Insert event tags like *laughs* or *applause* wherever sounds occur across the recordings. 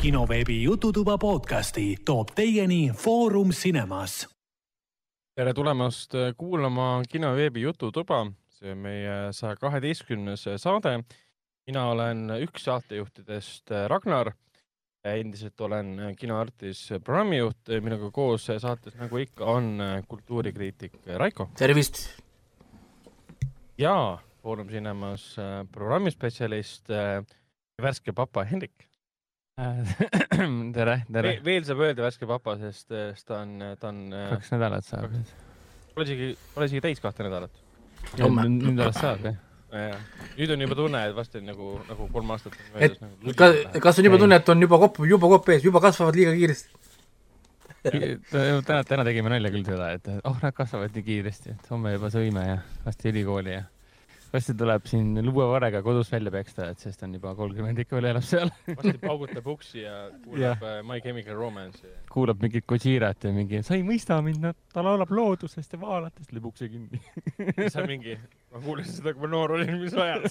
kinoveebi Jututuba podcasti toob teieni Foorum Cinemas. tere tulemast kuulama kinoveebi Jututuba, see on meie saja kaheteistkümnes saade. mina olen üks saatejuhtidest Ragnar. endiselt olen Kinoartis programmijuht, minuga koos saates, nagu ikka, on kultuurikriitik Raiko. tervist! ja Foorum Cinemas programmispetsialist, värske papa Hendrik *clears throat* tere, tere. veel saab öelda värske papa, sest, sest ta on, ta on. kaks nädalat saab. Pole isegi, pole isegi täis kahte nädalat. nüüd alles saab, jah? nüüd on juba tunne, et vast on nagu, nagu kolm aastat on möödas. Nagu kas, kas on juba tunne, et on juba kopp, juba kopp ees, juba kasvavad liiga kiiresti? täna, täna tegime nalja küll seda, et oh, nad kasvavad nii kiiresti, et homme juba sõime ja varsti ülikooli ja varsti tuleb siin luuavarega kodus välja peksta, et sest on juba kolmkümmend ikka veel elab seal varsti paugutab uksi ja kuulab ja. My Chemical Romance'i. kuulab mingit Gojirat ja mingi, sa ei mõista mind, no ta laulab loodusest ja vaalatest, lööb ukse kinni sa mingi, ma kuulasin seda, kui ma noor olin, mis ajal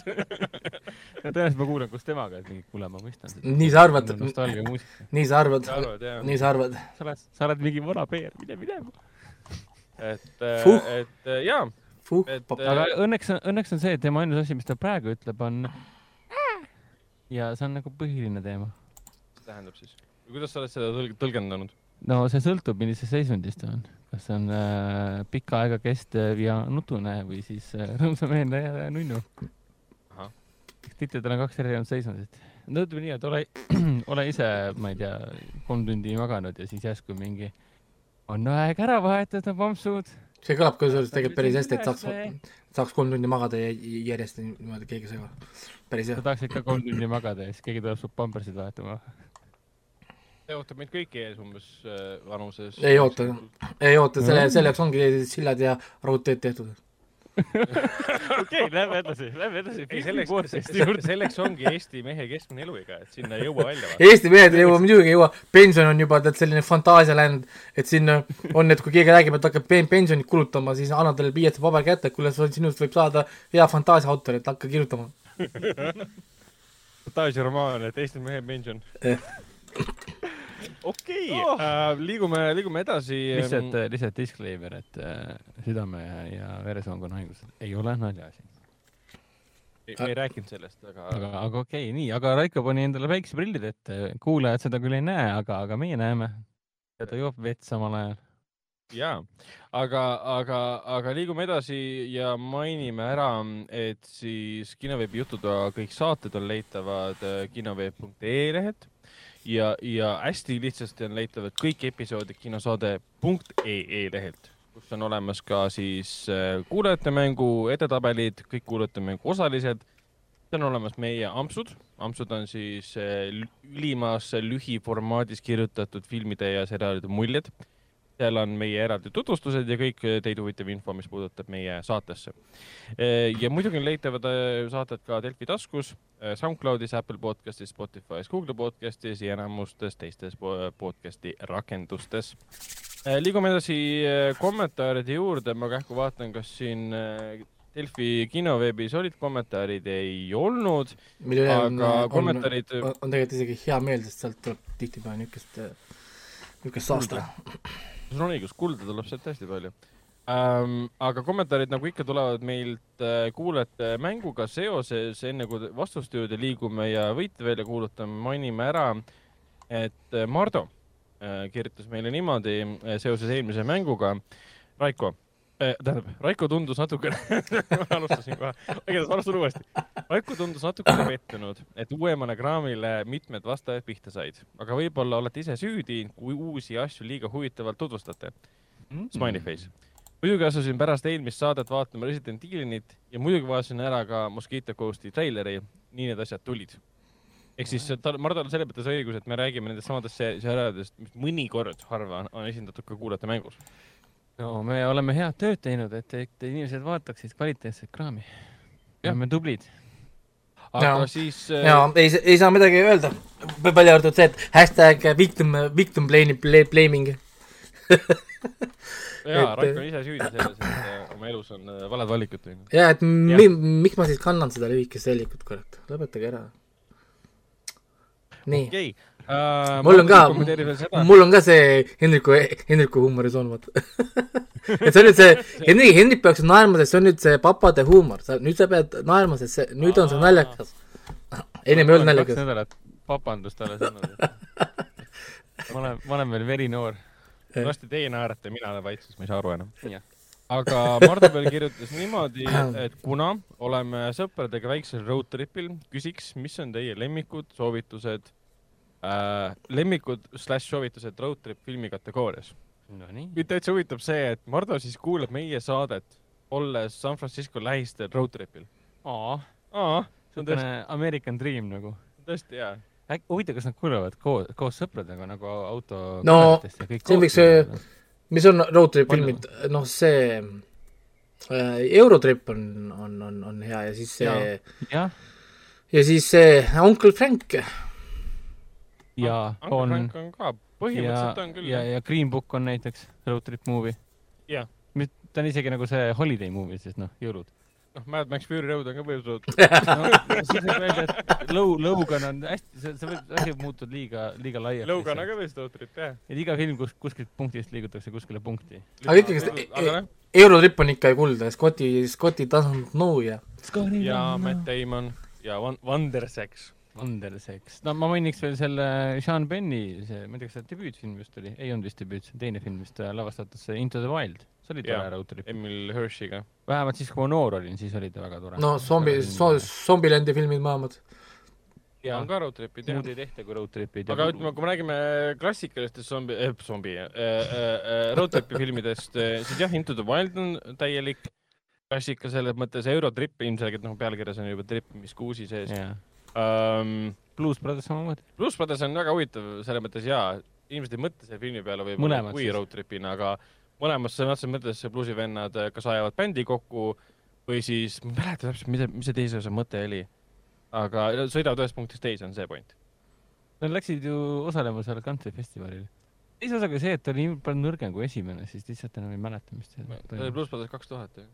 *laughs* no tõenäoliselt ma kuulan koos temaga, et mingi, kuule, ma mõistan. nii sa arvad? nii sa arvad? nii sa arvad? sa oled, sa oled mingi vana peer, mine minema. et, et jaa Fuh, et, aga õnneks, õnneks on see, et tema ainus asi, mis ta praegu ütleb, on ja see on nagu põhiline teema. mis tähendab siis? kuidas sa oled seda tõlg tõlgendanud? no see sõltub, millises seisundis ta on. kas see on äh, pikka aega kestev ja nutune või siis äh, rõõmsameelne ja nunnu. tihti tal on kaks erinevat seisundit. no ütleme nii, et ole, *clears throat* ole ise, ma ei tea, kolm tundi maganud ja siis järsku mingi on aeg ära vahetada pampsud see kõlab kusjuures tegelikult päris hästi, et saaks, saaks kolm tundi magada järjest niimoodi, keegi ei sega. päris hea. sa tahaks ikka kolm tundi magada ja siis keegi tuleb su pampersid vahetama. see ootab meid kõiki ees umbes äh, vanuses. ei oota, ei oota, selle, selleks ongi sillad ja raudteed tehtud *laughs* okei, lähme edasi, lähme edasi. selleks, selleks ongi Eesti mehe keskmine eluiga, et sinna ei jõua välja. Eesti mehed ei jõua, muidugi ei jõua. pension on juba tead selline fantaasialänd, et siin on, et kui keegi räägib, et hakkab pensionit kulutama, siis annad talle pliiats paber kätte, et kuule, sinust võib saada hea fantaasiaautor, et hakka kirjutama fantaasiaromaan, et Eesti mehe pension okei okay. oh., äh, liigume, liigume edasi. lihtsalt, äh, lihtsalt disclaimer, et äh, südame ja veresoonkonna haigused ei ole naljaasi. me ei rääkinud sellest, aga. aga, aga okei okay,, nii, aga Raiko pani endale päikseprillid ette, kuulajad seda küll ei näe, aga, aga meie näeme. ja ta joob vett samal ajal ja, aga, aga, aga liigume edasi ja mainime ära, et siis kinoveebi jututoa kõik saated on leitavad kinoveeb.ee lehelt ja, ja hästi lihtsasti on leitavad kõik episoodid kinosaade.ee lehelt, kus on olemas ka siis äh, kuulajate mängu edetabelid, kõik kuulajate mängu osalised. seal on olemas meie ampsud, ampsud on siis äh, ülimas lühiformaadis kirjutatud filmide ja seriaalide muljed seal on meie eraldi tutvustused ja kõik teid huvitav info, mis puudutab meie saatesse. ja muidugi on leitavad äh, saated ka Delfi taskus, SoundCloudis, Apple podcastis, Spotify's, Google podcastis ja enamustes teistes podcasti rakendustes. Liigume edasi kommentaaride juurde, ma kähku vaatan, kas siin Delfi kinoveebis olid kommentaarid, ei olnud. aga on, kommentaarid. on, on tegelikult isegi hea meel, sest sealt tuleb tihtipeale niisugust, niisugust saasta sul on õigus, kulda tuleb sealt hästi palju ähm,. aga kommentaarid nagu ikka tulevad meilt äh, kuulajate mänguga seoses, enne kui vastuste juurde liigume ja võite välja kuulutame, mainime ära, et äh, Mardo äh, kirjutas meile niimoodi äh, seoses eelmise mänguga. Raiko tähendab, Raiko tundus natukene *laughs* alustasin kohe, igatahes alustan uuesti. Raiko tundus natukene pettunud, et uuemale kraamile mitmed vastajad pihta said, aga võib-olla olete ise süüdi, kui uusi asju liiga huvitavalt tutvustate mm. -hmm. Smiley face. muidugi asusin pärast eelmist saadet vaatama Resident Evilit ja muidugi vaatasin ära ka Mosquito Ghosti treileri, nii need asjad tulid. ehk siis tal, Mardol on selles mõttes õigus, et me räägime nendest samadest seriaalidest, mis mõnikord harva on esindatud ka kuulajate mängus no me oleme head tööd teinud, et, et inimesed vaataksid kvaliteetset kraami. me oleme tublid aga ja, siis äh.... ja ei, ei saa midagi öelda, välja arvatud see, et hashtag victim, victim blaming, *laughs* jaa, Raik on ise süüdi selles, et äh, oma elus on äh, valed valikud teinud. jaa, et mi, miks ma siis kannan seda lühikest sellikut, kurat, lõpetage ära. nii, okei uh,. mul on ka mul on ka see Hendriku, Hendriku huumorisoon, *laughs* vaata. et see on nüüd see, Hendrik, Hendrik peaks naerma, sest see on nüüd see papade huumor, sa, nüüd sa pead naerma, sest see, nüüd on see naljakas. ennem ei olnud kaks naljakas. nädalat papandust alles olnud. *laughs* ma olen, ma olen veel verinoor. varsti teie naerate, mina olen vait, sest ma ei saa aru enam aga Mardepel kirjutas niimoodi, *clears throat* et kuna oleme sõpradega väiksel road trip'il, küsiks, mis on teie lemmikud, soovitused äh,, lemmikud slaš soovitused road trip filmi kategoorias. Nonii. mind täitsa huvitab see, et Mardo siis kuulab meie saadet, olles San Francisco lähistel road trip'il. aa, aa, see on tõesti, American Dream nagu. tõesti hea. äkki, huvitav, kas nad kuulevad koos, koos sõpradega nagu auto No, ja see võiks mis on road trip filmid, noh, see äh, Eurotrip on, on, on, on hea ja siis see jah, ja siis see Uncle Frank. Ja Uncle on Frank on ka, ja põhimõtteliselt on, küll ja, ja Green Book on näiteks road trip movie. Jah. ta on isegi nagu see holiday movie, sest noh, jõulud. noh, Mad Max Fury Road on ka võetud. *laughs* no siis võib öelda, et Low, Logan on hästi, see, see võib, asi võib muutuda liiga, liiga laiaks. Logan on ka vist road trip, jah. et iga film, kus kuskilt punktist liigutakse kuskile punkti. aga ikkagi aga noh, Eurotrip on ikka kuulda, Scotti, Scotti doesn't know ja ja Matt Damon ja Van-, Vandersex. Wonderseks. no ma mainiks veel selle Sean Penni, see, ma ei tea, kas see debüütfilm just oli, ei olnud vist debüüt, see on teine film, mis ta lavastatud, see Into the Wild. see oli tore trip. Emil Hirsch'iga. vähemalt siis, kui ma noor olin, siis oli ta väga tore. no zombi, Zombieland'i filmid mõlemad. ja on ka road trip'id, jah muud. ei tehta kui road trip'id. aga ütleme, kui me räägime klassikalistest zombi äh,, zombi äh,, äh, road trip'i filmidest, siis jah, Into the Wild on täielik klassika selles mõttes, Eurotrip ilmselgelt noh, pealkirjas on juba trippimiskuusi sees jaa. um,. Blues Brothers samamoodi. Blues Brothers on väga huvitav selles mõttes jaa, inimesed ei mõtle selle filmi peale võib-olla kui road trip'ina, aga mõlemas sõna otseses mõttes bluusivennad äh, kas ajavad bändi kokku või siis, ma ei mäleta täpselt, mida, mis see teise osa mõte oli. aga sõidavad ühest punktist teise, on see point. Nad läksid ju osalema seal country festivalil. teise osaga see, et ta oli nii palju nõrgem kui esimene, siis lihtsalt enam ei mäleta, mis seal see oli. Blues Brothers kaks tuhat ju.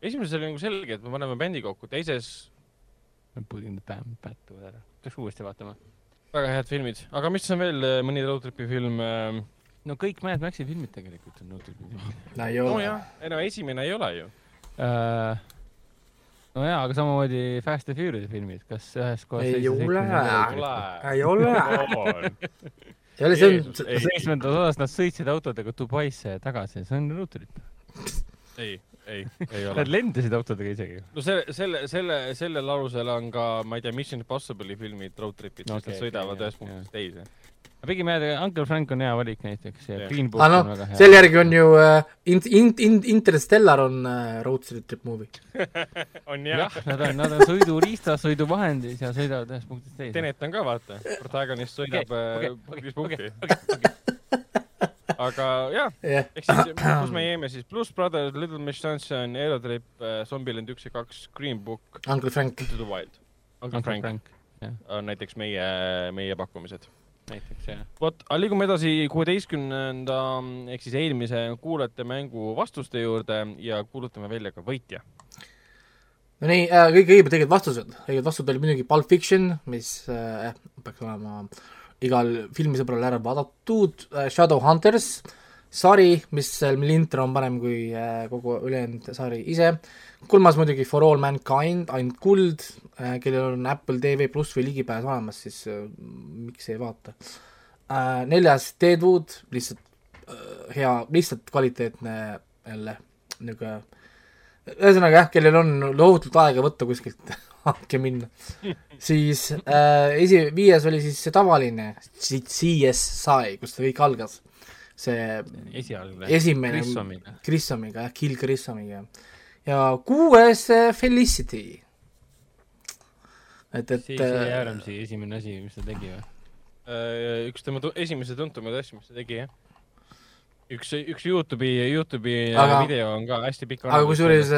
esimeses oli nagu selge, et me paneme bändi kokku, teises The band back together. peaks uuesti vaatama. väga head filmid, aga mis on veel äh, mõni road trip'i film äh,? no kõik Mad Maxi filmid tegelikult on road trip'i filmid *laughs* no ei ole nojah, ei no esimene ei ole ju. uh,. no jaa, aga samamoodi Fast and Furious filmid, kas ühes kohas Ei ole. ei ole. ei ole, see on seitsmendas osas nad sõitsid autodega Dubaisse ja tagasi, see on road trip. ei, ei, ei *laughs* ole Nad. lendasid autodega isegi. no selle, selle, selle, sellel alusel on ka, ma ei tea, Mission Impossible'i filmid road trip'id No no,, okei, nad sõidavad ühest punktist teise. pigem jah, Uncle Frank on hea valik näiteks ja. Green Book aga on noh väga, hea. selle järgi on ju äh, in-, in-, in-, Interstellar on äh, road trip movie. *laughs* on jah jah, nad on, nad on sõiduriistas, sõiduvahendis ja sõidavad ühest punktist teise. Tenet on ka vaata, protagonist sõidab äh, okei, viis okei, punkti. *laughs* aga jah, jah, ehk siis *clears throat* kus me jäime siis, Blues Brothers, Little Miss Sunshine, Aerotrip, Zombieland üks ja kaks, Green Book, Uncle Frank. Into the Wild. Uncle Frank Frank on näiteks meie, meie pakkumised. näiteks jah. vot, aga liigume edasi kuueteistkümnenda ehk siis eelmise kuulajate mängu vastuste juurde ja kuulutame välja ka võitja. no nii äh,, kõige õigemad õiged vastused, õiged vastused olid muidugi Pulp Fiction, mis äh, peaks olema igal filmisõbral ära vaadatud äh,, Shadowhunters, sari, mis, mille intro on parem kui äh, kogu ülejäänud sari ise, kolmas muidugi For All Mankind, ainult kuld äh,, kellel on Apple TV pluss või ligipääs olemas, siis äh, miks ei vaata äh,. neljas Deadwood, lihtsalt äh, hea, lihtsalt kvaliteetne jälle niisugune ühesõnaga jah, kellel on tohutult aega võtta kuskilt *laughs* hanke minna, siis äh, esi, viies oli siis see tavaline C- CSI, kus ta kõik algas. see esialgne. esimene Grissomiga. Grissomiga jah, Kill Grissomiga. ja kuues äh, Felicity. et, et siis jäi äh, Adamsi esimene asi, mis ta tegi või? Äh, üks tema esimese tuntumaid asju, mis ta tegi, jah. üks, üks Youtube'i, Youtube'i aga, video on ka hästi pikk. aga kusjuures,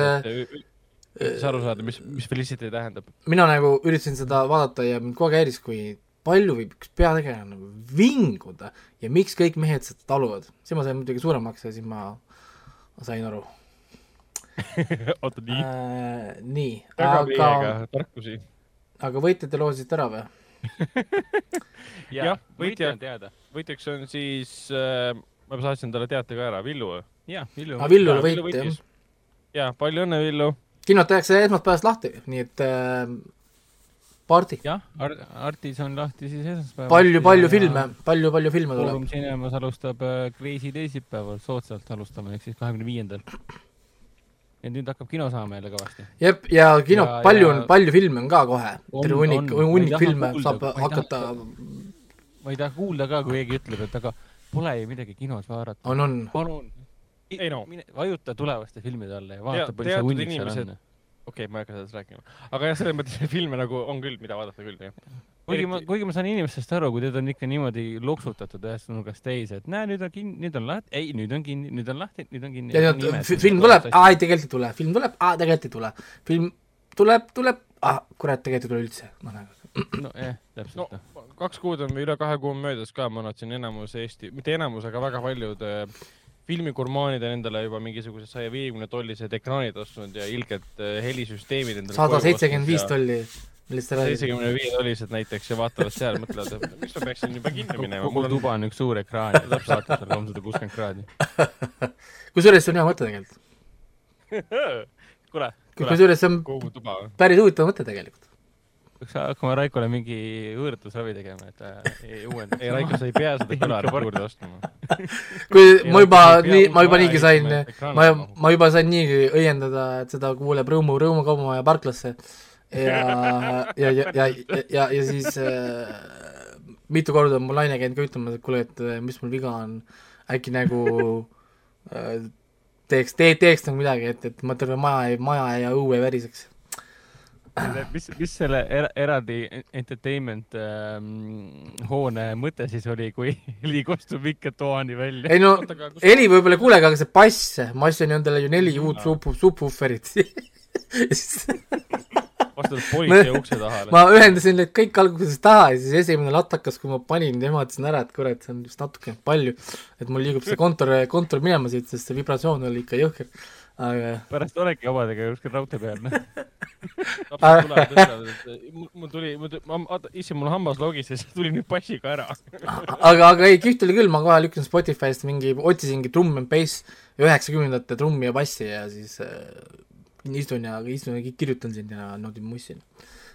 üritas aru saada, mis, mis Felicity tähendab. mina nagu üritasin seda vaadata ja mind kogu aeg häiris, kui palju võib üks peategelane nagu vinguda ja miks kõik mehed seda taluvad. siis ma sain muidugi suuremaks ja siis ma, sain aru *laughs* oota, nii. äh,. nii, aga tarkusi. aga võitjate loosisite ära või? *laughs* Jah, võitja- võitja on teada. võitjaks on siis äh,, ma saatsin talle teate ka ära, Villu. jah, Villu aga. Villule võit jah. ja palju õnne, Villu. Kinod tehakse esmaspäevast lahti, nii et äh, party. jah, Artis on lahti siis esmaspäeval. palju, palju filme, palju, palju filme tuleb. Foorum Cinemas alustab äh, Kreisi teisipäeval, soodsalt alustame, ehk siis kahekümne viiendal. et nüüd hakkab kino saama jälle kõvasti. jep, ja kino Ja-, palju ja- on, palju filme on ka kohe. Terve hunnik, hunnik filme kuulda, saab hakata ma ei taha kuulda ka, kui keegi ütleb, et aga pole ju midagi kinos vaadata. on, on. palun. Ei no. vajuta tulevaste filmide alla ja vaata, palju see hunnik seal on. okei okay,, ma ei hakka sellest rääkima. aga jah, selles mõttes filme nagu on küll, mida vaadata küll, jah. kuigi ma, Eriti- kuigi ma saan inimestest aru, kui teda on ikka niimoodi loksutatud ühest nurgast teise, et näe, nüüd on kinni, nüüd on lahti, ei, nüüd on kinni, nüüd on lahti, nüüd on kinni. ja nüüd film tuleb, aa ei, tegelikult ei tule, film tuleb, aa tegelikult ei tule. film tuleb, tuleb, ah kurat, tegelikult ei tule üldse. noh, nagu nojah, no täpselt no.. kaks kuud on või üle kahe kuu on möödas ka, ma vaatasin enamus Eesti, mitte enamus, aga väga paljud äh, filmigurmaanid on endale juba mingisugused saja viiekümne tollised ekraanid ostnud ja ilged äh, helisüsteemid endale sada seitsekümmend viis. tolli, millest sa räägid. seitsekümne viie tollised näiteks ja vaatavad seal, mõtlevad, et miks ma peaksin juba kinni minema, kogu on tuba on üks suur ekraan ja saab saata seal kolmsada kuuskümmend kraadi. *laughs* kusjuures see on hea mõte tegelikult. *laughs* kuule, kusjuures see on päris huvitav mõte tegelikult. Peaks hakkama Raikole mingi võõrtusravi tegema, et ta ei uuenda. ei, Raiko, sa ei pea seda kõlarit juurde ostma. *laughs* kui Ei, ma juba ei nii, ma juba niigi sain ma ma juba sain niigi õiendada, et seda kuuleb Rõõmu, Rõõmu kaubamaja parklasse ja, ja, ja, ja, ja, ja, ja siis äh, mitu korda on mu naine käinud ka ütlemas, et kuule, et äh, mis mul viga on, äkki nagu äh, teeks, tee, teeks nagu midagi, et, et ma terve maja, maja ja õue väriseks. mis, mis selle era, eraldi entertainment ähm, hoone mõte siis oli, kui *laughs* heli kostub ikka toani välja? ei no heli võib-olla ei kuulegi, aga see bass, ma ostsin endale ju neli uut sub-, subwooferit vastu *laughs* politsei ukse taha. ma ühendasin need kõik alguses taha ja siis esimene latakas, kui ma panin, ehmatasin ära, et kurat, see on vist natukene palju. et mul liigub see kontor, kontor minema siit, sest see vibratsioon oli ikka jõhker. Aga pärast oledki omadega kuskil raudtee peal, noh. *laughs* mul- tuli, issand, mul hammas logises, tuli nüüd passiga ära. aga, aga ei, kihvt oli küll, ma kohe lükkasin Spotify'st mingi, otsisingi Drum and Bass üheksakümnendate trummi ja bassi ja siis äh, istun ja istun ja kirjutan siin ja naudin mussi.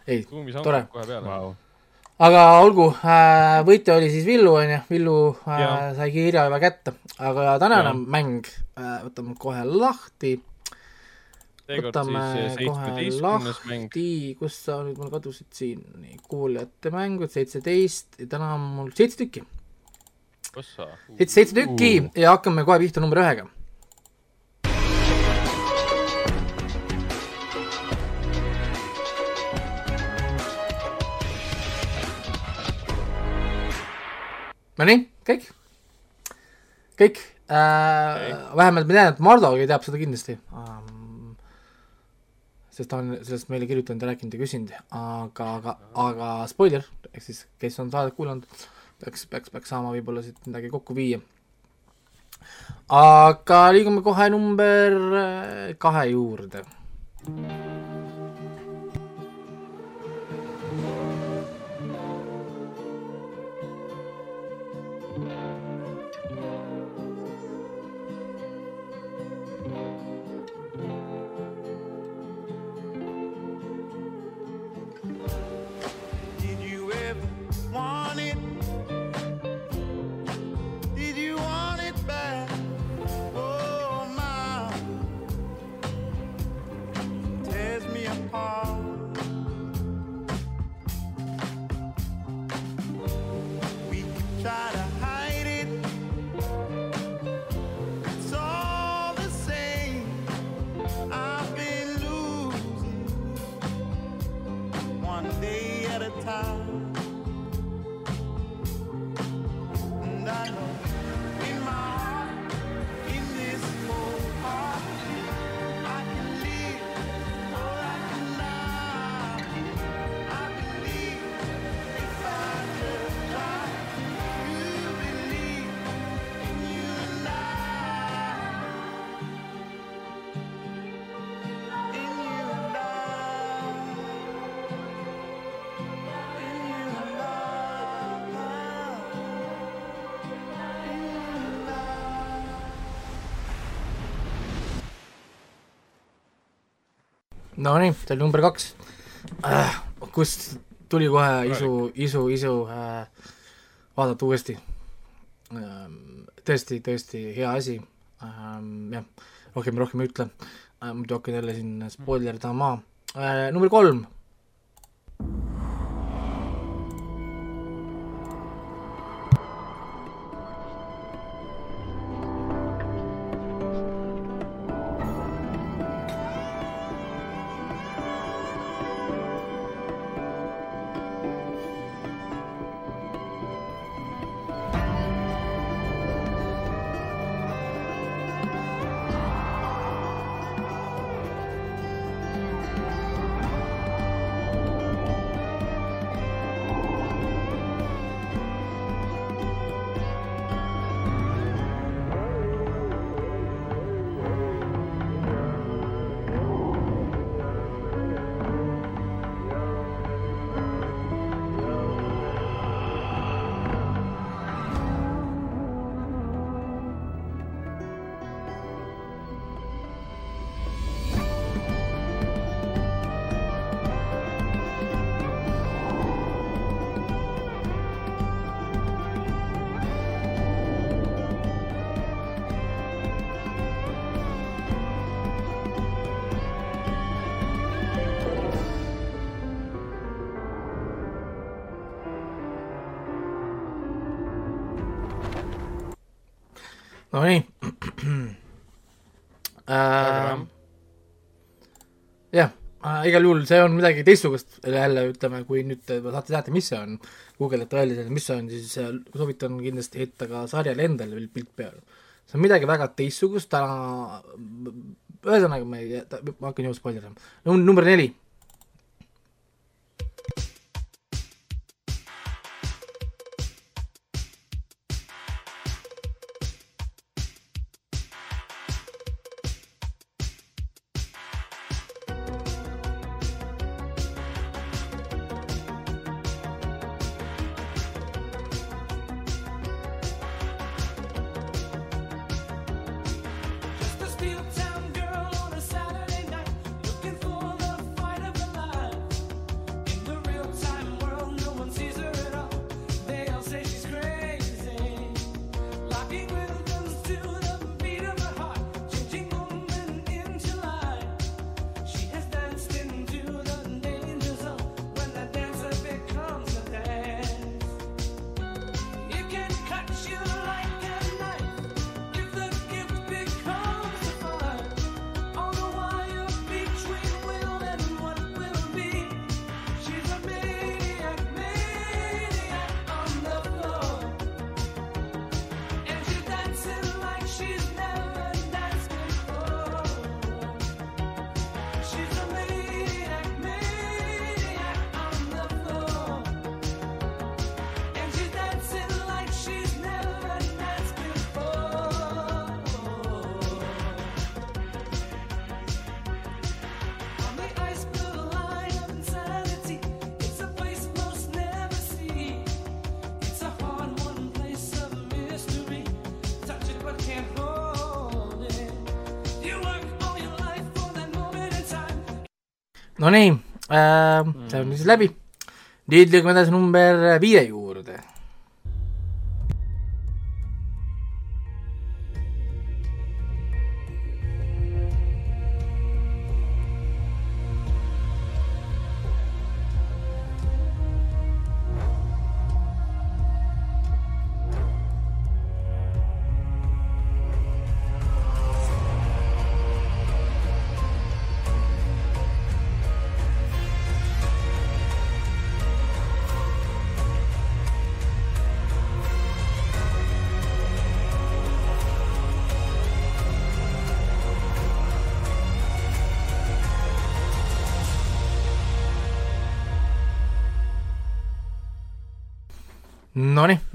ei, Tore. hammab kohe peale. Vau. Aga olgu äh,, võitja oli siis Villu, onju, Villu äh, Jaa. sai kirja juba kätte, aga tänane mäng äh,, võtame kohe lahti, võtame siis kohe lahti, kus sa nüüd mul kadusid siin, nii, kuulajate mängud seitseteist ja täna on mul seitse tükki, seitse, seitse tükki ja hakkame kohe pihta number ühega. Nonii, kõik, kõik äh, vähemalt ma tean, et Mardogi teab seda kindlasti um,. sest ta on sellest meile kirjutanud ja rääkinud ja küsinud, aga, aga, aga spoiler, ehk siis kes on saadet kuulanud, peaks, peaks, peaks saama võib-olla siit midagi kokku viia. aga liigume kohe number äh, kahe juurde. Nonii, see oli number kaks äh,. kust tuli kohe isu, isu, isu äh, vaadata uuesti ähm,. tõesti, tõesti hea asi ähm,, jah, rohkem, rohkem ei ütle äh,, muidu hakkan jälle siin spoilerdama äh,. number kolm. Igal juhul see on midagi teistsugust jälle ütleme, kui nüüd te saate teada, mis see on, guugeldate välja mis see on, siis äh, soovitan kindlasti heita ka sarjale endale pilt peale. see on midagi väga teistsugust, täna, ühesõnaga ma ei, ma hakkan juba spoilerdama. number neli Nonii äh,, see on siis läbi. nüüd liigume edasi number viie juurde.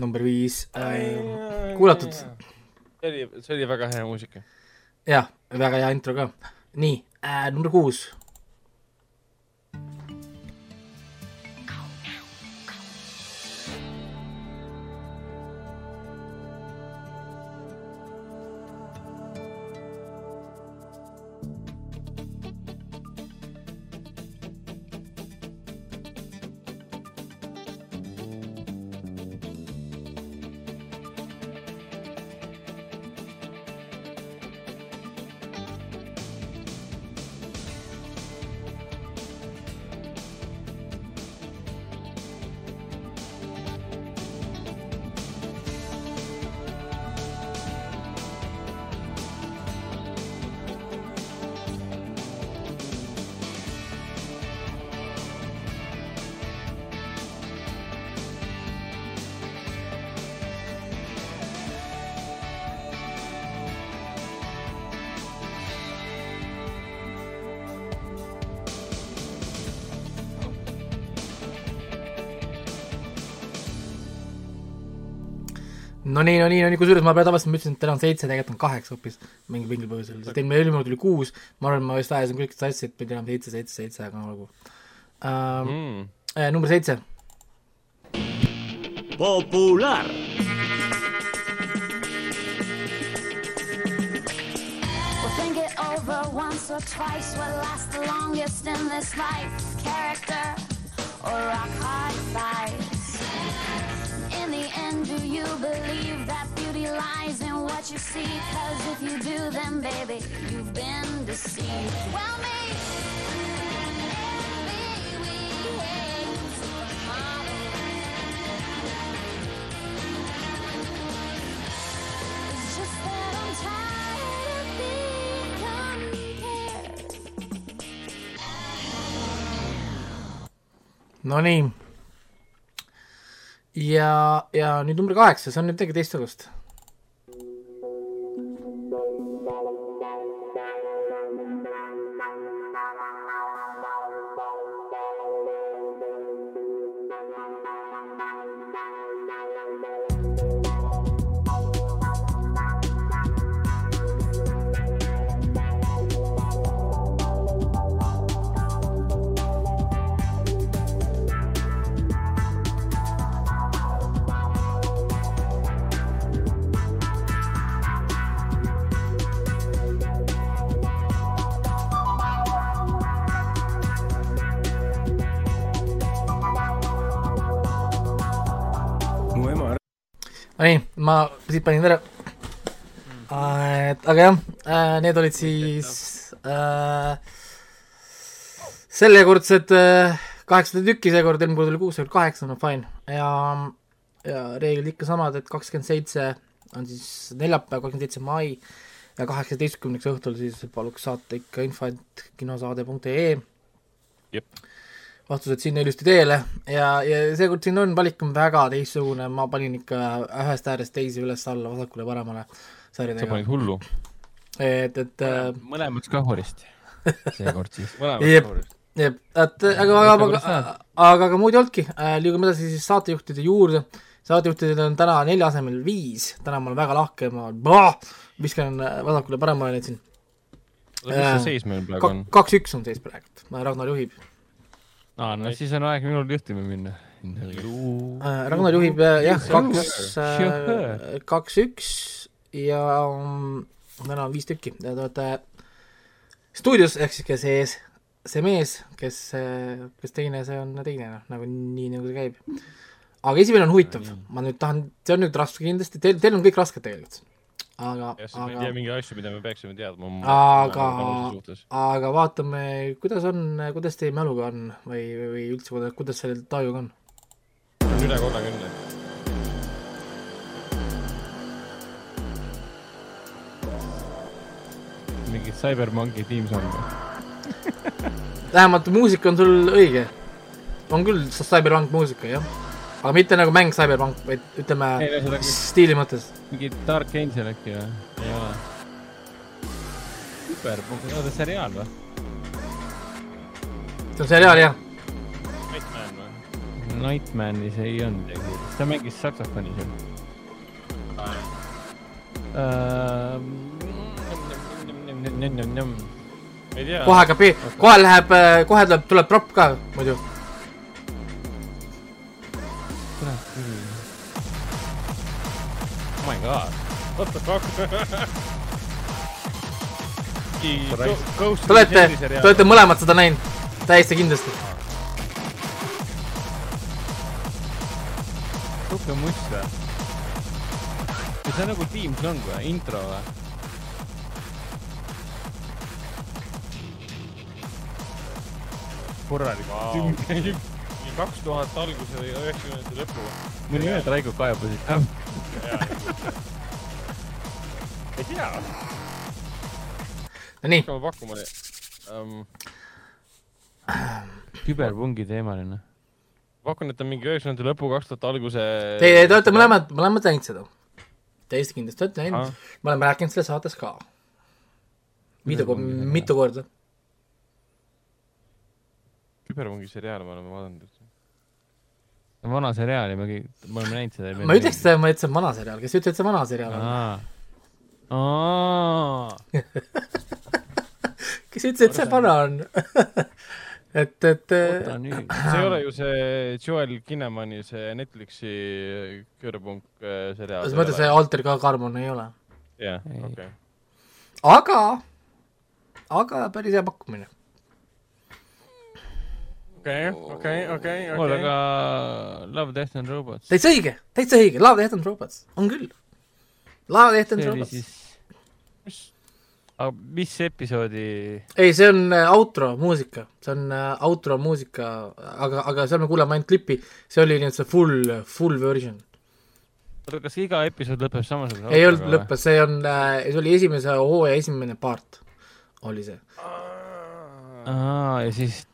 Number viis äh,, kuulatud, see oli, see oli väga hea muusika. jah, väga hea intro ka. nii äh,, number kuus. nii, no nii, no nii, kusjuures ma tavaliselt, ma ütlesin, et täna on seitse, tegelikult on kaheksa hoopis mingi mingil põhjusel, sest eelmine eelmine kord oli kuus, ma arvan, ma vist ajasin kõik sassi, et pidi olema seitse, seitse, seitse, aga olgu uh,. mm.. number seitse, Popular. We'll think it over once or twice. What lasts the longest in this life? Character or rock hard fights? You believe that beauty lies in what you see? Cause if you do, then baby, you've been deceived. Well, me. me, we ja, ja nüüd number kaheksa, see on nüüd midagi teistsugust. Siit panin ära. et aga jah, need olid siis äh, sellekordsed äh, kaheksasada tükki, seekord eelmine kord oli kuus, seekord kaheksa, no fine. ja, ja reeglid ikka samad, et kakskümmend seitse on siis neljapäev, kakskümmend seitse mai ja kaheksateistkümneks õhtul siis paluks saata ikka info, et kinosaade.ee Jep. Vastused sinna ilusti teele ja, ja seekord siin on, valik on väga teistsugune, ma panin ikka ühest äärest teisi üles-alla, vasakule-paremale sa sarjadega. panid hullu. et, et äh, mõlemast kahurist seekord siis. Jep. jep, et aga, aga, aga, aga, aga muud ei olnudki, liigume edasi siis saatejuhtide juurde. saatejuhtidel on täna nelja asemel viis, täna ma olen väga lahke, ma bah, viskan äh, vasakule-paremale neid siin. mis see seis meil praegu on? kaks-üks on seis praegu, Ragnar juhib. aa, no siis on aeg minul juhtima minna. Äh, Ragnar juhib äh, jah, kaks, kaks-üks ja mm, täna on viis tükki ja te olete stuudios ehk siis kes ees, see mees, kes, kes teine, see on teine, noh, nagu nii, nagu see käib. aga esimene on huvitav, ma nüüd tahan, see on nüüd raske kindlasti, teil, teil on kõik rasked tegelikult. aga, ma ei tea aga, mingeid asju, mida me peaksime teadma. aga, aga vaatame, kuidas on, kuidas teie mäluga on või, või üldse, kuidas, kuidas selle tajuga on? üle kolmekümne. mingi CyberMonkey tiimsong. vähemalt muusika on sul õige. on küll Cyberpunk muusika, jah. Aga mitte nagu mäng Cyberpunk, vaid ütleme ei stiili mõttes. mingi Dark Angel äkki või? ei ole. super, oota seriaal või? see on seriaal, jah. Batman või? Nightmanis ei olnud sellist, ta mängis saksofoni seal. ei tea. kohe hakkab, kohe läheb, kohe tuleb, tuleb propp ka muidu. Kurat küll. Oh my god. What the fuck? *laughs* Te olete, te olete mõlemad seda näinud, täiesti kindlasti. sihuke must või? see on nagu Team Song või, intro või? korralik Wow. Kaks tuhat alguse või üheksakümnendate lõpu. mõni ühed Raigo kaebasid. ei tea, Nonii, hakkame pakkuma um,. küberpungi teemaline. pakun, et on mingi üheksakümnendate lõpu, kaks tuhat alguse. te, te olete mõlemad, mõlemad näinud seda. täiesti kindlasti olete näinud. me oleme rääkinud selles saates ka. mitu, mitu korda. küberpungi seriaal me oleme vaadanud. Vana seriaali, me kõik, me oleme näinud seda. ma ütleks, et see on vana seriaal, kes ütles, et see vana seriaal on? *laughs* kes ütles, et see vana on? *laughs* et, et oota nüüd. *clears throat* see ei ole ju see Joel Kinnemani see Netflixi kõrvpunk äh, seriaal. selles mõttes see Alter ka Carmon ei ole. jah, Ei. okei. aga, aga päris hea pakkumine. okei, okei, okei, oota, okei. aga Love, Death and Robots. täitsa õige, täitsa õige, Love Death and Robots, on küll. Love Death and Robots. siis, aga mis episoodi, ei, see on äh, outro muusika, see on äh, outro muusika, aga, aga seal me kuuleme ainult klippi, see oli nüüd see full, full version. oota, kas iga episood lõpeb samasuguse ei olnud lõppes, see on, see oli esimese hooaja esimene part, oli see. aa, ja siis,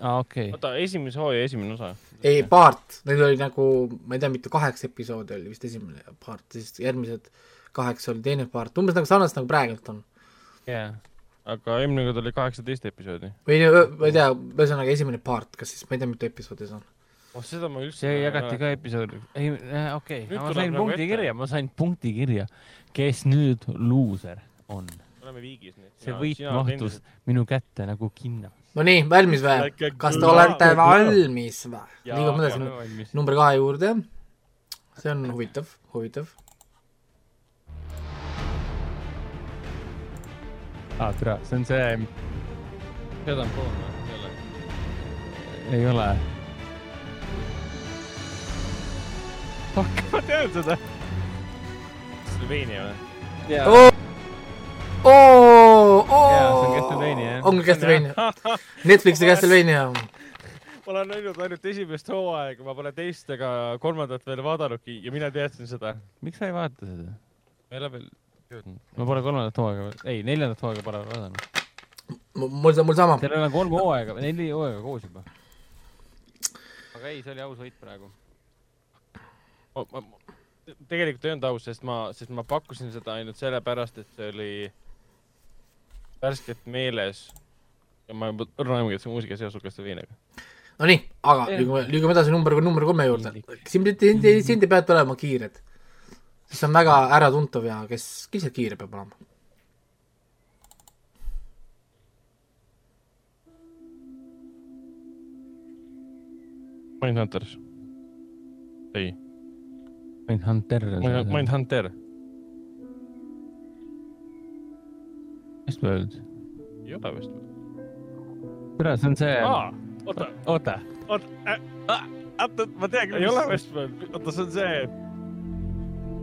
aa okei okay.. oota, esimese hooaja esimene osa. ei, part, neid oli nagu, ma ei tea, mitu, kaheksa episoodi oli vist esimene part, siis järgmised kaheksa oli teine part, umbes nagu sarnast nagu praegult on. jaa, aga eelmine kord oli kaheksateist episoodi. või ma ei tea, ühesõnaga esimene part, kas siis, ma ei tea, mitu episoodi see on. oh, seda ma üldse see jagati ka episoodi, ei, okei, Nüüd ma sain nagu punkti ette. kirja, ma sain punkti kirja, kes nüüd luuser on. me oleme viigis nüüd. see võit mahtus minu kätte nagu kinna. Nonii, valmis või kas te olete valmis või? Jaa, liigume edasi jaa, nu- number kahe juurde. see on huvitav, huvitav. aa, tere, see on see, seda on pool või? ei ole. ei ole. fuck, ma tean seda. Sloveenia või? oo, Castlevania jah. on küll Castlevania, Netflixi Castlevania. ma olen näinud ainult esimest hooaega, ma pole teist ega kolmandat veel vaadanudki ja mina teadsin seda. miks sa ei vaata seda? ma ei ole veel jõudnud. ma pole kolmandat hooaega, ei, neljandat hooaega pole vaadanud. mul, mul sama. seal on kolm hooaega, neli hooaega koos juba. aga ei, see oli aus võit praegu. tegelikult ei olnud aus, sest ma, sest ma pakkusin seda ainult sellepärast, et see oli värskelt meeles ja ma juba rõõmuga, et see muusika seosub Castlevaniaga. Nonii, aga liigume, liigume edasi number, number kolme juurde. siin, siin, siin te peate olema kiired. see on väga äratuntav ja kes, kes see kiire peab olema? Mindhunters. ei, Mindhunter. Mindhunter. Westworld. ei ole vist tere, see on see, oota, oota, oota, oota, ma tean küll. ei ole Westworld, oota, see on see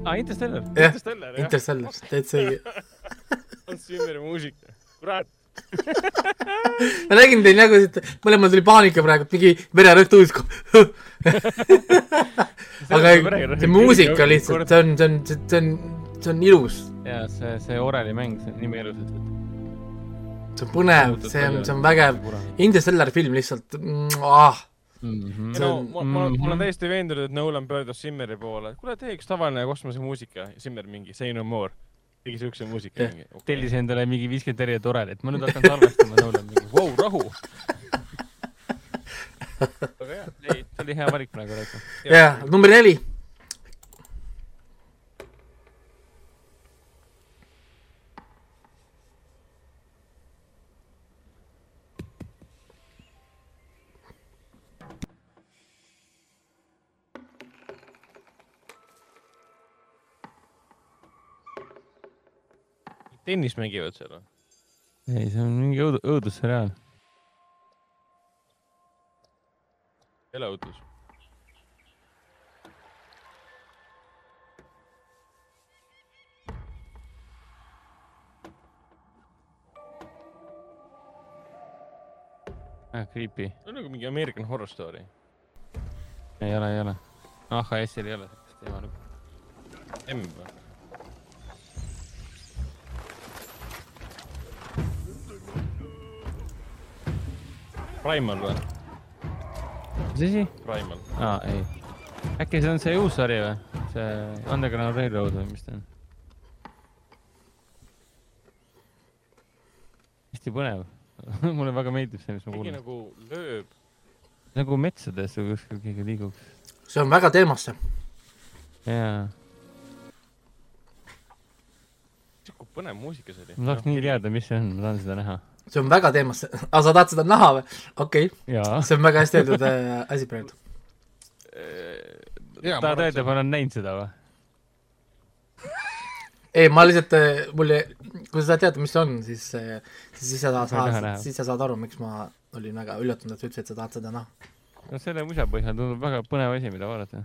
aa, Interstellar. jah, Interstellar, jah. Interstellar, täitsa õige. *laughs* Hans Zimmeri muusika. kurat, *laughs* ma nägin teil nägusid, mõlemal tuli paanika praegu, mingi vererõhk tõusis. aga see muusika lihtsalt, see on, see on, see on, see on ilus, ja see, see oreli mäng, see on nimi ilus, et. see on põnev, see on, see on vägev. Interstellar film lihtsalt ah,, Mhm. ei no ma, ma, ma Mhm. olen täiesti veendunud, et Nolan pöördus Zimmeri poole, kuule tee üks tavaline kosmosemuusika, Zimmer mingi Say no more. tegi siukse muusika mingi okay.. tellis endale mingi viiskümmend erinevat orelit, ma nüüd hakkan salvestama, nõulen mingi, vau, rahu. aga jah, ei, see oli hea valik praegu jah, number neli. Tennis mängivad seal või? ei, see on mingi õud-, õudusseriaal. eleutus. ah, creepy. see on nagu mingi American Horror Story. ei ole, ei ole. AHS-il ei ole sellist teema. M või? Primal või? mis asi? Primal. aa, ei. äkki see on see uus sari või? see Underground Railroad või mis ta on? hästi põnev. *laughs* mulle väga meeldib see, mis ma kuulen. nagu lööb. nagu metsades või kuskil keegi liiguks. see on väga teemasse. jaa, sihuke põnev muusika see oli. ma tahaks nii teada, mis see on, ma tahan seda näha. See on väga teemasse, *laughs* aga sa tahad seda näha või? okei okay., see on väga hästi öeldud äh, asi praegu. tahad öelda, ma olen näinud seda või? *laughs* ei, ma lihtsalt, mul, kui sa tead, mis see on, siis, siis, siis sa saad siis sa saad aru, miks ma olin väga üllatunud, et sa ütlesid, et sa tahad seda näha. no selle musa põhjal tundub väga põnev asi, mida vaadata.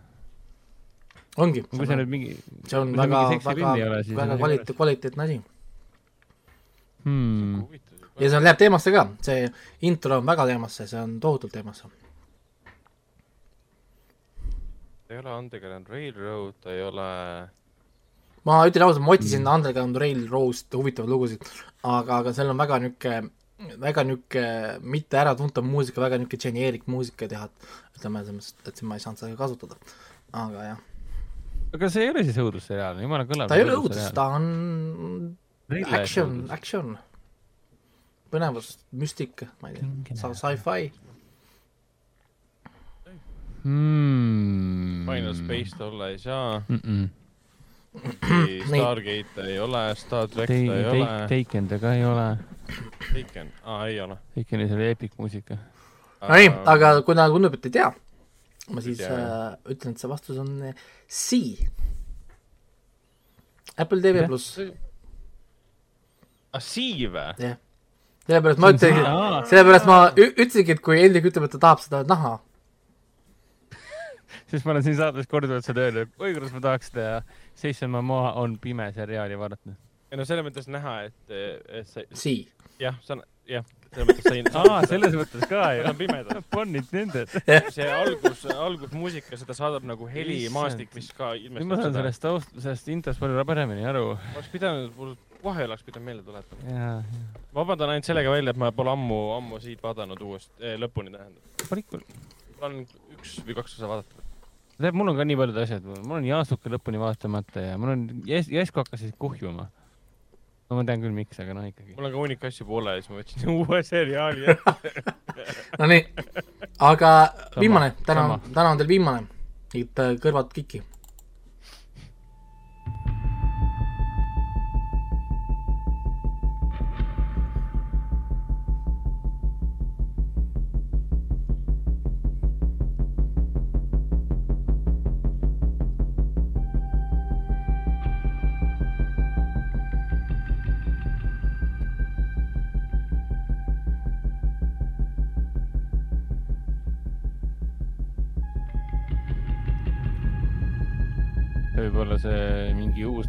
ongi, kui see nüüd mingi see on väga väga väga on kvaliteet, kvaliteetne asi. hmm,, ja see on, läheb teemasse ka, see intro on väga teemasse, see on tohutult teemasse. ta ei ole Underground Railroad, ta ei ole, ma ütlen ausalt, ma otsisin mm. Underground Railroad'st huvitavaid lugusid, aga, aga seal on väga niisugune, väga niisugune mitte äratuntav muusika, väga niisugune geneerik muusika teha, et ütleme selles mõttes, et ma ei saanud seda kasutada. aga jah, aga see ei ole siis õudusseriaal, jumala kõlav. ta ei ole õudus, ta on action, action, põnevus, müstika, ma ei tea, sci-fi, hmm.. Final Space ta olla ei saa, mm. -mm. Stargate ta ei ole, Star track ta ei ole, Taken ta ka ei ole. Taken, aa ei ole. Takenis oli epic muusika. Nonii, aga kuna tundub, et ei tea, ma siis Ei tea, äh, ütlen, et see vastus on äh, C. Apple TV pluss, aa, Sii või? jah. Sellepärast ma ütlengi, sellepärast ma ütlesingi, et kui Hendrik ütleb, et ta tahab seda näha, *laughs* sest ma olen siin saates korduvalt seda öelnud, oi kuidas ma tahaks seda ja seitse ma maha on pime seriaali vaadata. ei no selles mõttes näha, et, et see, C. jah, see on, jah, selles mõttes sain, *laughs* aa, selles mõttes ka *laughs* Nad ju on. pimedad. Pun intended. see algus, algusmuusika, seda saadab nagu helimaastik, mis ka nüüd ma saan ilmestab seda. sellest taust, sellest introst palju paremini aru. oleks pidanud, mul kohe oleks pidanud meelde tuletama. vabandan ainult sellega välja, et ma pole ammu, ammu siit vaadanud uuesti eh,, lõpuni tähendab. valikul. mul on üks või kaks osa vaadata. tead, mul on ka nii paljud asjad, mul on Jaasuke lõpuni vaatamata ja mul on Jes-, Jesko hakkas kuhjuma. no ma tean küll, miks, aga noh, ikkagi. mul on ka hunnik asju poole ja siis ma võtsin *laughs* uue seriaali ette. Nonii, aga Sama, viimane, täna täna on teil viimane, et äh, kõrvad kikki.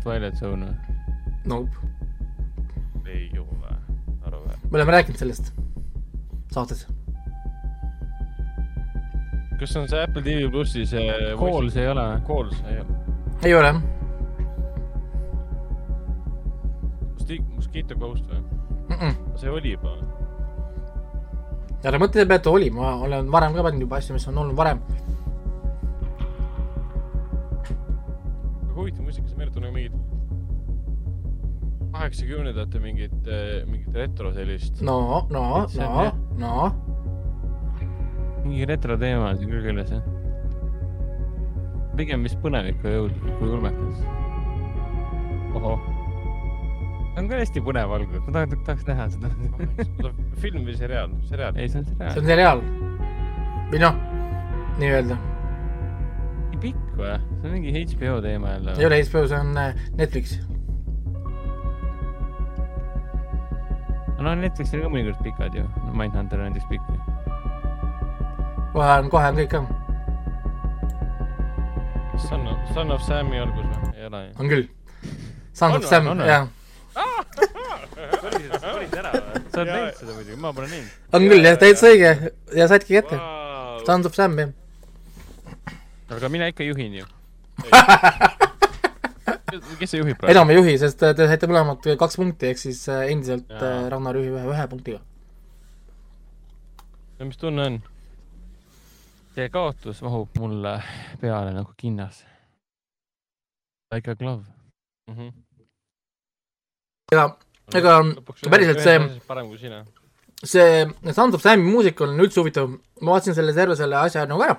Twilight Zone või? Nope, ei ole, aru või? me oleme rääkinud sellest saates. kas see on see Apple TV plussi see? Calls ei ole või? Calls, ei ole. ei ole, Mosquito Ghost või? see oli juba. ära mõtle selle peale, et oli, ma olen varem ka pannud juba asju, mis on olnud varem. Huvitav muusika, see meenutab nagu mingit kaheksakümnendate mingit, mingit retro sellist. no, no, See on no no, mingi retro teema on siin küll küljes jah. pigem vist põnevikku jõud kui ulmekas. ohoh. see on ka hästi põnev algus, ma tahaks, tahaks näha seda. film või seriaal? seriaal. ei, see on see seriaal on. seriaal. või noh, nii-öelda, nii pikk või? see on mingi HBO teema jälle ei ole HBO, see on äh, Netflix. no Netflixil ka mõnikord pikad ju. Mindhunter on näiteks pikk kohe on, kohe on kõik ka, Son of, Son of Sam'i algus või? ei ole ju. on küll. Sons On of või? Sam On, või? jah, *laughs* sa oled näinud seda muidugi, ma pole näinud. on küll jah, täitsa õige ja saidki kätte. Sons of Sam, jah. Aga mina ikka juhin ju. *laughs* kes see juhib praegu? enam ei juhi, sest äh, te saite mõlemad kaks punkti, ehk siis äh, endiselt Jaa. äh, Ragnar juhib ühe, ühe punktiga. mis tunne on? see kaotus mahub mulle peale nagu kinnas. Like a glove. Mhm. ega, ega päriselt see, parem kui sina. see Sons of Sami muusika on üldse huvitav, ma vaatasin selle terve selle asja nagu ära.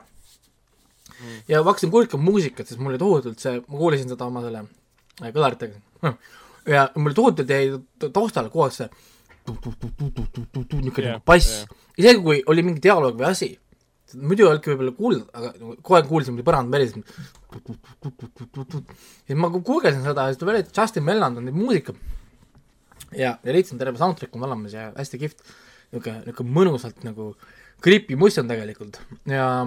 Ja ma hakkasin kuulama muusikat, sest mulle tohutult see, ma kuulasin seda oma selle äh, kõlaritega ja mulle tohutult jäi ta- taustale kogu aeg see niisugune nagu bass jah., isegi kui oli mingi dialoog või asi, muidu ei olnudki võib-olla kuulda, aga nagu kogu aeg kuulsin, mul põrand veres. ja ma guugeldasin seda ja siis tuli välja, et Justin Melland on nüüd muusika. ja, ja leidsin terve soundtrack on olemas ja hästi kihvt, niisugune, niisugune mõnusalt nagu creepy muss on tegelikult ja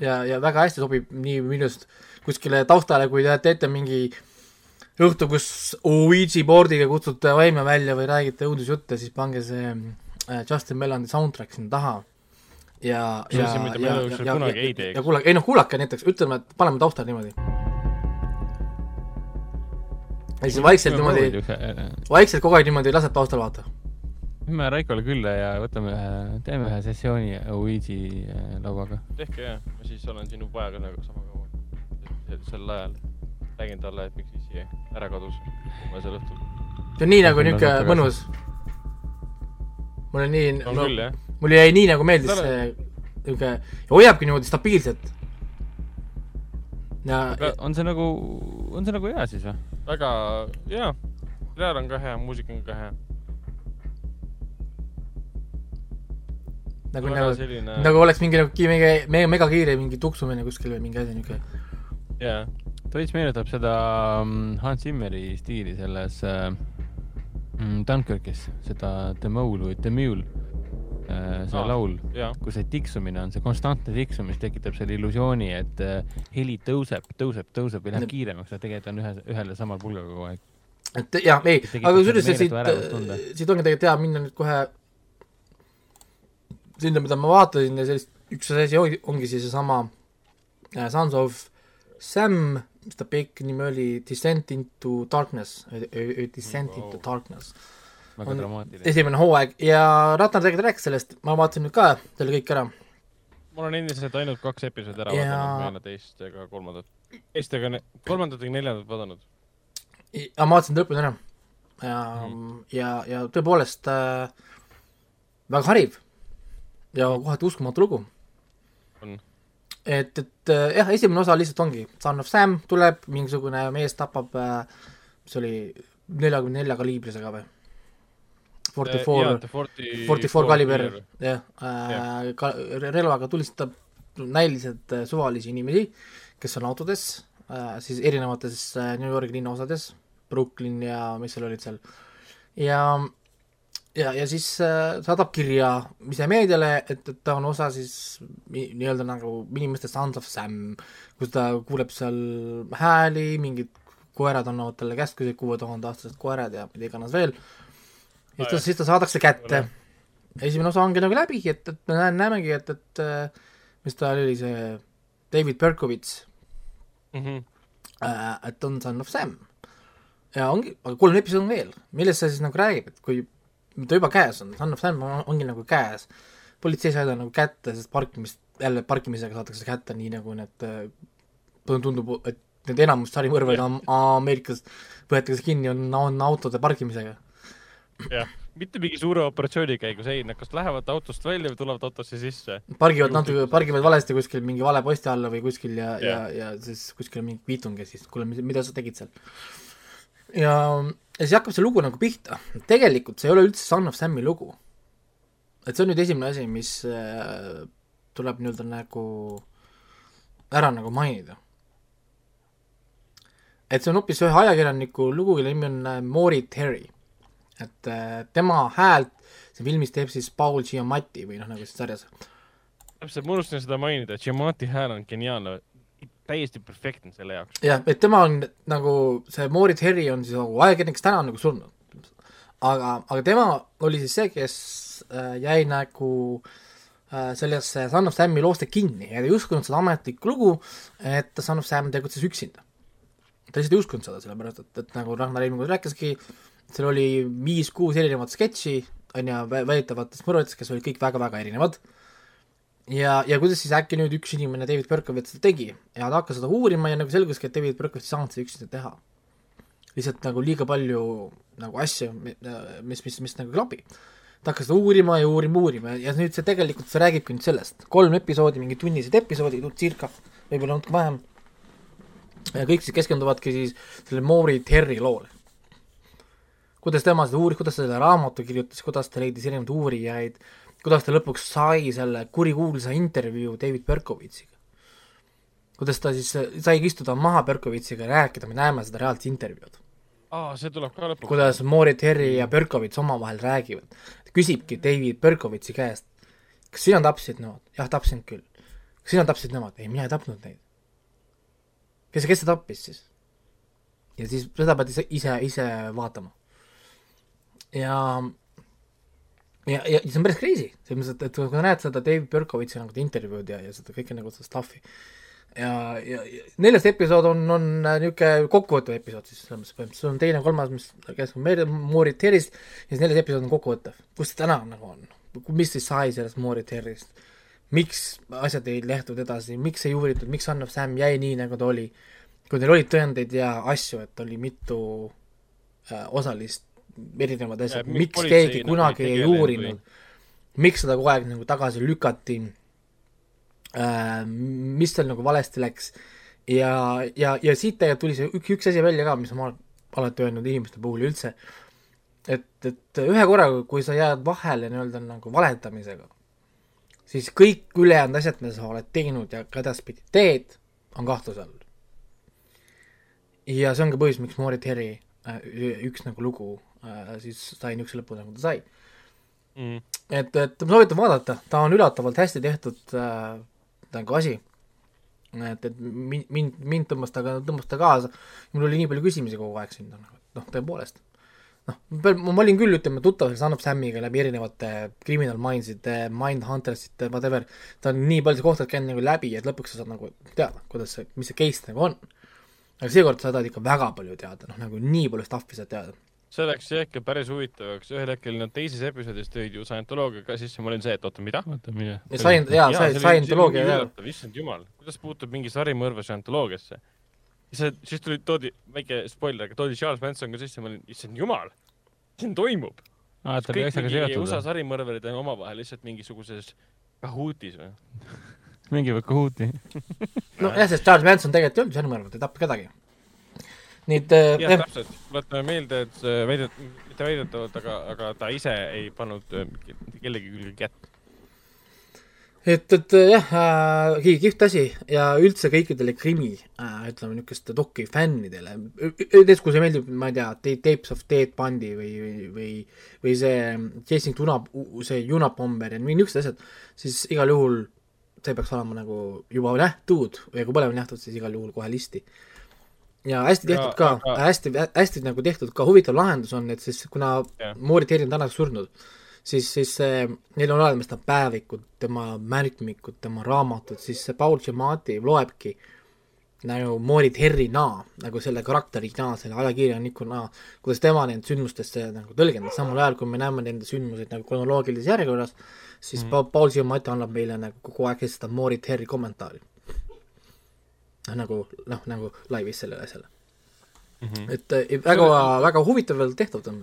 ja, ja väga hästi sobib nii minu arust kuskile taustale, kui te teete mingi õhtu, kus Ouija board'iga kutsute vaime välja või räägite õudusjutte, siis pange see äh, Justin Mellandi soundtrack sinna taha. ja, ja ja, ja, ja teeks. ja kuulake, ei noh, kuulake näiteks, ütleme, et paneme taustale niimoodi. ja siis vaikselt niimoodi, vaikselt kogu aeg niimoodi lased taustal vaata. Lähme Raikole külla ja võtame ühe, teeme ühe sessiooni Ouija äh, lauaga. tehke jah, ma siis olen sinu pojaga nagu sama kaua. sel ajal räägin talle, et miks isi ära kadus viimasel õhtul. see on nii nagu tagasi. mõnus. nii on no, küll jah. mulle jäi nii nagu meeldis Tore. see niisugune, hoiabki niimoodi stabiilselt. ja, Aga- on see nagu, on see nagu hea siis või? väga, jaa. reaal on ka hea, muusika on ka hea. nagu, väga nagu, selline, nagu oleks mingi nagu ki- mingi mega, megakiire mingi tuksumine kuskil või mingi asi niisugune. jaa. ta veits meenutab seda mm, Hans Zimmeri stiili selles äh, mm, Dunkirkis, seda The Mole või The Mule äh,, see Aa, laul, kus see tiksumine on, see konstantne tiksumine, mis tekitab selle illusiooni, et äh, heli tõuseb, tõuseb, tõuseb ja läheb Jep. kiiremaks, aga tegelikult on ühe, ühel ja samal pulgal kogu aeg. et jah, ei, aga kusjuures siit ärevustunde., siit ongi tegelikult hea minna nüüd kohe sinna, mida ma vaatasin ja sellist, üks asi ongi, ongi siis seesama äh, Sons of Sam, mis ta pikk nimi oli, Descent into Darkness, Descent into Wow. Darkness. väga On dramaatiline. esimene hooaeg ja Ragnar tegelikult rääkis sellest, ma vaatasin nüüd ka selle kõik ära. mul on endiselt ainult kaks episoodi ära Ja- vaadanud, ma ei ole teist ega kolmandat. teist ega ne- kolmandat ega neljandat vaadanud. ja ma vaatasin ta lõpuni ära. ja mm., ja, ja tõepoolest äh, väga hariv ja kohati uskumatu lugu. On. et, et äh, jah, esimene osa lihtsalt ongi, Son of Sam tuleb, mingisugune mees tapab äh,, mis oli neljakümne nelja kaliibrisega või? Forty four, Forty four kaliber, jah ka-, relvaga tulistab näiliselt suvalisi inimesi, kes on autodes äh,, siis erinevates New Yorgi linnaosades, Brooklyn ja mis seal olid seal, ja ja, ja siis äh, saadab kirja ise meediale, et, et ta on osa siis nii-öelda nagu inimeste Sons of Sam, kus ta kuuleb seal hääli, mingid koerad annavad talle käskusid, kuue tuhande aastased koerad ja mida iganes veel. ja siis ta, siis ta saadakse kätte. esimene osa ongi nagu läbi, et, et me näen, näemegi, et, et äh, mis ta oli, see David Berkovits Mhm. äh,, et on Son of Sam. ja ongi, aga kolm episoodi on veel, millest see siis nagu räägib, et kui ta juba käes on, Son of Sam on, ongi nagu käes. politsei sai ta nagu kätte, sest parkimist, jälle parkimisega saadakse kätte, nii nagu need äh, tundub, et need enamus sarimõrvaid am- Ameerikas võetakse kinni, on, on autode parkimisega. jah, mitte mingi suure operatsiooni käigus, ei, nad kas lähevad autost välja või tulevad autosse sisse. pargivad natuke, pargivad valesti kuskil mingi vale posti alla või kuskil ja, ja Jah., ja siis kuskil on mingi kviitung ja siis kuule, mida sa tegid seal. ja, ja siis hakkab see lugu nagu pihta. tegelikult see ei ole üldse Son of Sam'i lugu. et see on nüüd esimene asi, mis äh, tuleb nii-öelda nagu ära nagu mainida. et see on hoopis ühe ajakirjaniku lugu, kelle nimi on äh, Maury Terry. et äh, tema häält see filmis teeb siis Paul Giamatti või noh, nagu siin sarjas täpselt, ma unustasin seda mainida, Giamatti hääl on geniaalne, täiesti perfektne selle jaoks. jah, et tema on nagu see Maury Terry on siis nagu ajakirjanik, kes täna on nagu surnud. aga, aga tema oli siis see, kes äh, jäi nagu äh, sellesse Son of Sam'i looste kinni ja ta ei uskunud seda ametlikku lugu, et Son of Sam tegutses üksinda. ta lihtsalt ei uskunud seda, sellepärast et, et nagu Ragnar kord rääkiski, seal oli viis-kuus erinevat sketši, on ju, väidetavatest mõrvaritest, kes olid kõik väga-väga erinevad ja, ja kuidas siis äkki nüüd üks inimene, David Berkovitz seda tegi ja ta hakkas seda uurima ja nagu selguski, et David Berkovitz ei saanud seda üksinda teha. lihtsalt nagu liiga palju nagu asju, mis, mis, mis nagu ei klapi. ta hakkas seda uurima ja uurima, uurima ja nüüd see tegelikult, see räägibki nüüd sellest, kolm episoodi, mingi tunnised episoodid, circa, võib-olla natuke vähem. ja kõik siis keskenduvadki siis selle Maury Terry loole. kuidas tema seda uuris, kuidas ta selle raamatu kirjutas, kuidas ta leidis erinevaid uurijaid, kuidas ta lõpuks sai selle kurikuulsa intervjuu David Berkovitsiga. kuidas ta siis saigi istuda maha Berkovitsiga ja rääkida, me näeme seda reaalset intervjuud aa, see tuleb ka lõpuks. kuidas Maury Terry ja Berkovits omavahel räägivad. ta küsibki David Berkovitsi käest, kas sina tapsid nemad? jah, tapsin küll. kas sina tapsid nemad? ei, mina ei tapnud neid. kes, kes see tappis siis? ja siis seda pead ise, ise, ise vaatama. ja ja, ja see on päris crazy, selles mõttes, et, et kui sa näed seda David Berkovitsi nagu intervjuud ja, ja seda kõike nagu seda stuff'i ja, ja, ja neljas episood on, on niisugune kokkuvõttev episood siis selles mõttes põhimõtteliselt, sul on teine, kolmas, mis käib meil Maury Terry'st ja siis neljas episood on kokkuvõttev. kus ta täna nagu on? mis siis sai sellest Maury Terry'st? miks asjad ei lähtunud edasi, miks ei uuritud, miks of Sam jäi nii, nagu ta oli? kui neil olid tõendeid ja asju, et oli mitu äh, osalist, erinevad asjad, miks keegi nagu kunagi ei uurinud, miks seda kogu aeg nagu tagasi lükati? Äh, mis seal nagu valesti läks? Ja, ja, ja siit tegelikult tuli see üks, üks asi välja ka, mis ma olen alati öelnud inimeste puhul üldse, et, et ühe korraga, kui sa jääd vahele nii-öelda nagu valetamisega, siis kõik ülejäänud asjad, mida sa oled teinud ja ka edaspidi teed, on kahtluse all. ja see on ka põhjus, miks Maury Terry äh, üks nagu lugu siis sai niisuguse lõpu, nagu ta sai mm.. et, et ma soovitan vaadata, ta on üllatavalt hästi tehtud äh, nagu asi. et, et mind, mind, tõmbas ta, tõmbas ta kaasa. mul oli nii palju küsimusi kogu aeg siin, noh, tõepoolest. noh, ma olin küll, ütleme, tuttav Son of Samiga läbi erinevate Criminal Minds'ide, Mindhunters'ite, whatever. ta on nii paljusid kohtades käinud nagu läbi, et lõpuks sa saad nagu teada, kuidas see, mis see case nagu on. aga seekord sa tahad ikka väga palju teada, noh nagu nii palju stuff'i saad teada. See läks jah ikka päris huvitavaks, ühel hetkel nad teises episoodis tõid ju Scientoloogia ka sisse, ma olin see, et oota, mida? oota, mine. ja sain, jaa, Scientoloogia, jaa. issand jumal, kuidas puutub mingi sarimõrve Scientoloogiasse? see, siis tuli, toodi, väike spoiler, aga toodi Charles Manson ka sisse, ma olin, issand jumal, siin toimub. kõik mingi USA või? sarimõrverid on omavahel lihtsalt mingisuguses kahuutis või? *laughs* mingi või Kahooti. *laughs* nojah, sest Charles Manson tegelikult ei olnud sõnumõrv, ta ei tapnud kedagi. Et äh, jah, jah, täpselt, tuletame meelde, et see väidet-, mitte väidetavalt, aga, aga ta ise ei pannud äh, mitte kellegi külge kätt. et, et äh, jah äh,, kihvt asi. Ja üldse kõikidele krimi äh,, ütleme niisuguste doki fännidele, näiteks kui see meeldib, ma ei tea, Tapes of Dead Bandi või, või, või või see Chasing Tuna, see Unabomber ja niisugused asjad, siis igal juhul see peaks olema nagu juba nähtud ja kui pole veel nähtud, siis igal juhul kohe listi ja hästi tehtud ka. hästi, hästi nagu tehtud ka. Huvitav lahendus on, et siis kuna Terry on tänaseks surnud, siis, siis äh, neil on olemas ta päevikud, tema märkmikud, tema raamatud, siis see Paul Giamatti loebki nagu Maury Terry'na, nagu selle karakterina, selle ajakirjanikuna, kuidas tema neid sündmustesse nagu tõlgendas, samal ajal kui me näeme nende sündmuseid nagu kronoloogilises järjekorras, siis mm. Paul Giamatti annab meile nagu kogu aeg seda Maury Terry kommentaari. noh, nagu, noh, nagu laivis sellele asjale. et äh, väga, väga huvitav veel tehtud on.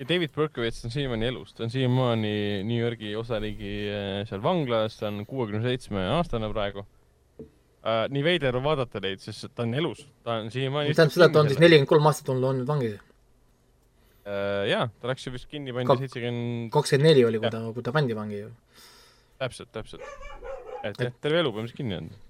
ja David Berkovitz on siiamaani elus, ta on siiamaani New Yorgi osariigi äh, seal vanglas, ta on kuuekümne seitsme aastane praegu uh,. nii veider on vaadata neid, sest ta on elus, ta on siiamaani tähendab seda, et ta on siis nelikümmend kolm aastat olnud, olnud vangis. uh,. jaa, ta läks ju vist kinni, pandi seitsekümmend, kakskümmend neli oli, kui ta, kui ta pandi vangi ju. täpselt, täpselt. et jah, terve elu põhimõtteliselt kinni olnud.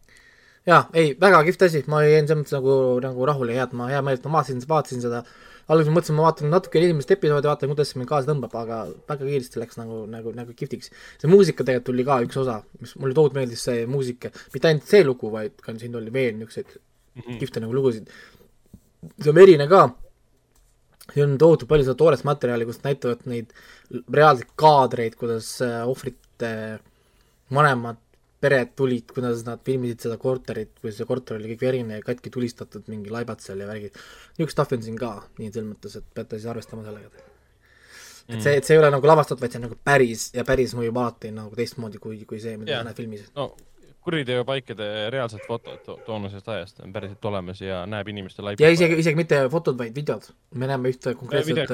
jaa, ei, väga kihvt asi, ma jäin selles mõttes nagu, nagu rahule ja head, ma hea meelega vaatasin, vaatasin seda, alguses mõtlesin, ma vaatan natuke esimest episoodi, vaatan, kuidas see mind kaasa tõmbab, aga väga kiiresti läks nagu, nagu, nagu kihvtiks. see muusika tegelikult tuli ka üks osa, mis mulle tohutult meeldis, see muusika, mitte ainult see lugu, vaid ka siin oli veel niisuguseid kihvte nagu lugusid. see on verine ka, siin on tohutult palju seda toorest materjali, kus näitavad neid reaalseid kaadreid, kuidas äh, ohvrite vanemad pered tulid, kuidas nad filmisid seda korterit, kui see korter oli kõik verine ja katki tulistatud, mingi laibad seal ja värgid. niisugust stuff'i on siin ka, nii selles mõttes, et peate siis arvestama sellega. et see, et see ei ole nagu lavastatud, vaid see on nagu päris ja päris mõjub alati nagu teistmoodi kui, kui see, mida sa näed filmis. no kuriteopaikade reaalsed fotod to toonasest ajast on päriselt olemas ja näeb inimeste laipi. ja isegi, isegi mitte fotod, vaid videod. me näeme ühte konkreetset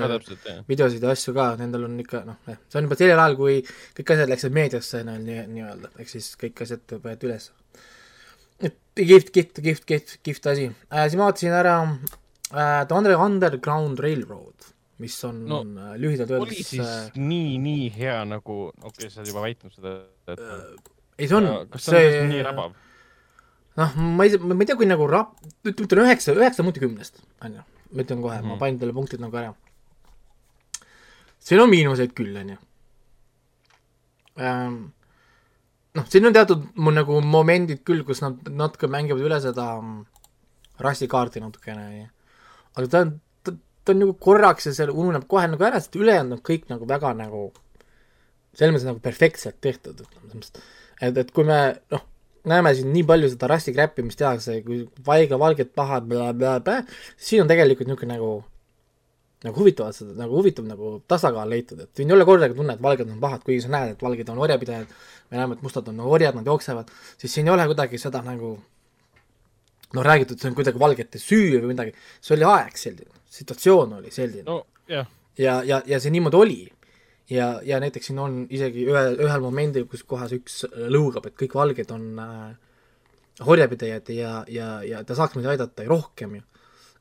äh, videosid ja asju ka, nendel on ikka noh, see on juba sellel ajal, kui kõik asjad läksid meediasse no, nii, nii-öelda, ehk siis kõik asjad võeti üles. kihvt, kihvt, kihvt, kihvt, kihvt asi äh,. siis ma vaatasin ära äh, The Under- Underground Railroad, mis on No, no, lühidalt oli öeldes siis äh, nii, nii hea nagu, okei okay,, sa oled juba väitnud seda, et ei, see on, see noh, ma ei, ma ei tea, kui nagu rap-, ütlen üheksa, üheksa punkti kümnest, on ju, ma ütlen kohe mm, -hmm. ma Mhm. panin talle punktid nagu ära. siin on miinuseid küll, on ju. noh, siin on teatud mul nagu momendid küll, kus nad natuke mängivad üle seda mm, rassikaarti natukene, aga ta on, ta, ta on nagu korraks ja see ununeb kohe nagu ära, sest ülejäänud on kõik nagu väga nagu selles mõttes nagu perfektselt tehtud, ütleme selles mõttes, et, et kui me noh, näeme siin nii palju seda rassi kräppi, mis tehakse, kui vaiga valged pahad blablabla, siin on tegelikult niisugune nagu nagu huvitavad seda, nagu huvitav nagu tasakaal leitud, et siin ei ole kordagi tunne, et valged on pahad, kuigi sa näed, et valged on orjapidajad, me näeme, et mustad on orjad, nad jooksevad, siis siin ei ole kuidagi seda nagu noh, räägitud, see on kuidagi valgete süü või midagi, see oli aeg selline, situatsioon oli selline. No jah, ja, ja, ja see niimoodi oli. ja, ja näiteks siin on isegi ühe, ühel momendil, kus kohas üks lõugab, et kõik valged on äh, orjapidajad ja, ja, ja ta saaks meid aidata ja rohkem ju.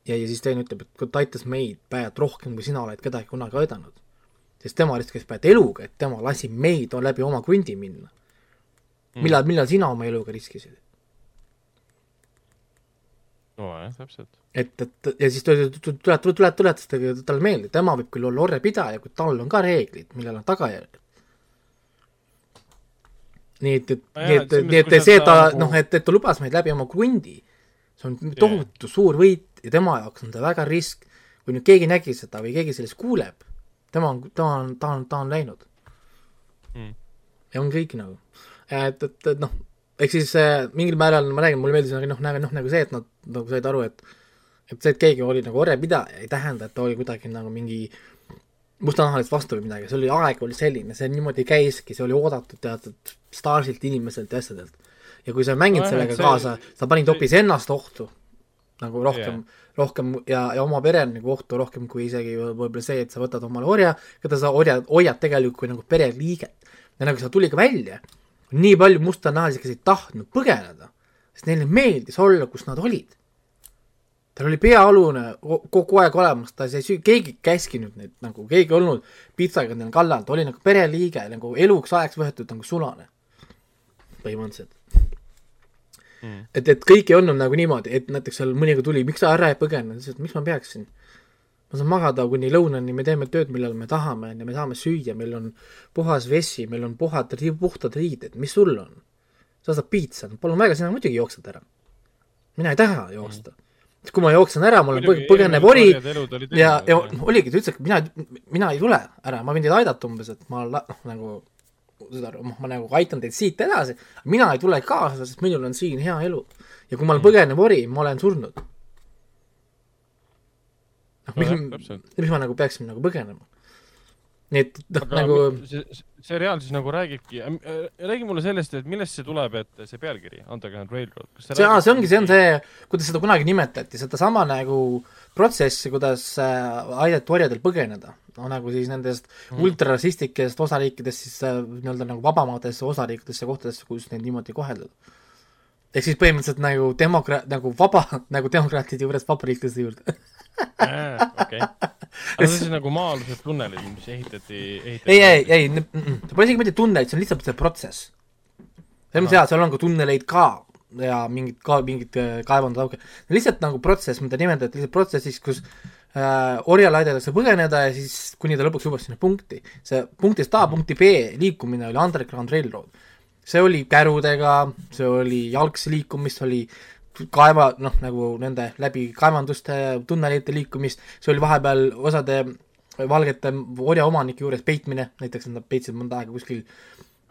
ja, ja siis teine ütleb, et ta aitas meid, Päät, rohkem kui sina oled kedagi kunagi aidanud. sest tema riskis Päät eluga, et tema lasi meid läbi oma krundi minna. millal, millal sina oma eluga riskisid? nojah, täpselt. et, et ja siis tule, tule, tule, tule, tuletas ta- talle meelde, tema võib küll olla orjapidaja, kuid tal on ka reeglid, millel on tagajärjed. nii et, et, nii et et, nii et mõttes, see et ta ta nagu- noh, et, et ta lubas meid läbi oma krundi, see on tohutu suur võit ja tema jaoks on ta väga risk. kui nüüd keegi nägi seda või keegi sellest kuuleb, tema on, ta on, ta on, ta on läinud Mm. ja on kõik nagu, et, et, et noh, ehk siis äh, mingil määral ma räägin, mulle meeldis nagu noh, nagu noh, nagu see, et nad nagu said aru, et et see, et keegi oli nagu orjapidaja, ei tähenda, et ta oli kuidagi nagu mingi mustanahalist vastu või midagi, see oli, aeg oli selline, see niimoodi käiski, see oli oodatud teatud staarsilt inimeselt ja asjadelt. ja kui sa ei mänginud Nojah, sellega see- kaasa, sa panid hoopis ennast ohtu nagu rohkem Jaa. rohkem ja, ja oma pere nagu ohtu rohkem kui isegi võib- võib-olla see, et sa võtad omale orja, keda sa orja, hoiad tegelikult kui nagu pereliiget. ja nagu see tuli ka välja, nii palju mustanahalisi, kes ei tahtnud põgeneda, sest neile meeldis olla, kus nad olid. tal oli peaalune ko- kogu aeg olemas, ta ei süü-, keegi ei käskinud neid nagu, keegi ei olnud pitsaga neil kallal, ta oli nagu pereliige, nagu eluks ajaks võetud nagu sulane. põhimõtteliselt Mm. et, et kõik ei olnud nagu niimoodi, et näiteks seal mõnikord tuli, miks sa ära ei põgene, ta ütles, et miks ma peaksin. Ma saan magada kuni lõunani, me teeme tööd, millal me tahame, onju, me saame süüa, meil on puhas vesi, meil on puhad, puhtad riided, mis sul on? sa ostad piitsa, palun väga, sina muidugi jooksed ära. mina ei taha joosta. kui ma jooksen ära, mul on põg- põgenev ori ja, ja oligi, ta ütles, et mina, mina ei tule ära, ma võin teid aidata umbes, et ma la- noh, nagu saad aru, ma nagu aitan teid siit edasi, mina ei tule kaasa, sest minul on siin hea elu. ja kui ma olen põgenev ori, ma olen surnud. noh, ma täpselt., miks ma nagu peaksin nagu põgenema? nii et noh, nagu see, see reaal siis nagu räägibki, räägi mulle sellest, et millest see tuleb, et see pealkiri, Underground Railroad. see, aa, see ongi, see on see, kuidas seda kunagi nimetati, sedasama nagu protsessi, kuidas äh, aidati orjadel põgeneda. no nagu siis nendest mm. ultrarassistlikest osariikidest siis äh, nii-öelda nagu vabamaadesse osariikidesse, kohtadesse, kus neid niimoodi koheldud. ehk siis põhimõtteliselt nagu demokraat, nagu vaba, *laughs* nagu demokraatide juures vabariiklaste juurde. *laughs* okei. aga see on siis nagu maa-alused tunnelid, mis ehitati, ehitati. ei, ei, ei, see pole isegi mitte tunnelid, see on lihtsalt see protsess. selles mõttes jaa, seal on ka tunneleid ka ja mingid ka mingid äh, kaevandud auke, lihtsalt nagu protsess, mida nimetati lihtsalt protsessiks, kus äh, orjal aidatakse põgeneda ja siis kuni ta lõpuks jõuab sinna punkti. see punktist A punkti B liikumine oli Underground Railroad. see oli kärudega, see oli jalgsi liikumist, oli kaeva, noh nagu nende läbi kaevanduste tunnelite liikumist, see oli vahepeal osade valgete orjaomanike juures peitmine, näiteks nad peitsid mõnda aega kuskil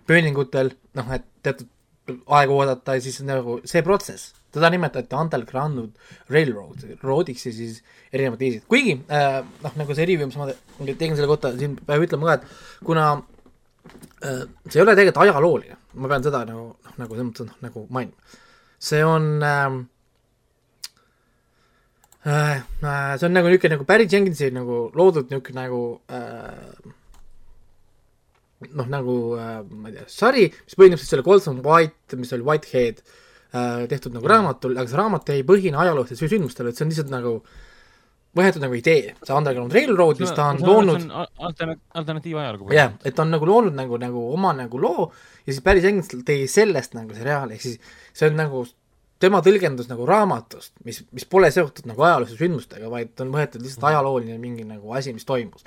pööningutel, noh et teatud aega oodata ja siis nagu see protsess, teda nimetati Underground Railroad, roadiks ja siis erinevad viisid, kuigi äh, noh, nagu see review, mis ma te- tegin selle kohta, siin peab ütlema ka, et kuna äh, see ei ole tegelikult ajalooline, ma pean seda nagu, noh nagu selles mõttes noh, nagu mainima, see on ähm, äh, äh, see on nagu niisugune nagu Barry Jenkinsi nagu loodud niisugune nagu äh, noh, nagu äh, ma ei tea, sari, mis põhineb siis selle Colson White, mis oli Whitehead äh, tehtud nagu raamatul, aga see raamat ei põhine ajaloolistel sündmustel, et see on lihtsalt nagu võetud nagu idee, see Underground Railroad, mis ta on loonud, altern-, alternatiiv ajalugu. jah, et ta on nagu loonud nagu, nagu oma nagu loo ja siis päris endiselt tegi sellest nagu seriaali, ehk siis see on nagu tema tõlgendus nagu raamatust, mis, mis pole seotud nagu ajalooliste sündmustega, vaid on võetud lihtsalt ajalooline mingi nagu asi, mis toimus.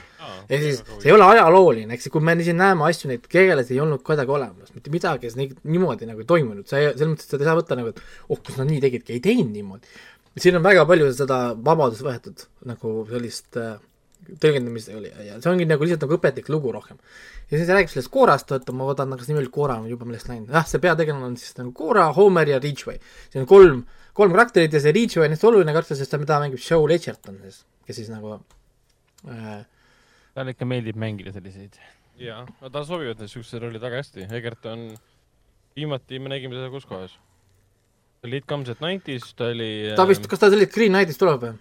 ehk siis see ei ole ajalooline, eks kui me siin näeme asju, neid tegelasi ei olnud kuidagi olemas, mitte midagi nii- niimoodi nagu ei toimunud, sa ei, selles mõttes, et seda ei saa võtta nagu, et oh, kus nad nii tegidki, ei teinud niimoodi. Siin on väga palju seda vabadust võetud nagu sellist äh, tõlgendamist oli ja, see ongi nagu lihtsalt nagu õpetlik lugu rohkem. ja siis räägib sellest Coorast, oota ma võtan, kas nimi oli Coora, ma juba millest läinud, jah, see peategelane on siis nagu Coora, Homer ja Ridgway. siin on kolm, kolm karakterit ja see Ridgway on hästi oluline karakter, sest ta, mängib Joe Ledgerton siis, kes siis nagu äh, talle ikka meeldib mängida selliseid. jaa, no tal sobivad need siuksed rollid väga hästi, Egert on, viimati me nägime teda kus kohas? Oli It Comes at Nightis, ta oli ta vist, kas ta sellest Green Knightist tuleb või?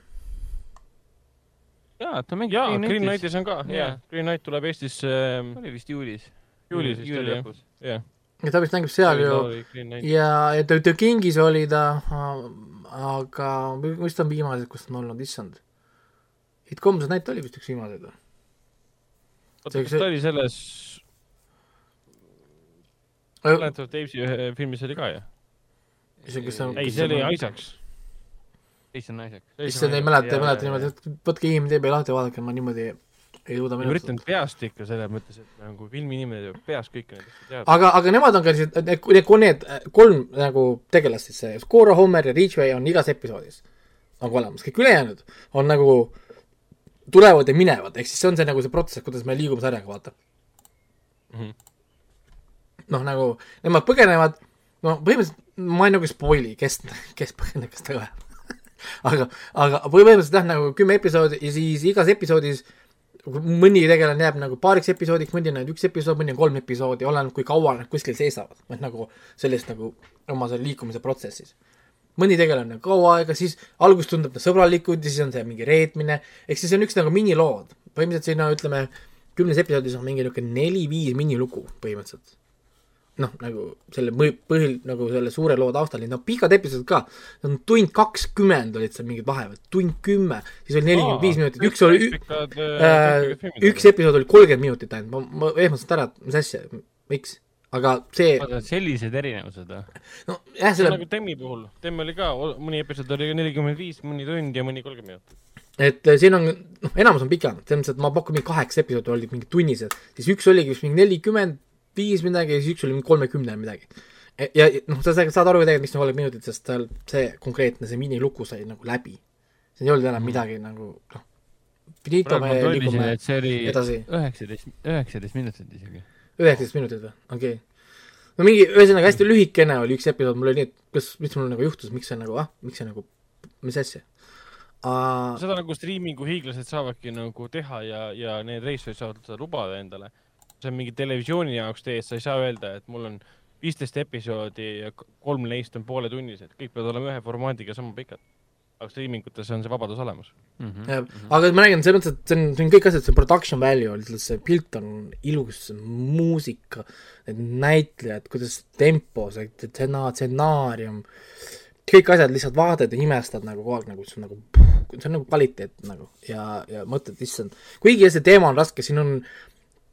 jaa, ta mängib jaa, Green Knightis on ka, Jaa. Green Knight tuleb Eestisse ähm, oli vist juulis. juulis vist oli jah, jah. ja ta vist mängib seal ju ja, ja The, The Kingis oli ta, aga mis ta on viimased, kus ta on olnud, issand. It Comes at Night oli vist üks viimaseid või? oota, kas ta oli selles Planet of the Apes'i ühe filmis oli ka ju? see, kes on ei, see oli Isaacs. Jason Isaac. issand, ei mäleta, ei mäleta niimoodi, et võtke IMDB lahti ja vaadake, ma niimoodi ei suuda ma meenutada üritan. peast ikka selles mõttes, et nagu filmiinimene teab peast kõike neid asju teada. aga, aga nemad on ka sellised, need, need, need kolm nagu tegelast siis, see Cora, Homer ja Ridgway on igas episoodis nagu olemas, kõik ülejäänud on nagu tulevad ja minevad, ehk siis see on see nagu see protsess, kuidas me liigume sarjaga, vaata Mhm. noh, nagu nemad põgenevad, no põhimõtteliselt ma ei nagu spoil'i, kes, kes põgeneb, kes taga läheb. aga, aga põhimõtteliselt jah, nagu kümme episoodi ja siis igas episoodis mõni tegelane jääb nagu paariks episoodiks, mõni on ainult üks episood, mõni on kolm episoodi, oleneb kui kaua nad kuskil seisavad, et nagu sellist nagu oma selle liikumise protsessis. mõni tegelane on kaua aega, siis alguses tundub ta sõbralikud ja siis on see mingi reetmine, ehk siis see on üks nagu minilood, põhimõtteliselt siin on, ütleme, kümnes episoodis on mingi niisugune neli-viis minilugu põhimõtteliselt noh, nagu selle põhil, nagu selle suure loo taustal, no pikad episoodid ka, on tund kakskümmend olid seal mingid vahepeal, tund kümme, siis oli nelikümmend viis minutit, üks oli, äh, üks episood oli kolmkümmend minutit ainult, ma, ma ehmatasin ära, et mis asja, miks, aga see, oota, sellised erinevused või? no jah, see on selle nagu Temmi puhul, Temm oli ka, mõni episood oli nelikümmend viis, mõni tund ja mõni kolmkümmend minutit. et äh, siin on, noh, enamus on pikemad, selles mõttes, et ma pakun mingi kaheksa episoodi olid mingid tunnised, siis üks oligi vist mingi nelikümmend viis midagi ja siis üks oli kolmekümne midagi. ja ja noh, sa sa- saad aru tegelikult, miks see kolmkümmend minutit, sest tal see konkreetne, see minilugu sai nagu läbi. siin ei olnud enam midagi nagu noh, finito, me liigume edasi üheksateist, üheksateist minutit isegi. üheksateist minutit või, okei okay.. no mingi, ühesõnaga hästi lühikene oli üks episood, mul oli nii, et kas, mis mul nagu juhtus, miks see nagu, ah, miks see nagu, mis asja uh,. seda nagu striimingu hiiglased saavadki nagu teha ja, ja need reisijad saavad lubada endale. See on mingi televisiooni jaoks teed, sa ei saa öelda, et mul on viisteist episoodi ja kolm neist on pooletunnised, kõik peavad olema ühe formaadiga sama pikad. aga striimingutes on see vabadus olemas. Mhm. jah, aga ma räägin selles mõttes, et see on, see on kõik asjad, see production value on lihtsalt see pilt on ilus, see muusika, need näitlejad, kuidas tempo, see stsenaar- stsenaarium, kõik asjad lihtsalt vaatad ja imestad nagu kogu aeg nagu see on nagu, see on nagu kvaliteet nagu ja, ja mõtled, issand, kuigi see teema on raske, siin on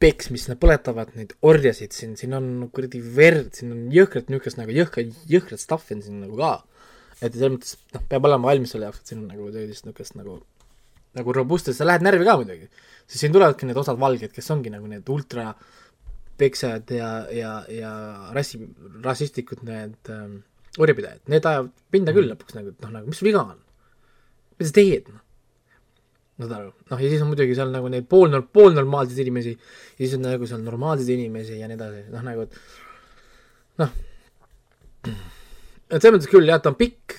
peks, mis nad põletavad neid orjasid siin, siin on kuradi verd, siin on jõhkrat niisugust nagu jõhka, jõhkrat stuff'i on siin nagu ka. et selles mõttes, noh, peab olema valmis selle jaoks, et siin on nagu sellist niisugust nagu nagu robustset, sa lähed närvi ka muidugi. sest siin tulevadki need osad valged, kes ongi nagu need ultra peksajad ja, ja, ja rassi, rassistlikud need ähm, orjapidajad, need ajavad pinda küll lõpuks nagu, et noh, nagu mis viga on? mida sa teed, noh? Saad aru, noh ja siis on muidugi seal nagu neid pool, poolnormaalseid inimesi ja siis on nagu seal normaalseid inimesi ja nii edasi, noh nagu, et noh, et selles mõttes küll jah, ta on pikk,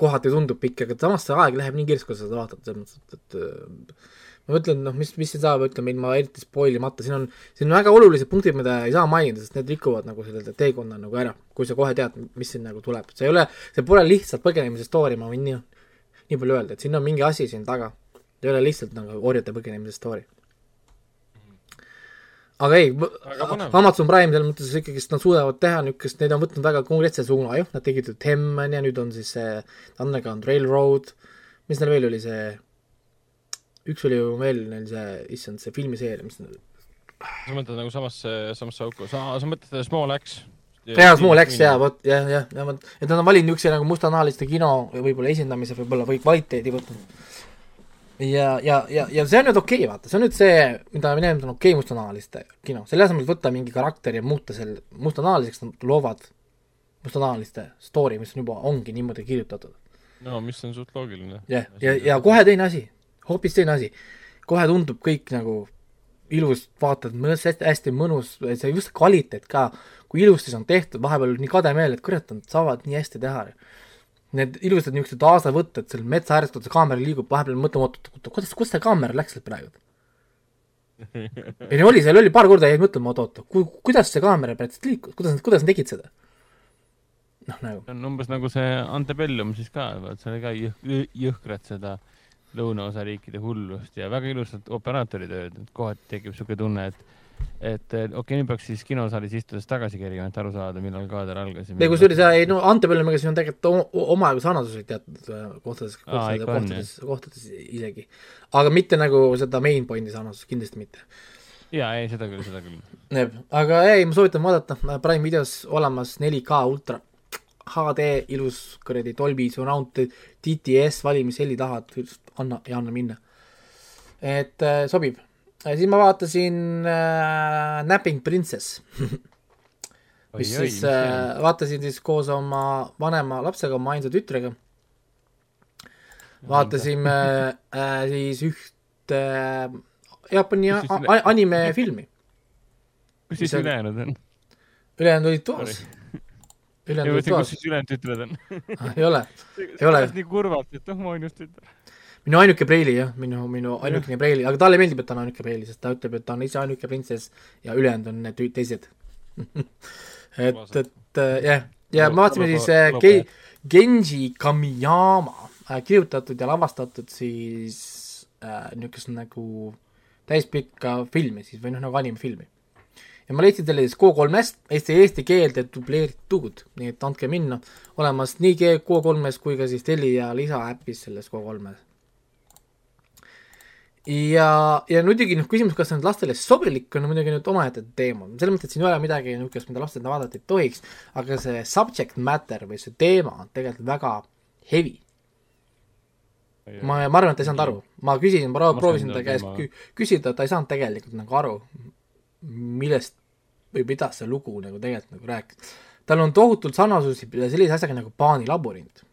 kohati tundub pikk, aga samas see aeg läheb nii kiiresti, kui sa seda vaatad, selles mõttes, et, et äh, ma mõtlen, noh, mis, mis siin saab, ütleme ilma eriti spoilimata, siin on, siin on väga olulised punktid, mida ei saa mainida, sest need rikuvad nagu selle teekonna nagu ära, kui sa kohe tead, mis siin nagu tuleb, see ei ole, see pole lihtsalt põgenemise story, ma võin nii, nii palju öelda, et siin on mingi asi siin taga, ei ole lihtsalt nagu orjade põgenemise story. aga ei Amazon Prime selles mõttes ikkagist nad suudavad teha niisugust, neid on võtnud väga konkreetse suuna ju, nad tegid ju Temmen ja nüüd on siis see Underground Railroad, mis neil veel oli see, üks oli ju veel neil see, issand, see filmiseeria, mis neil sa mõtled nagu samasse, samasse auku, sa, sa mõtled Small X? jaa, Small X jaa, vot jah, jah, ja vot, et nad on valinud niisuguse nagu mustanahaliste kino võib-olla esindamise võib-olla või kvaliteedi võtnud. ja, ja, ja, ja see on nüüd okei okay,, vaata, see on nüüd see, mida mina nimetan okei okay, mustanahaliste kino, selle asemel, võtta mingi karakter ja muuta selle mustanahaliseks, nad loovad mustanahaliste story, mis on juba, ongi niimoodi kirjutatud. no mis on suht loogiline. jah, ja, ja kohe teine asi, hoopis teine asi, kohe tundub kõik nagu ilus, vaatad, hästi, mõnus, see just kvaliteet ka, kui ilusti see on tehtud, vahepeal oli nii kade meel, et kurat, nad saavad nii hästi teha. Need ilusad niisugused aastavõtted seal metsa ääres, kui see kaamera liigub, vahepeal mõtlema, oot, oot, kuidas, kus see kaamera läks sealt praegu? ei no oli, seal oli paar korda jäid mõtlema, oot, oot, ku-, kuidas see kaamera pärast liikus, kuidas nad, kuidas nad tegid seda? noh, nagu see on umbes nagu see Antebellum siis ka, vaat seal oli ka jõh-, jõhkrat seda lõunaosa riikide hullust ja väga ilusat operaatori tööd, et kohati tekib siuke tunne, et et okei okay,, nüüd peaks siis kinosaalis istudes tagasi kerima, et aru saada, millal kaader algas. ei, kusjuures ei no Antebellumiga siin on tegelikult omajagu sarnasusi teatud äh, kohtades, kohtades, kohtades, kohtades isegi. aga mitte nagu seda main point'i sarnasus, kindlasti mitte. jaa, ei seda küll, seda küll. Aga ei, ma soovitan vaadata, Prime videos olemas 4K ultra HD ilus kuradi Dolby Surround TTS valimishelli tahad, anna ja anna minna. et äh, sobib. siis ma vaatasin äh, Napping Princess, mis siis äh, vaatasin siis koos oma vanema lapsega, oma ainsa tütrega. vaatasime *laughs* äh, siis ühte äh, Jaapani Mis siis a- üle- a- animefilmi, kus siis ülejäänud on? ülejäänud olid toas. Ülejäänud olid mõtle, kus toas, siis ülejäänud tütred on? ei ole. Ei ole. nii kurvalt, et oh, mu ainus tütar. minu ainuke preili jah, minu, minu ainukene preili, aga talle meeldib, et ta on ainuke preili, sest ta ütleb, et ta on ise ainuke printsess ja ülejäänud on need teised. *laughs* et, et äh, jah, ja me vaatasime siis äh, Ge-, Genji Kamiyama äh, kirjutatud ja lavastatud siis äh, niisugust nagu täispikka filmi siis või noh, nagu animefilmi. Ja ma leidsin selle siis K3-st, Eesti, eesti keelde dubleeritud, nii et andke minna, olemas nii G- K3-s kui ka siis Telia lisaäpis selles K3-s. ja, ja muidugi noh, küsimus, kas see nüüd lastele sobilik on muidugi nüüd omaette teema, selles mõttes, et siin ei ole midagi niisugust, mida lastele vaadata ei tohiks, aga see subject matter või see teema on tegelikult väga heavy. ma, ma arvan, et ta ei saanud aru, ma küsisin, proovisin ta käest küsida, ta ei saanud tegelikult nagu aru, millest või mida see lugu nagu tegelikult nagu rääkis. tal on tohutult sarnasusi sellise asjaga nagu Paani labürint.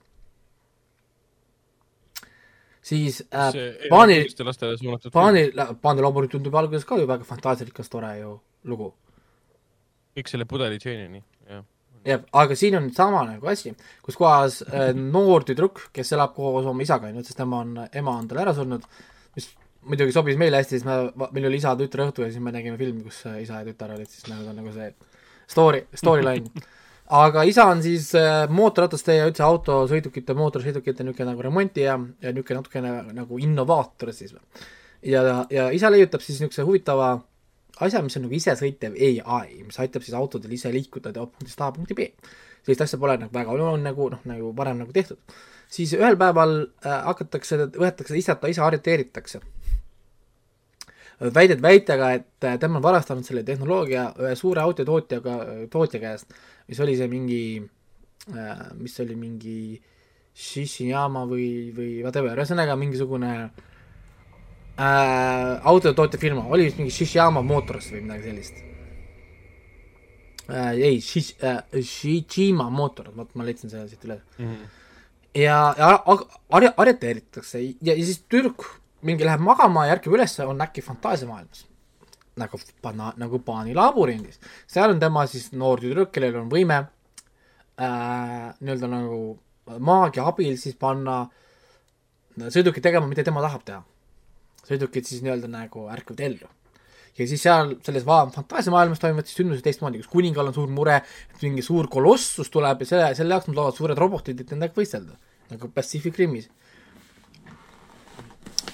siis äh, Paani, lastele suunatud. Paani, Paani labürint tundub alguses ka ju väga fantastilikas, tore ju lugu. kõik selle pudeli tšeenini, jah. jah, aga siin on sama nagu asi, kus kohas äh, noor tüdruk, kes elab koos oma isaga, onju, sest tema on, ema on tal ära surnud, mis muidugi sobis meile hästi, siis me, meil oli isa-tütre õhtu ja siis me nägime filmi, kus äh, isa ja tütar olid siis nagu, nagu see story, storyline. *laughs* aga isa on siis äh, mootorrataste ja üldse autosõidukite, mootorsõidukite niisugune nagu remontija ja niisugune natukene nagu innovaator siis. ja, ja isa leiutab siis niisuguse huvitava asja, mis on nagu isesõitev ai, mis aitab siis autodel ise liikuda punktist A punkti B. sellist asja pole nagu väga on nagu noh, nagu varem nagu tehtud. siis ühel päeval äh, hakatakse, võetakse ise, ta ise arreteeritakse. Väidet väitega, et äh, tema on varastanud selle tehnoloogia ühe suure autotootjaga, tootja käest, mis oli see mingi äh,, mis oli mingi Shishiyama või, või whatever, ühesõnaga mingisugune äh, autotootjafirma, oli vist mingi Shishiyama Motors või midagi sellist. Äh,. ei, Shish- äh,, Shijima Motors, vot ma leidsin selle siit üles. ja, ja ar- ar- arreteeritakse ja, ja siis tüdruk mingi läheb magama ja ärkab üles, on äkki fantaasiamaailmas. nagu pana-, nagu Paani labürindis. seal on tema siis noor tüdruk, kellel on võime äh, nii-öelda nagu maagia abil siis panna sõidukit tegema, mida tema tahab teha sõidukid siis nii-öelda nagu ärkavad ellu. ja siis seal selles va- fantaasiamaailmas toimuvad siis sündmused teistmoodi, kus kuningal on suur mure, et mingi suur kolossus tuleb ja selle, selle jaoks nad loovad suured robotid, et nendega võistelda. nagu Pacific Rimis.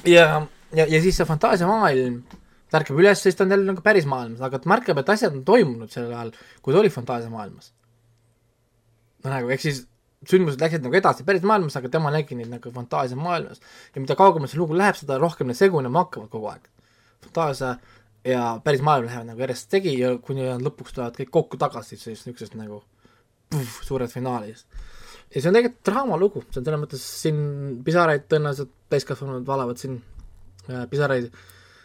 ja, ja, ja siis see fantaasiamaailm ta ärkab üles, siis ta on jälle nagu päris maailmas, aga ta märkab, et asjad on toimunud sel ajal, kui ta oli fantaasiamaailmas. no nagu, ehk siis sündmused läksid nagu edasi päris maailmas, aga tema nägi neid nagu fantaasiamaailmas. ja mida kaugemale see lugu läheb, seda rohkem need segunema hakkavad kogu aeg. fantaasia ja päris maailm lähevad nagu järjest segi ja kuni lõpuks tulevad kõik kokku tagasi siis niisugusest nagu puh, suures finaalis. Ja see on tegelikult draamalugu, see on selles mõttes siin pisaraid tõenäoliselt täiskasvanud valavad siin äh, pisaraid,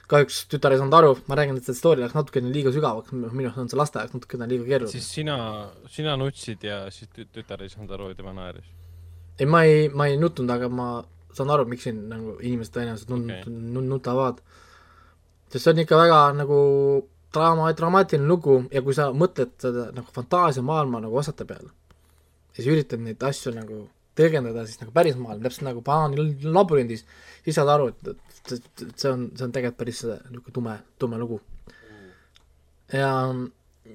kahjuks tütar ei saanud aru, ma räägin, et see story läks natukene liiga sügavaks, minu arust on see laste jaoks natukene liiga keeruline. siis sina, sina nutsid ja siis tü- tütar ei saanud aru ja tema naeris. ei, ma ei, ma ei nutnud, aga ma saan aru, miks siin nagu inimesed tõenäoliselt nut- okay., nutavad. sest see on ikka väga nagu draama, dramaatiline lugu ja kui sa mõtled seda nagu fantaasiamaailma nagu osade peale, siis üritad neid asju nagu tõlgendada siis nagu päris maailm, täpselt nagu banaani labürindis, siis saad aru, et, et, et see on, see on tegelikult päris niisugune tume, tume lugu. ja,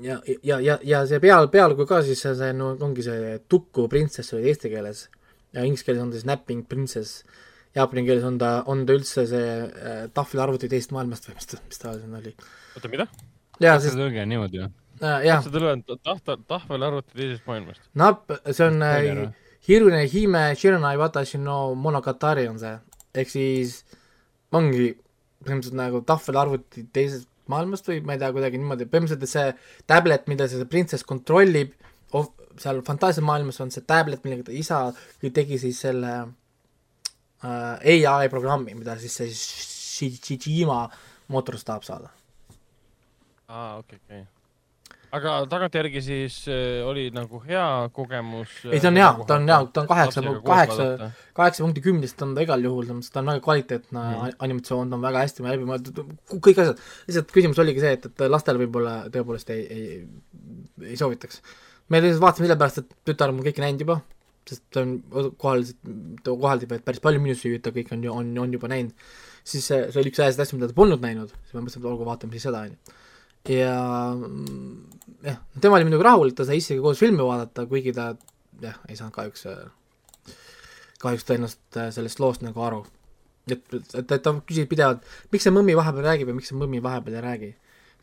ja, ja, ja, ja see peal, pealkuu ka siis see, see no ongi see Tukku printsess oli eesti keeles ja inglise keeles on ta siis Napping Princess, jaapani keeles on ta, on ta üldse see äh, tahvelarvuti teisest maailmast või mis ta, mis ta siin oli. oota, mida? jaa, see sest tõlge on niimoodi või? jah, see tuleb tahta, tahvelarvuti teisest maailmast. Napp, see on äh, Hirune Hime Shiranai Watashi no Monogatari on see, ehk siis ongi põhimõtteliselt nagu tahvelarvuti teisest maailmast või ma ei tea, kuidagi niimoodi, põhimõtteliselt see tablet, mida see printsess kontrollib, seal fantaasiamaailmas on see tablet, millega ta isa tegi siis selle äh, ai programmi, mida siis see Shi- Shijima mootorist tahab saada. aa, okei, okei. Aga tagantjärgi siis äh, oli nagu hea kogemus. ei, see on hea, ta on hea, ta on kaheksa, kaheksa, kaheksa punkti kümnest on ta igal juhul, selles mõttes ta on väga kvaliteetne mm. animatsioon, ta on väga hästi läbi mõeldud, kõik asjad, lihtsalt küsimus oligi see, et, et lastel võib-olla tõepoolest ei, ei, ei soovitaks. me lihtsalt vaatasime sellepärast, et tütar on kõike näinud juba, sest ta on kohal, ta kohaldab päris palju minuseid, ta kõik on on, on juba näinud, siis see, see oli üks väheseid asju, mida ta polnud näinud, siis me mõtlesime, et olgu, vaatame siis seda, on ju. ja mm, jah, tema oli muidugi rahul, et ta sai isegi koos filmi vaadata, kuigi ta jah, ei saanud kahjuks kahjuks ennast äh, sellest loost nagu aru. et, et, et ta küsib pidevalt, miks see mõmmi vahepeal räägib ja miks see mõmmi vahepeal ei räägi.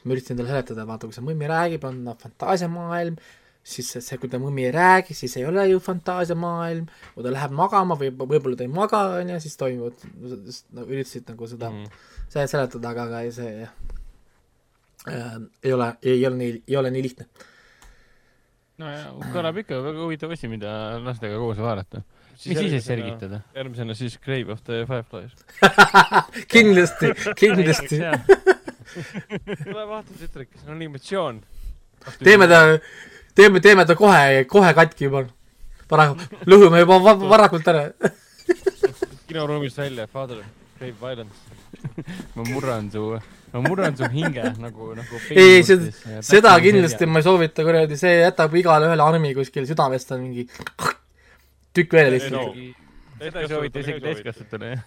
ma üritasin talle seletada, vaata kui see mõmmi räägib, on no, fantaasiamaailm, siis see, kui ta mõmmi ei räägi, siis ei ole ju fantaasiamaailm, kui ta läheb magama või võib-olla ta ei maga, on ju, siis toimuvad, no üritasid nagu seda mm. see seletada, aga, aga see jah ei ole, ei ole nii, ei ole nii lihtne. no ja kõlab ikka väga huvitav asi, mida lastega koos vaadata. mis ise selgitada? järgmisena siis Grave of the Fireflies. *laughs* kindlasti, kindlasti. tule vaata, ütle, kas on animatsioon. teeme ta, teeme, teeme ta kohe, kohe katki juba. paraku lõhume juba va varakult ära. kinoruumist välja, Father Grave Violence. *laughs* ma murran su, ma murran su hinge nagu, nagu ei, seda, seda kindlasti ma ei soovita, kuradi, see jätab igale ühele armi kuskil südamest on mingi tükk välja Ei, no. lihtsalt. seda ei soovita isegi täiskasvanutele, jah.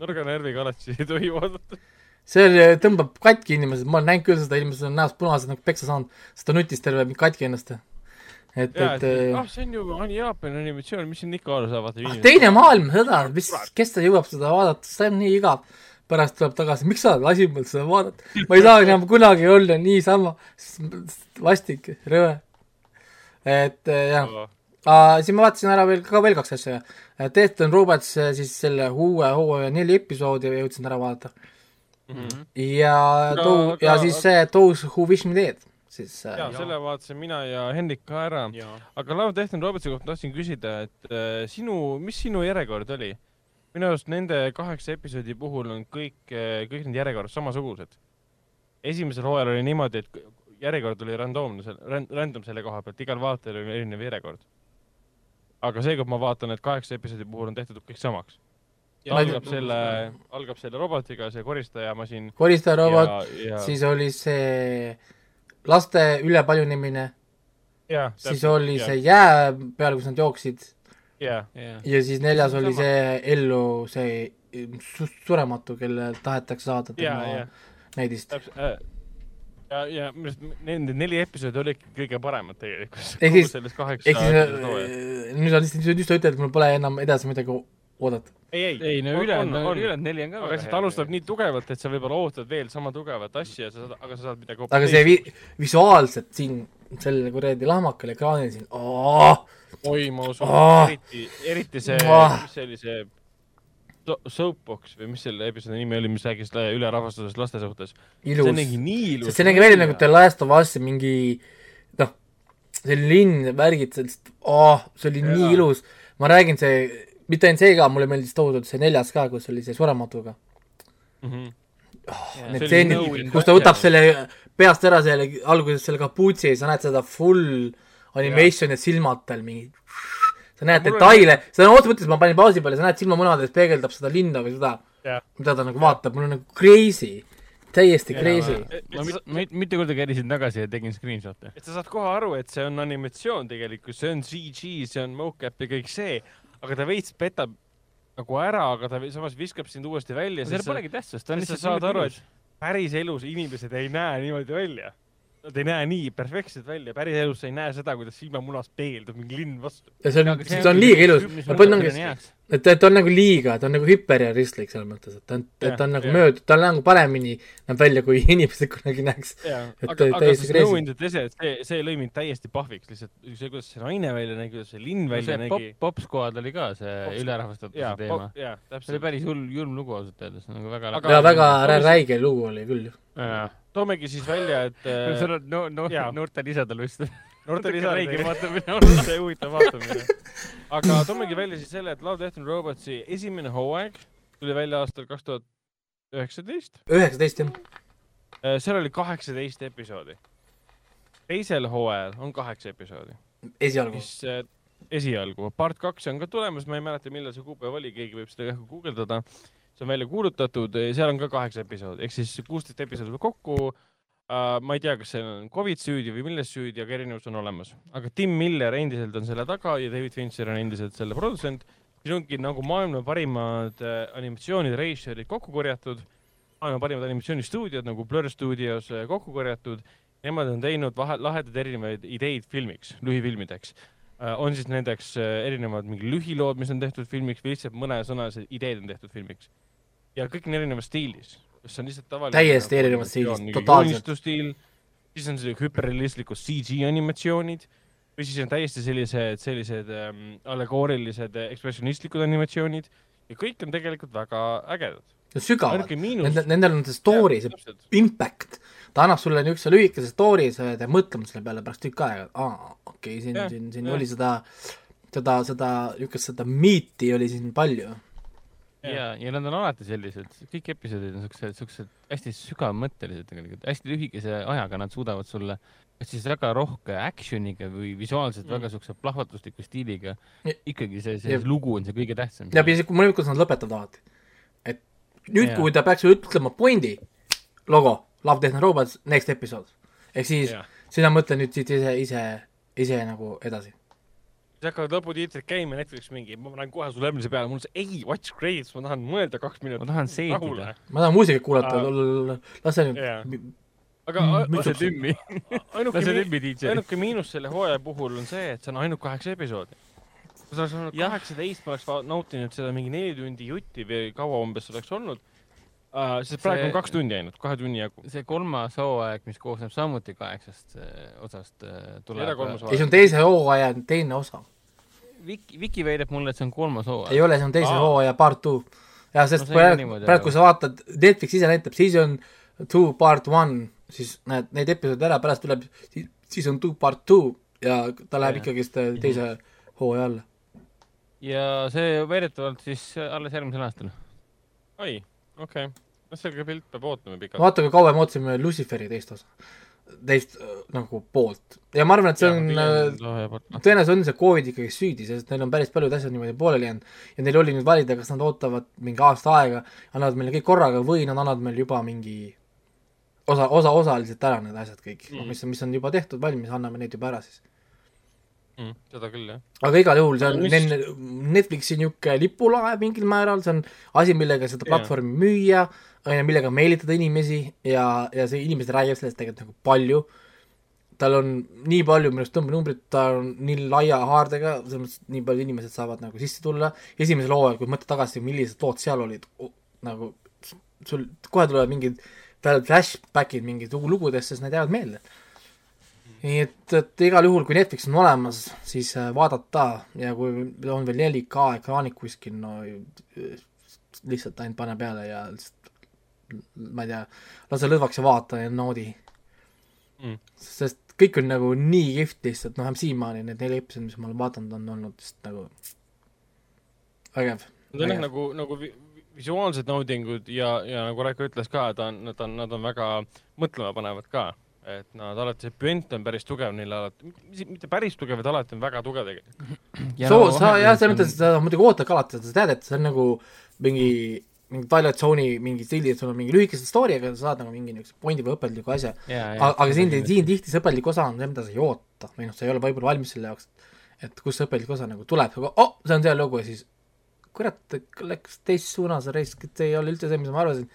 nõrganärviga alati ei tohi vaadata. see tõmbab katki inimesed, ma olen näinud küll seda, inimesed on näost punased nagu peksa saanud, sest ta nutis terve katki ennast. et, et äh, ah, see on ju ani- Jaapani animatsioon, mis siin ikka aru saavad. ah, teine maailm, seda, mis, kes ta jõuab seda vaadata, see on nii igav. Pärast tuleb tagasi, miks sa lasid mul seda vaadata, ma ei saa enam kunagi olla niisama vastik, rõve. et äh, jah, siis ma vaatasin ära veel ka veel kaks asja. Death and Robots äh, siis selle uue hooaja neli episoodi jõudsin ära vaadata. ja Aga- too- ja aga- siis see Those Who Wish Me Dead, siis äh, jaa, selle vaatasin mina ja Hendrik ka ära. aga Love Death and Robertsi kohta tahtsin küsida, et äh, sinu, mis sinu järjekord oli? Minu arust nende kaheksa episoodi puhul on kõik, kõik need järjekorrad samasugused. esimesel hooajal oli niimoodi, et järjekord oli randoomne, random selle koha pealt, igal vaatajal oli erinev järjekord. aga seekord ma vaatan, et kaheksa episoodi puhul on tehtud kõik samaks. Ja algab selle, algab selle robotiga, see koristajamasin. koristajarobot, ja, siis oli see laste ülepaljunemine, ja, siis oli see jää peal, kus nad jooksid jaa, ja siis neljas oli see ellu see su- surematu, kelle tahetakse saada tema jaa. näidist. täpselt äh,. ja, ja minu arust nende neli episoodi olid kõige paremad tegelikult. Ehk siis- ehk siis äh, nüüd sa lihtsalt, nüüd sa ütled, et mul pole enam edasi midagi oodata. ei, ei, ei no on- ülejäänud, on- on. ülejäänud neli on ka aga lihtsalt alustab nii tugevalt, et sa võib-olla ootad veel sama tugevat asja ja sa saad, aga sa saad midagi aga see vi-, visuaalselt siin sellel kuradi lahmakal ekraanil siin, oi, ma usun Aa! eriti, eriti see, Aa! mis see oli see so- Soapbox või mis selle episoodi nimi oli, mis rääkis ülerahvastatusest laste suhtes. see nägi nii ilus see nägi välja nagu The Last of Us mingi noh, see linn, värgid, sellest, oh, see oli nii Jaa. ilus. ma räägin, see, mitte ainult see ka, mulle meeldis tohutult see neljas ka, kus oli see surematuga. mm. -hmm. Need See oli stseenid nõu-, kus ta võtab selle peast ära selle, alguses selle kapuutsi ja sa näed seda full animation ja silmad tal mingi *laughs* sa näed detaile, seda otseses mõttes ma panin pausi peale, sa näed silmamunades peegeldab seda linna või seda, mida ta nagu vaatab, mul on nagu crazy, täiesti crazy. ma mit- mit- mitu korda kärisin tagasi ja tegin screenshot'e. et sa saad kohe aru, et see on animatsioon tegelikult, see on CG, see on mocap ja kõik see, aga ta veits petab nagu ära, aga ta samas viskab sind uuesti välja, seal polegi tähtsust, ta on sest sa lihtsalt saad aru, ilus. päris elus inimesed ei näe niimoodi välja. Nad ei näe nii perfektsed välja, päris elus sa ei näe seda, kuidas silmamunast peegeldub mingi linn vastu. ja see on Aga, see see on liiga ilus, et, et ta on nagu liiga, ta on nagu hüperrealistlik selles mõttes, et ta on, et ta on nagu möödunud, ta on nagu paremini näeb välja, kui *laughs* inimesed kunagi näeks. jaa, Et aga, aga see. No the Desert, see, see lõi mind täiesti pahviks lihtsalt, see, kuidas see naine välja nägi, kuidas see linn No välja see pop nägi,. Pop Squad oli ka see ülerahvastatuse jaa, teema. jaa, see oli päris hull, julm lugu ausalt öeldes, nagu väga Aga- ja väga räige lugu oli küll ju. Toomegi siis välja, et *laughs* äh, sul on no, no noortel isadel vist. *laughs* noortel isadel vaatamine on. *laughs* see huvitav vaatamine. aga toomegi välja siis selle, et Love Death and Robotsi esimene hooaeg tuli välja aastal kaks tuhat üheksateist. üheksateist jah. seal oli kaheksateist episoodi. teisel hooajal on kaheksa episoodi, esialgu. mis äh, esialgu, part kaks on ka tulemas, ma ei mäleta, millal see kuupäev oli, keegi võib seda ka guugeldada. See on välja kuulutatud, seal on ka kaheksa episoodi, ehk siis kuusteist episoodi kokku Uh, ma ei tea, kas see on Covid süüdi või milles süüdi, aga erinevus on olemas. aga Tim Miller endiselt on selle taga ja David Fincher on endiselt selle produtsent. siin ongi nagu maailma parimad äh, animatsioonide režissöörid kokku korjatud, maailma parimad animatsioonistuudiod nagu Blur Studios äh, kokku korjatud. Nemad on teinud vahe, lahedaid erinevaid ideid filmiks, lühifilmideks. On siis nendeks uh, erinevad mingi lühilood, mis on tehtud filmiks või lihtsalt mõnesõnalised ideed on tehtud filmiks. ja kõik on erinevas stiilis, kas see on lihtsalt tavaline. Täiesti erinevas stiilis, totaalselt. stiil, siis on sellised hüperrealistlikud CG animatsioonid või siis on täiesti sellised, sellised ähm, allegoorilised äh, ekspressionistlikud animatsioonid ja kõik on tegelikult väga ägedad. sügavad, nendel on see story, see impact, ta annab sulle niisuguse lühikese story, sa jääd mõtlema selle peale pärast tükk aega, aa, okei okay,, siin Jah,, siin, siin jah. oli seda, seda, seda niisugust seda miiti oli siin palju. ja, ja nad on alati sellised, kõik episoodid on siuksed, siuksed hästi sügavmõttelised tegelikult, hästi lühikese ajaga nad suudavad sulle kas siis väga rohke action'iga või visuaalselt Mm. väga siukse plahvatusliku stiiliga ikkagi see, see ja- lugu on see kõige tähtsam. ja kuidas nad lõpetavad alati. et nüüd, kui ta peaks ütlema pointi, logo, Love Death and Robots, next episode. ehk siis Jah. sina mõtle nüüd siit ise, ise, ise nagu edasi. siis hakkavad lõputiitrid käima Netflix mingi, ma panen kohe sulle järgmise peale, mul on see ei, watch credits, ma tahan mõelda kaks minutit. ma tahan seedida. ma tahan muusikat kuulata Aa., las see Jaa. nüüd, aga Mm, a- lase tümmi, *laughs* lase mi- tümmi DJ. ainuke miinus selle hooaja puhul on see, et see on ainult kaheksa episoodi. kui see oleks olnud kaheksateist, ma oleks nautinud seda mingi neli tundi jutti või kaua umbes oleks olnud uh,. sest praegu See- on kaks tundi ainult, kahe tunni jagu. see kolmas hooaeg, mis koosneb samuti kaheksast äh, osast äh,, tuleb ei see on teise hooaja teine osa. Viki, Viki väidab mulle, et see on kolmas hooaeg. ei ole, see on teise Aa. hooaja part two. ja sest No praegu praegu kui sa vaatad, Netflix ise näitab season two part one, siis näed neid episoode ära, pärast tuleb season two part two ja ta läheb Jaa. ikkagist äh, teise hooaja alla. ja see väidetavalt siis alles järgmisel aastal. oi, okei okay.. no selge pilt peab ootama pikalt. vaata, kui kaua me ootasime Luciferi teist osa, teist äh, nagu poolt ja ma arvan, et see on äh, tõenäoliselt on see Covid ikkagi süüdi, sest neil on päris paljud asjad niimoodi pooleli jäänud ja neil oli nüüd valida, kas nad ootavad mingi aasta aega, annavad meile kõik korraga või nad annavad meile juba mingi osa, osa, osaliselt ära need asjad kõik mm., mis on, mis on juba tehtud valmis, anname need juba ära siis. mm,. seda küll, jah. aga igal juhul see on mis-. Netflixi niisugune lipulaev mingil määral, see on asi, millega seda platvormi müüa, on ju, millega meelitada inimesi ja, ja see inimesed räägivad sellest tegelikult nagu palju. tal on nii palju minu arust tõmbenumbrit, ta on nii laia haardega, selles mõttes et nii paljud inimesed saavad nagu sisse tulla, esimesel hooajal, kui mõtled tagasi, millised lood seal olid, nagu sul kohe tulevad mingid veel flashback'id mingid lugu- lugudest, sest need jäävad meelde. Nii et, et igal juhul, kui Netflix on olemas, siis äh, vaadata ja kui on veel 4K ekraanid kuskil, no lihtsalt ainult pane peale ja lihtsalt ma ei tea, lase lõdvaks ja vaata ja naudi Mm. sest kõik on nagu nii kihvt lihtsalt, noh, siiamaani need neli episoodi, mis ma olen vaadanud, on olnud lihtsalt nagu vägev. Need on jah nagu, nagu vi- vi- visuaalsed naudingud ja, ja nagu Raiko ütles ka, ta on, nad on, nad on väga mõtlemapanevad ka. Et nad alati, see pünt on päris tugev neil alati, mitte päris tugev, vaid alati on väga tugev tegelikult. soo, sa jah, selles mõttes, et sa muidugi ootad ka alati, sa tead, et see on nagu mingi, mingi Twilight Zone'i mingi stiili, et sul on mingi lühikese story, aga sa saad nagu mingi niisuguse pointi või õpetliku asja. aga, aga siin, siin tihti see õpetlik osa on see, mida sa ei oota või noh, sa ei ole võib-olla valmis selle jaoks, et kust see õpetlik osa nagu tuleb, oh, see on see lugu ja siis kurat, läks teises suunas et see ei ole üldse see, mis ma arvasin.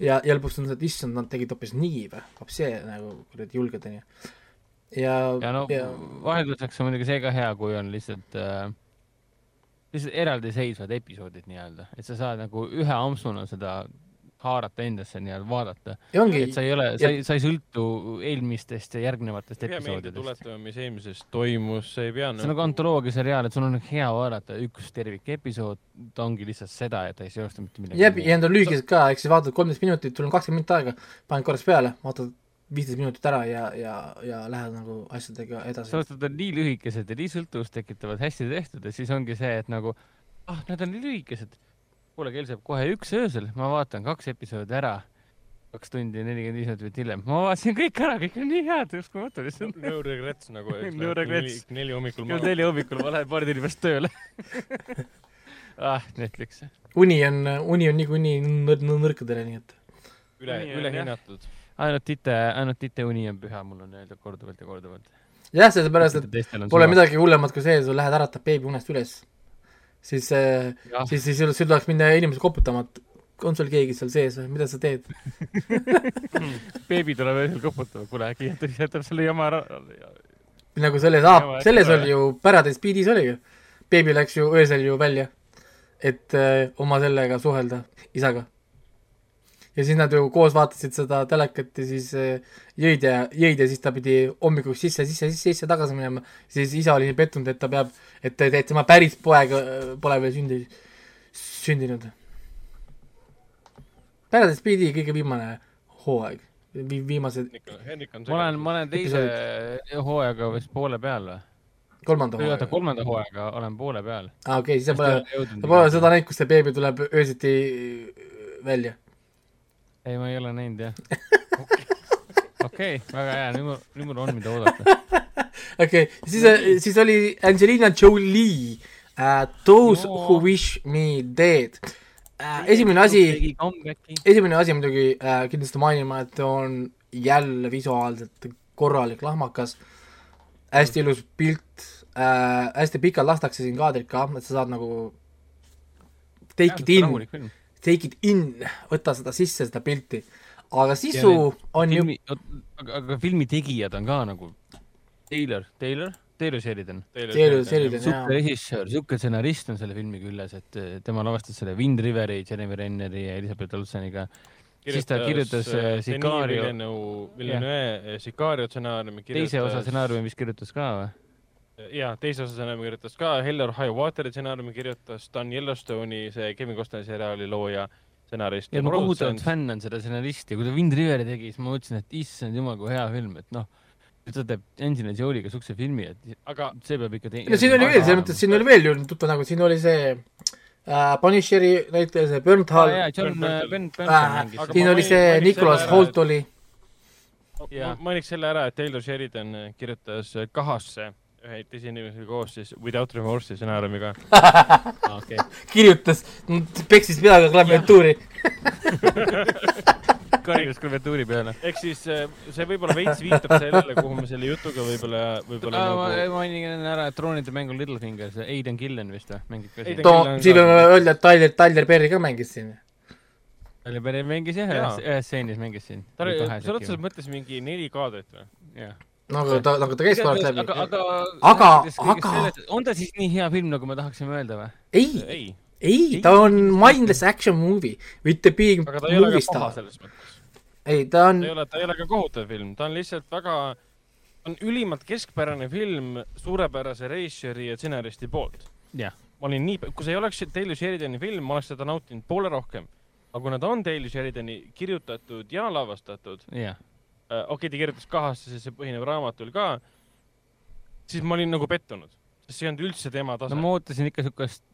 ja, ja lõpuks tundus, et issand, nad tegid hoopis nii või, hoopis see nagu kuradi julged onju. ja, ja no ja vahelduseks on muidugi see ka hea, kui on lihtsalt äh,, lihtsalt eraldiseisvad episoodid nii-öelda, et sa saad nagu ühe ampsuna seda haarata endasse nii-öelda vaadata. et sa ei ole, sa ei, sa ei sõltu eelmistest ja järgnevatest episoodidest. tuletama, mis eelmises toimus, see ei pea see on nagu antoloogia seriaal, et sul on hea vaadata üks tervik episood, ta ongi lihtsalt seda ja ta ei seosta mitte midagi jääb, ja need on lühikesed ka, ehk siis vaatad kolmteist minutit, sul on kakskümmend minutit aega, paned korraks peale, vaatad viisteist minutit ära ja, ja, ja lähed nagu asjadega edasi. sellepärast, et nad on nii lühikesed ja nii sõltuvust tekitavad, hästi tehtud ja siis ongi see, et nagu ah, nad on nii lühikesed. kuule, kell saab kohe üks öösel, ma vaatan kaks episoodi ära, kaks tundi ja nelikümmend viis minutit hiljem, ma vaatasin kõik ära, kõik on nii head, uskumatu lihtsalt. no regrets nagu, No regrets. neli, hommikul kell neli hommikul ma lähen paari tunni pärast tööle. *laughs* ah, Netflix. uni on, uni on niikuinii nõr-, nõrkadele, nii et üle, ülehinnatud. ainult tite, ainult tite uni on püha, mul on öeldud korduvalt ja korduvalt. jah, sellepärast, et pole midagi hullemat kui see, sa lähed äratad beebi unest üles, siis, Jah. siis, siis sul tuleks minna inimesele koputama, et on sul keegi seal sees või mida sa teed? beebi tuleb öösel koputama, kuule äkki jätab, selle jama ära. nagu selles, selles oli ju, Paradise Beatis oligi, beebi läks ju öösel ju välja, et äh, oma sellega suhelda, isaga. ja siis nad ju koos vaatasid seda telekat ja siis äh, jõid ja, jõid ja siis ta pidi hommikuks sisse, sisse, sisse, sisse tagasi minema, siis isa oli nii pettunud, et ta peab, et, et tema päris poeg pole veel sündi, sündinud. Paradise Beati kõige viimane hooaeg, vi-, viimased Hendrik on ma olen, ma olen teise hooajaga vist poole peal või? kolmanda või oota, kolmanda hooajaga olen poole peal. aa, okei, siis sa pole, sa pole seda näinud, kus see beebi tuleb öösiti välja. ei, ma ei ole näinud jah. *laughs* okei, väga hea, nüüd mul, nüüd mul on, mida oodata. *laughs* okei okay., siis, siis oli Angelina Jolie uh,, Those No. who wish me dead uh,. esimene asi, esimene asi muidugi uh, kindlasti mainima, et on jälle visuaalselt korralik lahmakas, hästi ilus pilt uh,, hästi pikalt lastakse siin kaadrit ka, et sa saad nagu take it in, take it in, võtta seda sisse, seda pilti. Aga sisu need on ju, filmi, aga, aga filmi tegijad on ka nagu Taylor, Taylor, Taylor Sheridan. Taylor Sheridan, super jaa. režissöör, siuke stsenarist on selle filmi küljes, et eh, tema lavastas selle Wind Riveri, Jeremy Renneri ja Elizabeth Olseniga. siis ta kirjutas äh, Sicario, Villeneuve Sicario stsenaariumi teise osa stsenaariumi vist kirjutas ka või? jaa, teise osa stsenaariumi kirjutas ka, Hell or High Water'i stsenaariumi kirjutas, ta on Yellowstone'i see Kevin Costneri seriaali looja, stsenarist. Ja ma kohutavalt fänn on seda stsenaristi, kui ta Wind Riveri tegi, siis ma mõtlesin, et issand jumal, kui hea film, et noh, et ta teeb Angelina Jolie'ga siukse filmi, et aga see peab ikka te- no siin oli veel, selles mõttes, siin oli veel ju tuttav nagu, siin oli see äh, Punisheri näitleja, see aa Hall. äh, mängis. Aga siin oli see Nicolas selle ära, Holt oli, mainiks selle ära, et Taylor Sheridan kirjutas Kahasse ühe teise inimesega koos siis Without Remorse'i stsenaariumiga. *laughs* aa okei, kirjutas, peksis peaga klaviatuuri. *laughs* karjus klaviatuuri peale. ehk siis äh, see võib-olla veits viitab sellele, kuhu me selle jutuga võib-olla, võib-olla ma nagu mainin ära, et troonide mängul Littlefinger, see Aiden Gillen vist või, mängib ka siin on siin ka- võime öelda, et Tyler, Tyler Perry ka mängis siin. Talle Perry mängis jah, ühes stseenis mängis siin. ta oli, sa oled selles mõttes mingi neli kaadrit või? jah, nagu ta, nagu ta käis korraks läbi. aga, aga, Aga- aga- on ta siis nii hea film, nagu me tahaksime öelda või? ei, ei, ei, ta on mindless action movie with the big aga ta ei ole movie ka paha selles mõttes. ei, ta on ta ei, ole, ta ei ole ka kohutav film, ta on lihtsalt väga, on ülimalt keskpärane film suurepärase režissööri ja stsenaristi poolt. jah, ma olin nii, kui see ei oleks Taylor Sheridani film, ma oleks seda nautinud poole rohkem. aga kuna ta on Taylor Sheridani kirjutatud ja lavastatud, jah. Okei okay,, ta kirjutas kahasse, see põhineb raamatul ka, siis ma olin nagu pettunud, sest see ei olnud üldse tema tase no ma ootasin ikka siukest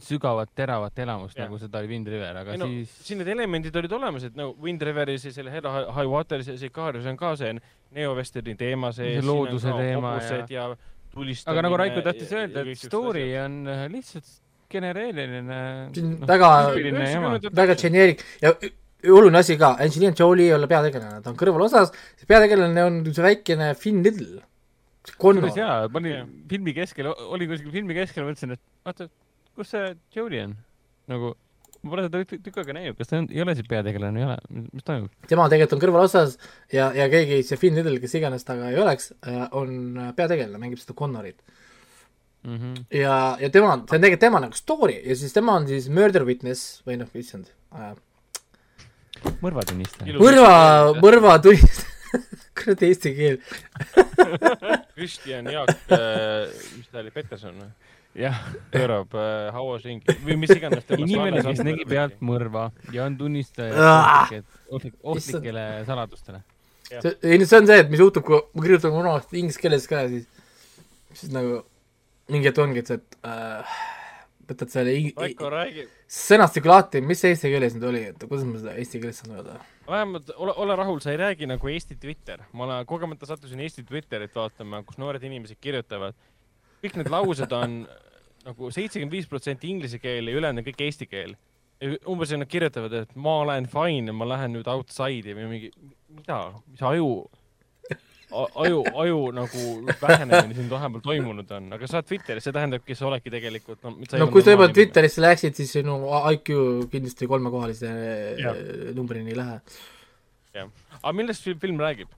sügavat, teravat elamust, nagu seda oli Wind River, aga ei no siis siin need elemendid olid olemas, et no Wind Riveris ja selle Hell High Wateris ja Sicarius on ka see neovesterni teema sees. See looduse teema ja, ja tulistamine. aga nagu Raiko tahtis öelda, et story on äh, lihtsalt genereeriline. See on väga- väga generic ja oluline asi ka, Angelina Jolie ei ole peategelane, ta on kõrvalosas, peategelane on see väikene Finn Little, Connor päris. hea, ma olin filmi keskel, olin kuskil filmi keskel, mõtlesin, et vaata, kus see Jolie on. nagu, ma pole seda tükk aega näinud, kas ta on, ei ole siis peategelane, ei ole, mis toimub? tema tegelikult on kõrvalosas ja, ja keegi, see Finn Little, kes iganes ta ka ei oleks, on peategelane, mängib seda Connorit. Mm -hmm. ja, ja tema, see on tegelikult tema nagu story ja siis tema on siis murder witness või noh, issand äh,, mõrvatunnistaja. Mõrva, mõrva tunnistaja, *laughs* kuradi eesti keel. *laughs* Kristjan Jaak äh,, mis ta oli, Peterson või? jah, pöörab äh, hauas ringi või mis iganes inimene, kes nägi pealt mõrva ja on tunnistaja Ah! ohtlik- ohtlikele saladustele. ei no see on see, et mis juhtub, kui ma kirjutan noorest inglise keeles ka, siis, siis nagu mingi hetk ongi, et sa, et äh, võtad selle ing- Raiko räägib, sõnastiku lahti, mis see eesti keeles nüüd oli, et kuidas ma seda eesti keeles saan öelda? vähemalt ole, ole rahul, sa ei räägi nagu Eesti Twitter. ma olen kogemata sattusin Eesti Twitterit vaatama, kus noored inimesed kirjutavad. kõik need laused on *laughs* nagu seitsekümmend viis protsenti inglise keel ja ülejäänud on kõik eesti keel. umbes nad kirjutavad, et ma olen fine, ma lähen nüüd outside'i või mingi, mida, mis aju, aju, aju nagu vähenemine siin vahepeal toimunud on, aga sa oled Twitteris, see tähendabki, sa oledki tegelikult no,. no kui sa juba. Twitterisse läksid, siis sinu IQ kindlasti kolmekohalise Jah. äh, numbrini ei lähe. aga millest film, räägib?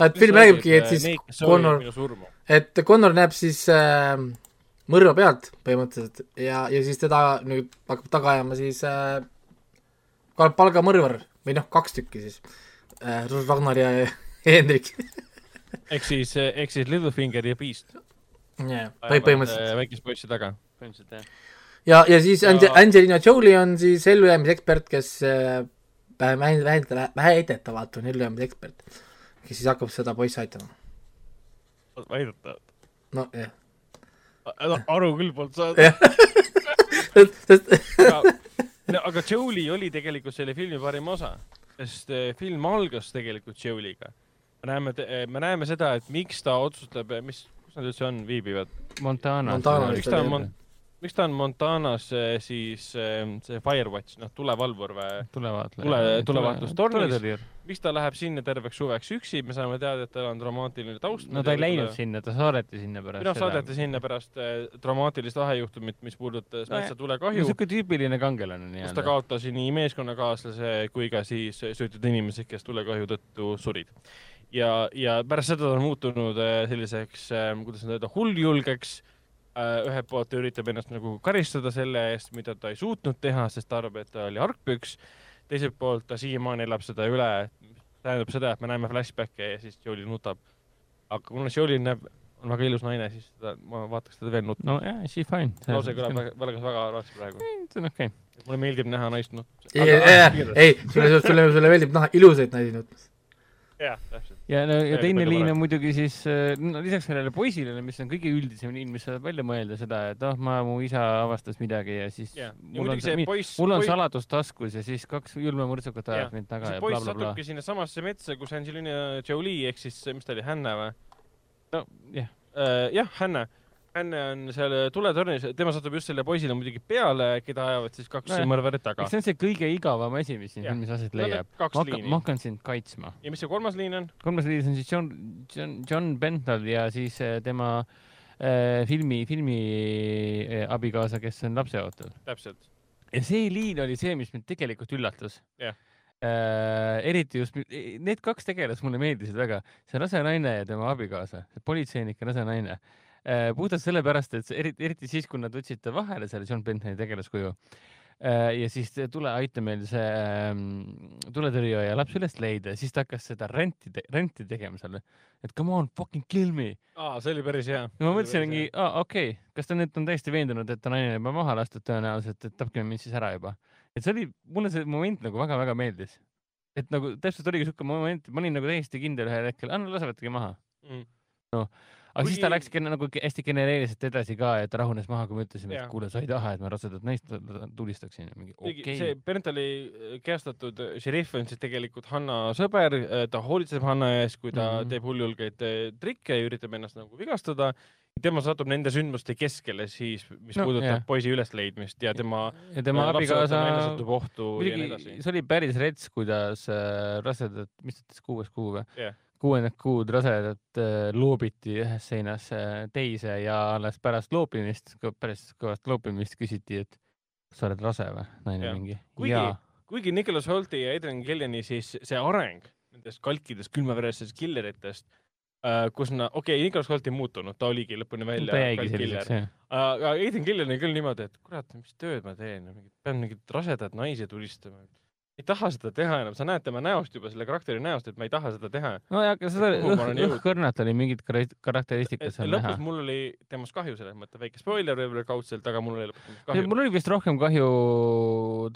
et film räägibki, et siis Connor, et Connor näeb siis äh, mõrva pealt põhimõtteliselt ja, ja siis teda nüüd hakkab taga ajama siis äh, palgamõrvar või noh, kaks tükki siis äh,, Ragnar ja *laughs* Hendrik *laughs* ehk siis, ehk siis Littlefinger ja Beast. yeah,. põhimõtteliselt. väikest poissi taga. põhimõtteliselt jah. ja, ja siis Ja- Angelina Jolie on siis ellujäämisekspert, kes äh, vähe, vähe, väidetavalt on ellujäämisekspert, kes siis hakkab seda poissi aitama. väidetavalt. no jah, aru küll polnud saada. sest aga, Jolie oli tegelikult selle filmi parim osa, sest eh, film algas tegelikult Jolie'ga. Me näeme, me näeme seda, et miks ta otsustab, mis, kus nad üldse on, viibivad. Montana. Montana miks ta on Mon-, miks ta on Montanas eh, siis eh, see Firewatch, noh, tulevalvur või? tulevaatleja. Tule- tulevaatustornis. tuletõrjur. miks ta läheb sinna terveks suveks üksi, me saame teada, et tal on dramaatiline taust. no ta ei läinud sinna, ta saadeti sinna pärast noh, saadeti sinna pärast dramaatilist vahejuhtumit, mis puudutas No metsatulekahju, niisugune tüüpiline kangelane kus ta nii-öelda. kaotas nii meeskonnakaaslase kui ka siis söötud inimesed, kes tulekahju tõttu surid. ja, ja pärast seda ta on muutunud äh, selliseks, kuidas nüüd öelda, hulljulgeks. ühelt poolt ta üritab ennast nagu karistada selle eest, mida ta ei suutnud teha, sest ta arvab, et ta oli argpüks. teiselt poolt ta siiamaani elab seda üle, tähendab seda, et me näeme flashback'e ja siis Jolie nutab. aga kuna Jolie näeb, on väga ilus naine, siis seda, ma vaataks teda veel nutma. no jaa, she fine. lause kõlab väga, väga, väga raske praegu. see on okei. mulle meeldib näha naist nutma. ei, ei, ei, sulle, sulle, sulle meeldib näha ilusaid naisi nutmas. jah, täpselt. ja no ja teine liin on muidugi siis äh, no, lisaks sellele poisile, mis on kõige üldisem liin, mis saab välja mõelda seda, et oh, ma, mu isa avastas midagi ja siis ja mul on muidugi see poiss, mul on saladus taskus ja siis kaks julma mõrtsukat Jah. ajavad mind taga see ja poiss blablabla. satubki sinna samasse metsa, kus Angelina Jolie ehk siis, mis ta oli, Hannah või? no jah, jah, Hannah. Hannah on seal tuletornis, tema satub just selle poisile muidugi peale, keda ajavad siis kaks Nojah. mõrvarit taga see on see kõige igavam asi, mis siin filmis aset No leiab. ma hakkan, ma hakkan sind kaitsma. ja mis see kolmas liin on? kolmas liides on siis John, John, John Benthal ja siis äh, tema äh, filmi, filmi äh, abikaasa, kes on lapseootel. täpselt. ja see liin oli see, mis mind tegelikult üllatas Jah. äh,. eriti just need kaks tegelast mulle meeldisid väga, see rase naine ja tema abikaasa, politseinik ja rase naine äh,. Puhtalt sellepärast, et eriti, eriti siis, kui nad võtsid ta vahele selle John Benthami tegelaskuju äh, ja siis tule aita meil see ähm, tuletõrjuja ja laps üles leida ja siis ta hakkas seda renti, renti tegema seal. et come on, fucking kill me. aa, see oli päris hea. ma mõtlesin mingi, aa okei okay., kas ta nüüd on täiesti veendunud, et ta naine juba maha lastud tõenäoliselt, et tapke mind siis ära juba. et see oli, mulle see moment nagu väga-väga meeldis. et nagu täpselt oligi siuke moment, ma olin nagu täiesti kindel ühel hetkel, aa no lasevadki maha. Mm. Aga siis ta läks nagu hästi genereeriselt edasi ka, et rahunes maha, kui me ütlesime, et kuule, sa ei taha, et ma rasedat naist tulistaksin. okei see Brentali kehastatud šerif on siis tegelikult Hanna sõber, ta hoolitseb Hanna ees, kui ta mm. -hmm. teeb hullulgeid eh, trikke ja üritab ennast nagu vigastada. tema satub nende sündmuste keskele siis, mis No, puudutab yeah. poisi ülesleidmist ja tema ja tema abikaasa satub ohtu ja nii edasi. see oli päris rets, kuidas äh, rasedat, mis ta ütles, kuues kuu või Jah. Kuuendat kuud rasedat äh, loobiti ühest seinast äh, teise ja alles pärast loopimist, päris kõvast loopimist küsiti, et sa oled rase või, naine Jah. mingi. Kuigi- kuigi Nicholas Holti ja Adrian Gilliani siis see areng nendest kalkidest, külmaveresest killeritest äh,, kus nad, okei okay,, Nicholas Holt ei muutunud, ta oligi lõpuni välja ta jäigi selliseks, jah. aga Aiden Gillen oli küll niimoodi, et kurat, mis tööd ma teen, pean mingeid rasedaid naisi tulistama. Ei taha seda teha enam, sa näed tema näost juba, selle karakteri näost, et ma ei taha seda teha. nojah, aga seda õhkõrnalt oli mingid kar- karakteristikud seal näha lõpus. mul oli temast kahju selles mõttes, väike spoiler võib-olla kaudselt, aga mul oli lõpus temast kahju. mul oli vist rohkem kahju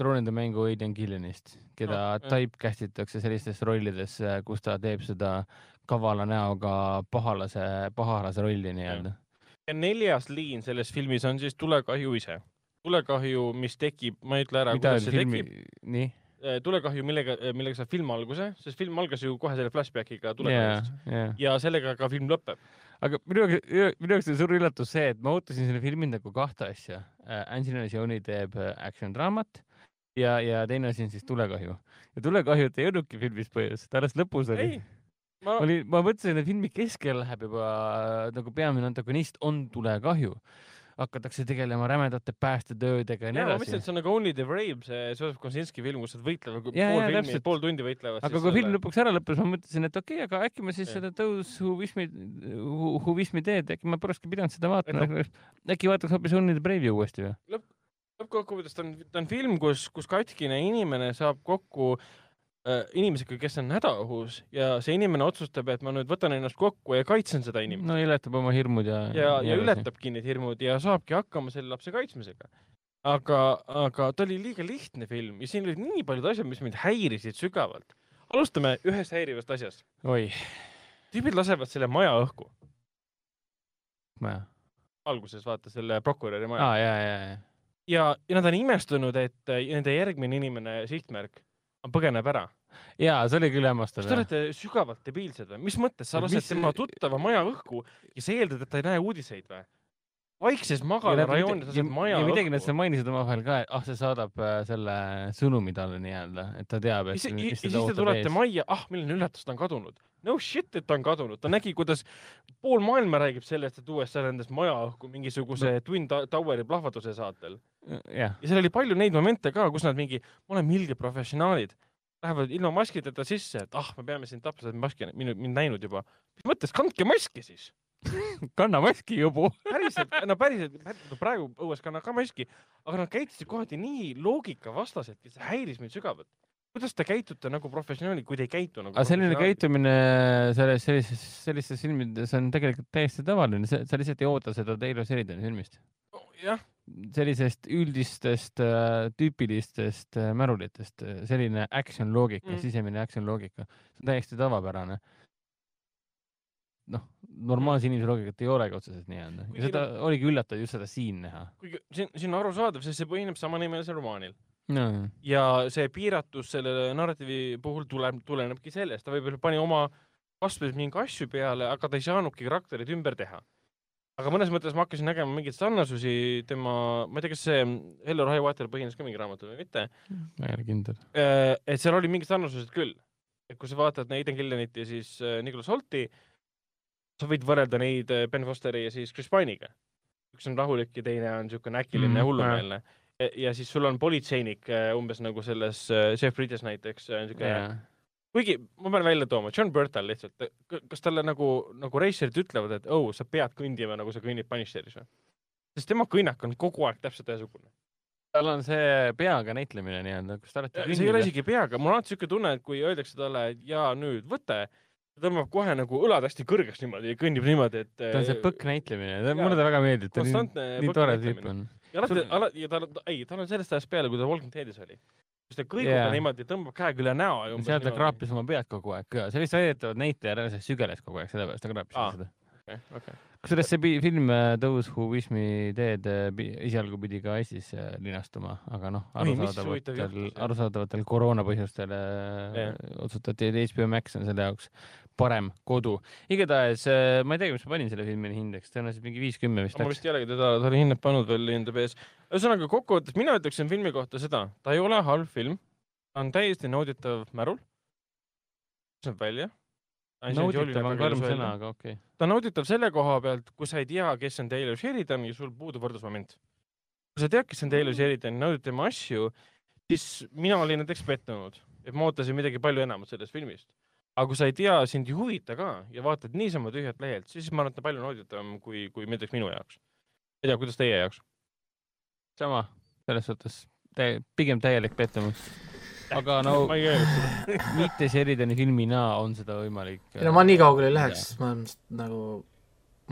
troonide mängu Aiden Gillenist, keda No, jah. typecast itakse sellistes rollides, kus ta teeb seda kavala näoga pahalase, pahalase rolli nii-öelda. ja neljas liin selles filmis on siis tulekahju ise. tulekahju, mis tekib, ma ei ütle ära, kuidas see filmi tekib., nii? tulekahju, millega, millega saab film alguse, sest film algas ju kohe selle flashbackiga tulekahjust, jaa. ja sellega ka film lõpeb. aga minu jaoks, minu jaoks oli suur üllatus see, et ma ootasin selle filmi nagu kahte asja. Angelina Jolie teeb äh, action draamat ja, ja teine asi on siis tulekahju. ja tulekahjut ei olnudki filmis põhjus, ta alles lõpus oli ei, ma, oli, ma mõtlesin, et filmi keskel läheb juba äh, nagu peamine antagonist on tulekahju. Hakatakse tegelema rämedate päästetöödega ja nii ma mõtlesin, edasi et. see on nagu Only the Brave, see Joseph Kosinski film, kus nad võitlevad pool jaa, filmi täpselt., pool tundi võitlevad. aga kui film lõpuks ära lõppes, ma mõtlesin, et okei okay,, aga äkki ma siis Jah. seda Who Wish Me Dead, äkki ma polekski pidanud seda vaatama Et, äkki vaataks hoopis Only the Brave'i uuesti või? lõppkokkuvõttes ta on, ta on film, kus, kus katkine inimene saab kokku äh, inimesega, kes on hädaohus ja see inimene otsustab, et ma nüüd võtan ennast kokku ja kaitsen seda inimest no ületab oma hirmud ja. ja, ja. ületabki need hirmud ja saabki hakkama selle lapse kaitsmisega. aga, aga ta oli liiga lihtne film ja siin olid nii paljud asjad, mis mind häirisid sügavalt. alustame ühest häirivast asjast. oi, tüübid lasevad selle maja õhku, maja. alguses vaata selle prokuröri maja aa, ja, ja, ja. ja, ja nad on imestunud, et äh, nende järgmine inimene, sihtmärk, põgeneb ära. Ja see oli küll kas hämmastav te. olete sügavalt debiilsed või? mis mõttes sa lased mis- tema tuttava maja õhku ja sa eeldad, et ta ei näe uudiseid või? vaikses magala rajoonis lased maja ja midagi nad õhku seal. mainisid omavahel ka, et ah, see saadab äh, selle sõnumi talle nii-öelda, et ta teab, et ja siis te tulete majja, ah, milline üllatus, ta on kadunud. no shit, et ta on kadunud, ta nägi, kuidas pool maailma räägib sellest, et USA lendas maja õhku mingisuguse no. Twin Toweri plahvatuse saatel. jah, ja seal oli palju neid momente ka, kus nad mingi, me oleme ilged professionaalid, lähevad ilma maskideta sisse, et ah, me peame sind tapma, sa oled maski, mind, mind näinud juba. mis mõttes, kandke maski siis. *laughs* kanna maski, jobu. päriselt, no päriselt, praegu õues kannan ka maski, aga nad käitusid kohati nii loogikavastaselt ja see häiris mind sügavalt. Kuidas te käitute nagu professionaalid, kui te ei käitu nagu aga selline käitumine selles, sellises, sellistes filmides on tegelikult täiesti tavaline, sa lihtsalt ei oota seda Taylor Sheridani filmist. jah, sellisest üldistest äh, tüüpilistest äh, märulitest, selline action loogika Mm. mm., sisemine action loogika, see on täiesti tavapärane. noh, normaalse inimese loogikat ei olegi otseselt nii-öelda ja seda oligi üllatav just seda siin näha kuigi see, see on arusaadav, sest see põhineb samanimelisel romaanil no.. ja see piiratus selle narratiivi puhul tuleb, tulenebki sellest, ta võib-olla pani oma kasvõi mingi asju peale, aga ta ei saanudki karakterid ümber teha. aga mõnes mõttes ma hakkasin nägema mingeid sarnasusi tema, ma ei tea, kas see Hello Highwater põhines ka mingi raamatul või mitte, ma ei ole kindel. et seal oli mingid sarnasused küll. et kui sa vaatad Nathan Gillenit ja siis äh, Nicholas Holti, sa võid võrrelda neid äh, Ben Fosteri ja siis Chris Pine'iga. üks on rahulik ja teine on niisugune äkiline mm, hullumeelne. Ja siis sul on politseinik äh, umbes nagu selles äh, Jeff Bridges näiteks äh, siuke kuigi ma pean välja tooma, John Burtal lihtsalt, kas talle nagu, nagu reisijad ütlevad, et oh, sa pead kõndima nagu sa kõnnid Punisheris või? sest tema kõnnak on kogu aeg täpselt ühesugune. tal on see peaga näitlemine nii-öelda, kus ta alati see ei ole isegi peaga, mul on alati siuke tunne, et kui öeldakse talle, et ja nüüd võte, ta tõmbab kohe nagu õlad hästi kõrgeks niimoodi ja kõnnib niimoodi, et. ta on see põkk näitlemine, mulle ta väga meeldib, ta on nii, nii tore tüüp on. Ja alati Sul-, alati, ja tal, ei, tal on sellest ajast peale, kui ta Walking Deadis oli. kus ta kõigub yeah. niimoodi, tõmbab käega üle näo seal ta kraapis oma pead kogu aeg ka, see vist väidetavalt näitleja ära sügeles kogu aeg, sellepärast ta kraapis Aa. seda. okay,. Okay. kusjuures see film äh, Those Who Wish Me Dead äh, esialgu pidi ka Eestis äh, linastuma, aga noh, arusaadavatel arusaadavatel koroona põhjustel äh, Jah. otsustati, et HBO Max on selle jaoks parem kodu. igatahes äh, ma ei tea, mis ma panin selle filmile hindeks, tõenäoliselt mingi viis, kümme vist ma vist ei olegi teda, ta oli hinnet pannud veel IMDB-s. ühesõnaga kokkuvõttes mina ütleksin filmi kohta seda, ta ei ole halb film, ta on täiesti nauditav märul. see välja. nauditav on karm sõna, aga okei okay.. ta on nauditav selle koha pealt, kui sa ei tea, kes on Taylor Sheridan ja sul puudub võrdlusmoment. kui sa tead, kes on Taylor Sheridan, naudid tema asju, siis mina olin näiteks pettunud, et ma ootasin midagi palju enamat sellest filmist. Aga kui sa ei tea, sind ei huvita ka ja vaatad niisama tühjalt lehelt, siis ma arvan, et ta on palju nauditavam kui, kui näiteks minu jaoks. ei tea, kuidas teie jaoks? sama, selles suhtes täie-, pigem täielik pettumus. aga *laughs* no ma mitte Sheridani filmina on seda võimalik. ei no ma nii kaugele ei läheks, ma olen nagu,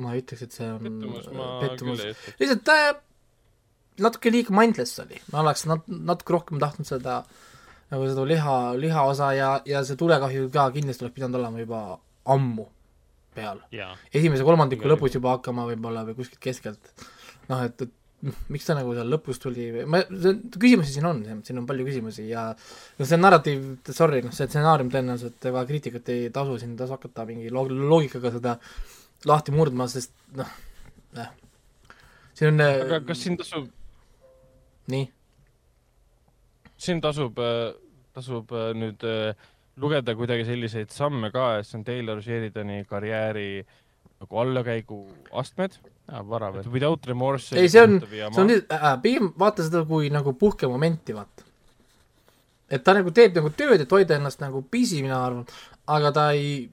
ma ei ütleks, et see on pettumus ma pettumus lihtsalt äh, natuke liiga mindless oli, ma oleks nat-, natuke rohkem tahtnud seda nagu seda liha, lihaosa ja, ja see tulekahju ka kindlasti oleks pidanud olema juba ammu peal. esimese kolmandiku Igal lõpus juba hakkama võib-olla või kuskilt keskelt. noh, et, et noh, miks ta nagu seal lõpus tuli ma, küsimusi siin on, siin on palju küsimusi ja no see narratiiv, sorry, noh see stsenaarium tõenäoliselt ega kriitikat ei tasu siin tasu hakata mingi loog-, loogikaga seda lahti murdma, sest noh, jah. siin on aga kas siin tasub, nii, siin tasub, tasub äh, nüüd äh, lugeda kuidagi selliseid samme ka, et see on Taylor Sheridani karjääri nagu allakäigu astmed. vara veel. Without remorse. ei see on, see on äh,, pigem vaata seda kui nagu puhkemomenti, vaata. et ta nagu teeb nagu tööd, et hoida ennast nagu busy, mina arvan, aga ta ei,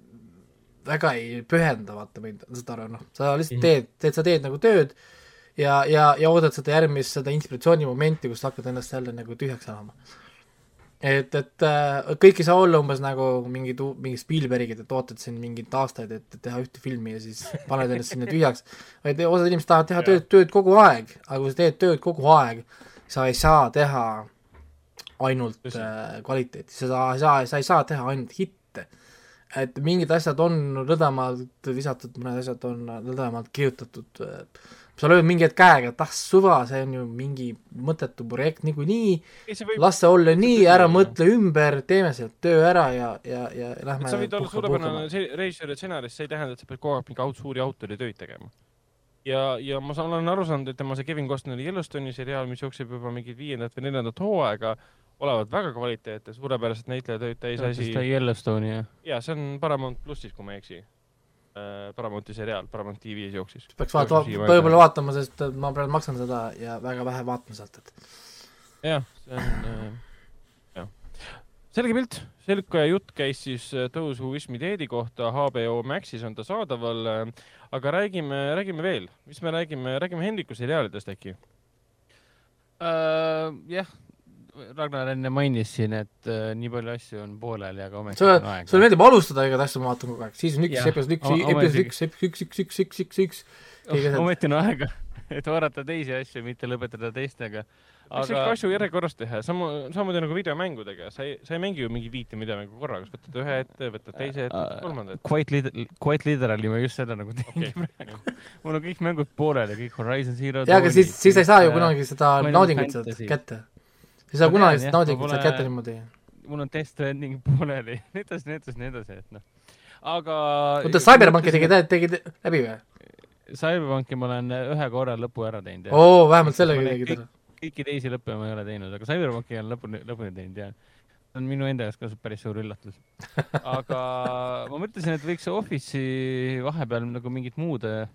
väga ei pühenda, vaata mind, saad aru, noh, sa lihtsalt Mhm. teed, teed, sa teed nagu tööd ja, ja, ja oodad seda järgmist, seda inspiratsioonimomenti, kus sa hakkad ennast jälle nagu tühjaks elama. et, et äh, kõik ei saa olla umbes nagu mingid, mingid Spielbergid, et ootad siin mingeid aastaid, et teha ühte filmi ja siis paned ennast sinna tühjaks, vaid osad inimesed tahavad teha tööd, tööd kogu aeg, aga kui sa teed tööd kogu aeg, sa ei saa teha ainult Tõsi. äh, kvaliteeti, sa ei saa, sa ei saa teha ainult hitte. et mingid asjad on lõdvemalt visatud, mõned asjad on lõdvemalt kirjutatud, sa lööd mingi hetk käega, et ah suva, see on ju mingi mõttetu projekt niikuinii, las see olla nii, ära mõtle ümber, teeme sealt töö ära ja, ja, ja lähme sa võid olla suurepärane ja stsenarist, see ei tähenda, et sa pead kogu aeg mingi suuri autoritöid tegema. ja, ja ma saan, olen aru saanud, et tema see Kevin Costneri Yellowstone'i seriaal, mis jookseb juba mingit viiendat või neljandat hooaega, olevat väga kvaliteetne, suurepäraselt näitlejatööd täis asi. Yellowstone'i jah? ja see on Paramount plussis, kui ma ei eksi. Paramounti seriaal Paramount TV-s jooksis. peaks vaata, võib-olla vaatama, sest äh, ma praegu maksan seda ja väga vähe vaatan sealt, et jah, see on äh,, jah. selge pilt, selge jutt käis siis äh, Those Who Wish Me Dead'i kohta, HBO Maxis on ta saadaval äh,. aga räägime, räägime veel, mis me räägime, räägime Hendriku seriaalidest äkki. Äh, jah, Ragnar enne mainis siin, et äh, nii palju asju on pooleli, aga ometi on aeg. sulle meeldib alustada igatahes, asja ma vaatan kogu aeg, siis on üks, episood üks, episood üks, üks, üks, üks, üks, üks, üks. *laughs* ometi on aega, *laughs* et vaadata teisi asju, mitte lõpetada teistega. aga eks ikka asju järjekorras teha, sama, samamoodi nagu videomängudega, sa ei, sa ei mängi ju mingi viite videomängu korraga, sa võtad ühe ette, võtad teise ette, võtad kolmanda ette. Quite literally, quite literally ma just seda nagu teengi okay. praegu. mul on kõik mängud pooleli, kõik Horizon Zero. jaa, aga siis, siis ei saa ju äh, kunagi seda naudingut sealt kätte sa ei saa kunagi seda jah, naudingut ma sealt kätte niimoodi. mul on Death Stranding *laughs* pooleli, nii edasi, nii edasi, nii edasi, et noh. aga oota, Cyberpunki tegi, tegi läbi või? Cyberpunki ma olen ühe korra lõpu ära teinud, jah. oo, vähemalt sellega tegid ära. kõiki teisi lõppe ma ei ole teinud, aga Cyberpunki olen lõpuni, lõpuni teinud ja see on minu enda jaoks ka päris suur üllatus. *laughs* aga ma mõtlesin, et võiks Office'i vahepeal nagu mingit muud, äh,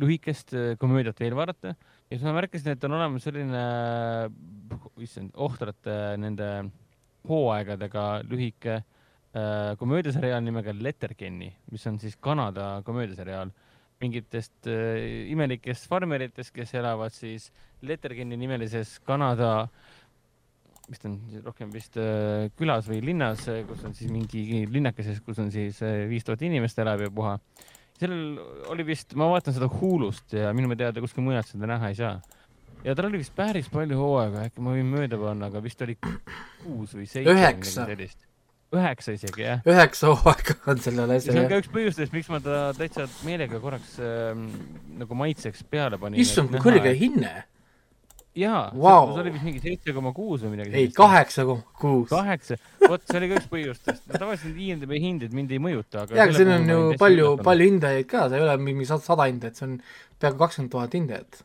lühikest äh, komöödiat veel vaadata ja siis ma märkasin, et on olemas selline, issand, ohtrate nende hooaegadega lühike äh, komöödiaseriaal nimega Letterkenny, mis on siis Kanada komöödiaseriaal mingitest äh, imelikest farmeritest, kes elavad siis Letterkenny nimelises Kanada, mis ta on rohkem vist äh, külas või linnas, kus on siis mingi linnakeses, kus on siis äh, viis tuhat inimest elab ja puha. Sellel oli vist, ma vaatan seda Hulust ja minu teada kuskil mujalt seda näha ei saa. ja tal oli vist päris palju hooaega, äkki ma võin mööda panna, aga vist oli kuus või seitse. Üheksa. üheksa isegi jah üheksa hooaega on sellel see on asjal ka üks põhjustest, miks ma ta täitsa meelega korraks ähm, nagu maitseks peale panin. issand, kui kõrge hinne. Jaa Vau. see oli vist mingi seitse koma kuus või midagi ei,. kaheksa koma kuus. kaheksa, vot see oli ka üks põhjustest. tavaliselt IMDB hinded mind ei mõjuta, aga jaa, aga siin on ju palju, palju hindajaid ka, see ei ole mingi sada, hindajat, see on peaaegu kakskümmend tuhat hindajat.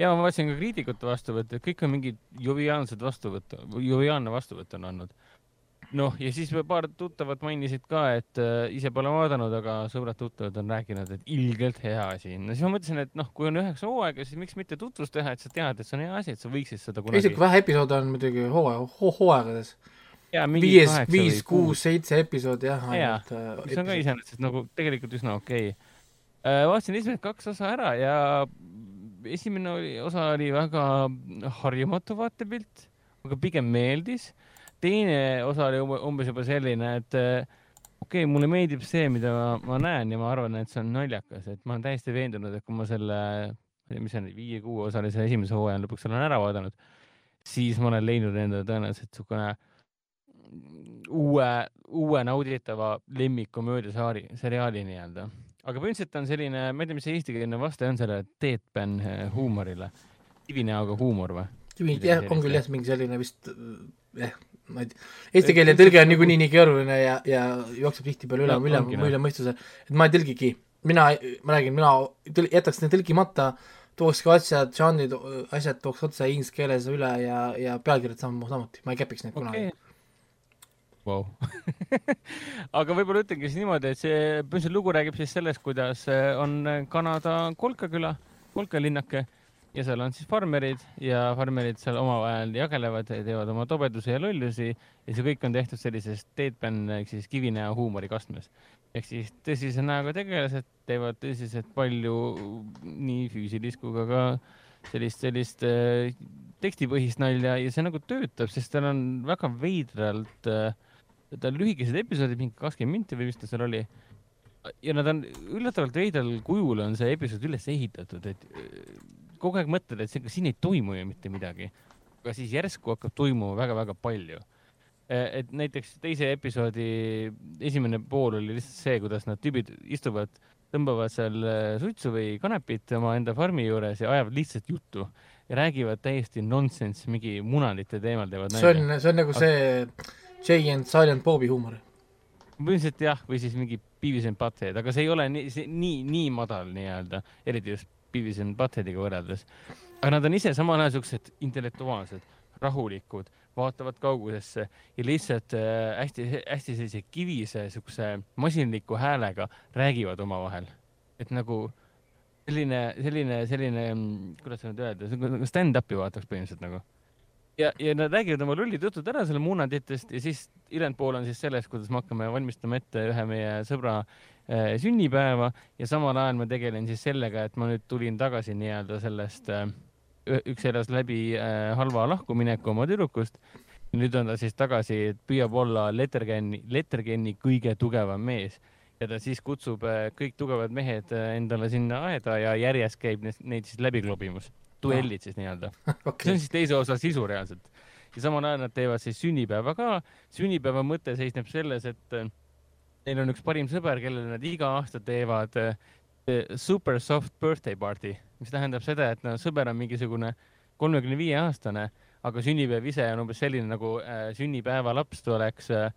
ja ma vaatasin ka kriitikute vastuvõtte, kõik on mingid joviaalsed vastuvõtte, joviaalne vastuvõtt on andnud. noh, ja siis paar tuttavat mainisid ka, et äh, ise pole vaadanud, aga sõbrad-tuttavad on rääkinud, et ilgelt hea asi. no siis ma mõtlesin, et noh, kui on üheksa hooaega, siis miks mitte tutvust teha, et sa tead, et see on hea asi, et sa võiksid seda kunagi isegi. vähe episoode on muidugi hooaja ho,, hooaegades. mingi viis, kuus, seitse episoodi jah, ainult äh, mis on ka iseenesest nagu tegelikult üsna okei okay.. vaatasin esimesed kaks osa ära ja esimene oli, osa oli väga harjumatu vaatepilt, aga pigem meeldis. Teine osa oli umbe- umbes juba selline, et äh, okei okay,, mulle meeldib see, mida ma, ma näen ja ma arvan, et see on naljakas, et ma olen täiesti veendunud, et kui ma selle, mis see on, viie-kuueosalise esimese hooaja lõpuks olen ära vaadanud, siis ma olen leidnud endale tõenäoliselt niisugune uue, uue nauditava lemmikkomöödia saari, seriaali nii-öelda. aga põhimõtteliselt on selline, ma ei tea, mis see eestikeelne vaste on sellele deadpan eh, huumorile. kivinäoga huumor või? Jah, on küll jah. mingi selline vist jah, ma ei tea, eesti keele tõlge on niikuinii nii keeruline ja, ja jookseb tihtipeale üle üle üle mõistuse, et ma ei tõlgigi. mina, ma räägin, mina tõl- jätaks need tõlgimata, tookski asjad, žanrid, asjad tooks otse inglise keeles üle ja, ja pealkirjad sam-, samuti, ma ei käpiks neid kunagi okei. Vau. *laughs* aga võib-olla ütlengi siis niimoodi, et see põhimõtteliselt lugu räägib siis sellest, kuidas eh, on Kanada kolkaküla, kolkalinnake ja seal on siis farmerid ja farmerid seal omavahel jagelevad, teevad oma tobedusi ja lollusi ja see kõik on tehtud sellises deadpan ehk siis kivinäo huumorikastmes. ehk siis tõsise näoga tegelased teevad tõsiselt palju nii füüsilist kui ka, ka sellist, sellist äh, tekstipõhist nalja ja see nagu töötab, sest tal on väga veidralt äh,, ta on lühikesed episoodid, mingi kakskümmend minti või mis ta seal oli. ja nad on üllatavalt veidral kujul on see episood üles ehitatud, et äh, kogu aeg mõtled, et see, siin ei toimu ju mitte midagi. aga siis järsku hakkab toimuma väga-väga palju. et näiteks teise episoodi esimene pool oli lihtsalt see, kuidas nad tüübid istuvad, tõmbavad seal äh, suitsu või kanepit omaenda farmi juures ja ajavad lihtsalt juttu ja räägivad täiesti nonsense mingi munadite teemal teevad see on, see on nagu see Jay and Silent Bobi huumor. põhimõtteliselt jah, või siis mingi Beavis and Butthead, aga see ei ole nii, nii, nii madal nii-öelda, eriti just Beavis and Buttheadiga võrreldes. aga nad on ise samal ajal siuksed intellektuaalsed, rahulikud, vaatavad kaugusesse ja lihtsalt äh, hästi-hästi sellise kivise siukse masinliku häälega räägivad omavahel. et nagu selline, selline, selline, kuidas seda nüüd öelda, nagu stand-up'i vaataks põhimõtteliselt nagu ja, ja nad räägivad oma lollid jutud ära selle muunaditest ja siis ülejäänud pool on siis sellest, kuidas me hakkame valmistama ette ühe meie sõbra äh, sünnipäeva ja samal ajal ma tegelen siis sellega, et ma nüüd tulin tagasi nii-öelda sellest äh,, üks elas läbi äh, halva lahkumineku oma tüdrukust. nüüd on ta siis tagasi, püüab olla Lettergeni, Lettergeni kõige tugevam mees ja ta siis kutsub äh, kõik tugevad mehed äh, endale sinna aeda ja järjest käib neid, siis läbi klobimas, duellid siis nii-öelda *laughs* see okei on, siis teise osa sisu reaalselt. ja samal ajal nad teevad siis sünnipäeva ka. sünnipäeva mõte seisneb selles, et äh, neil on üks parim sõber, kellele nad iga aasta teevad äh, super soft birthday party, mis tähendab seda, et no sõber on mingisugune kolmekümne viie aastane, aga sünnipäev ise on umbes selline nagu äh, sünnipäevalaps oleks äh,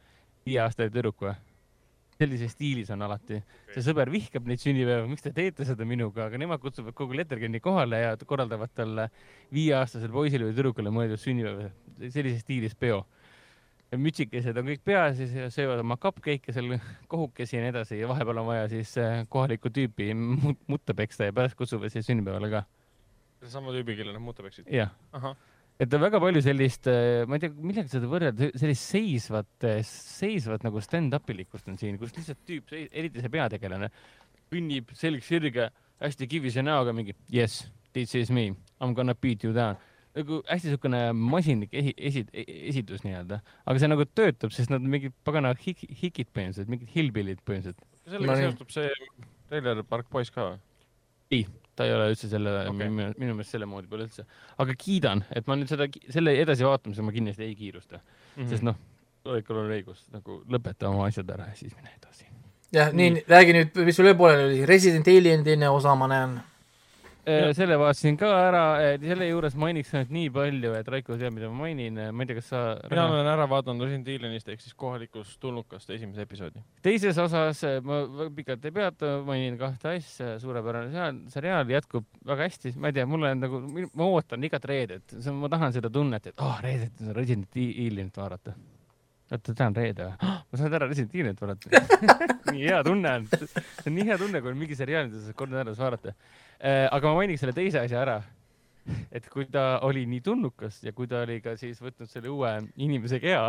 viieaastane tüdruk või sellises stiilis on alati. see sõber vihkab neid sünnipäeva, miks te teete seda minuga, aga nemad kutsuvad kogu Lettergeni kohale ja korraldavad talle viieaastasele poisile või tüdrukule mõeldud sünnipäeva, sellises stiilis peo. Mütsikesed on kõik peas ja siis söövad oma cupcake'e seal *laughs* kohukesi ja nii edasi ja vahepeal on vaja siis äh, kohalikku tüüpi mut- mutta peksta ja pärast kutsuvad siis sünnipäevale ka. sama tüübi, kellele nad muuta peaksid. jah, et on väga palju sellist, ma ei tea, millega seda võrrelda, sellist seisvat, seisvat nagu stand-up ilikkust on siin, kus lihtsalt tüüp, eriti see peategelane, kõnnib selg sirge, hästi kivise näoga mingi yes, this is me, I m gonna beat you down. Nagu hästi siukene masinlik esi-, esi-, esitus nii-öelda, aga see nagu töötab, sest nad on mingid pagana hik-, hikid põhimõtteliselt, mingid hillbillid põhimõtteliselt. sellega No nii. seostub see Trailer Park Boys ka või? ei, ta ei ole üldse selle okay., minu, minu meelest selle moodi pole üldse, aga kiidan, et ma nüüd seda, selle edasivaatamisega ma kindlasti ei kiirusta mm. -hmm. sest noh, Tolikul on õigus, nagu lõpeta oma asjad ära ja siis mine edasi. jah, nii, räägi nüüd, mis sul veel pooleli oli, Resident Alien teine osa ma näen. Äh, selle vaatasin ka ära, selle juures mainiks ainult nii palju, et Raiko teab, mida ma mainin, ma ei tea, kas sa mina olen ära vaadanud Resident Evilist ehk siis kohalikust tulnukast esimese episoodi. teises osas äh, ma pikalt ei peatu, mainin kahte asja, suurepärane seal, seriaal jätkub väga hästi, ma ei tea, mulle on nagu, ma ootan igat reedet, ma tahan seda tunnet, et oh, reedet on Resident Evilit vaadata. oota, täna on reede või *gasps* ma saan täna Resident Evilit vaadata. *laughs* nii hea tunne on, see on nii hea tunne, kui on mingi seriaal, mida saad kord nädalas vaadata. aga ma mainiks selle teise asja ära, et kui ta oli nii tulnukas ja kui ta oli ka siis võtnud selle uue inimese kea,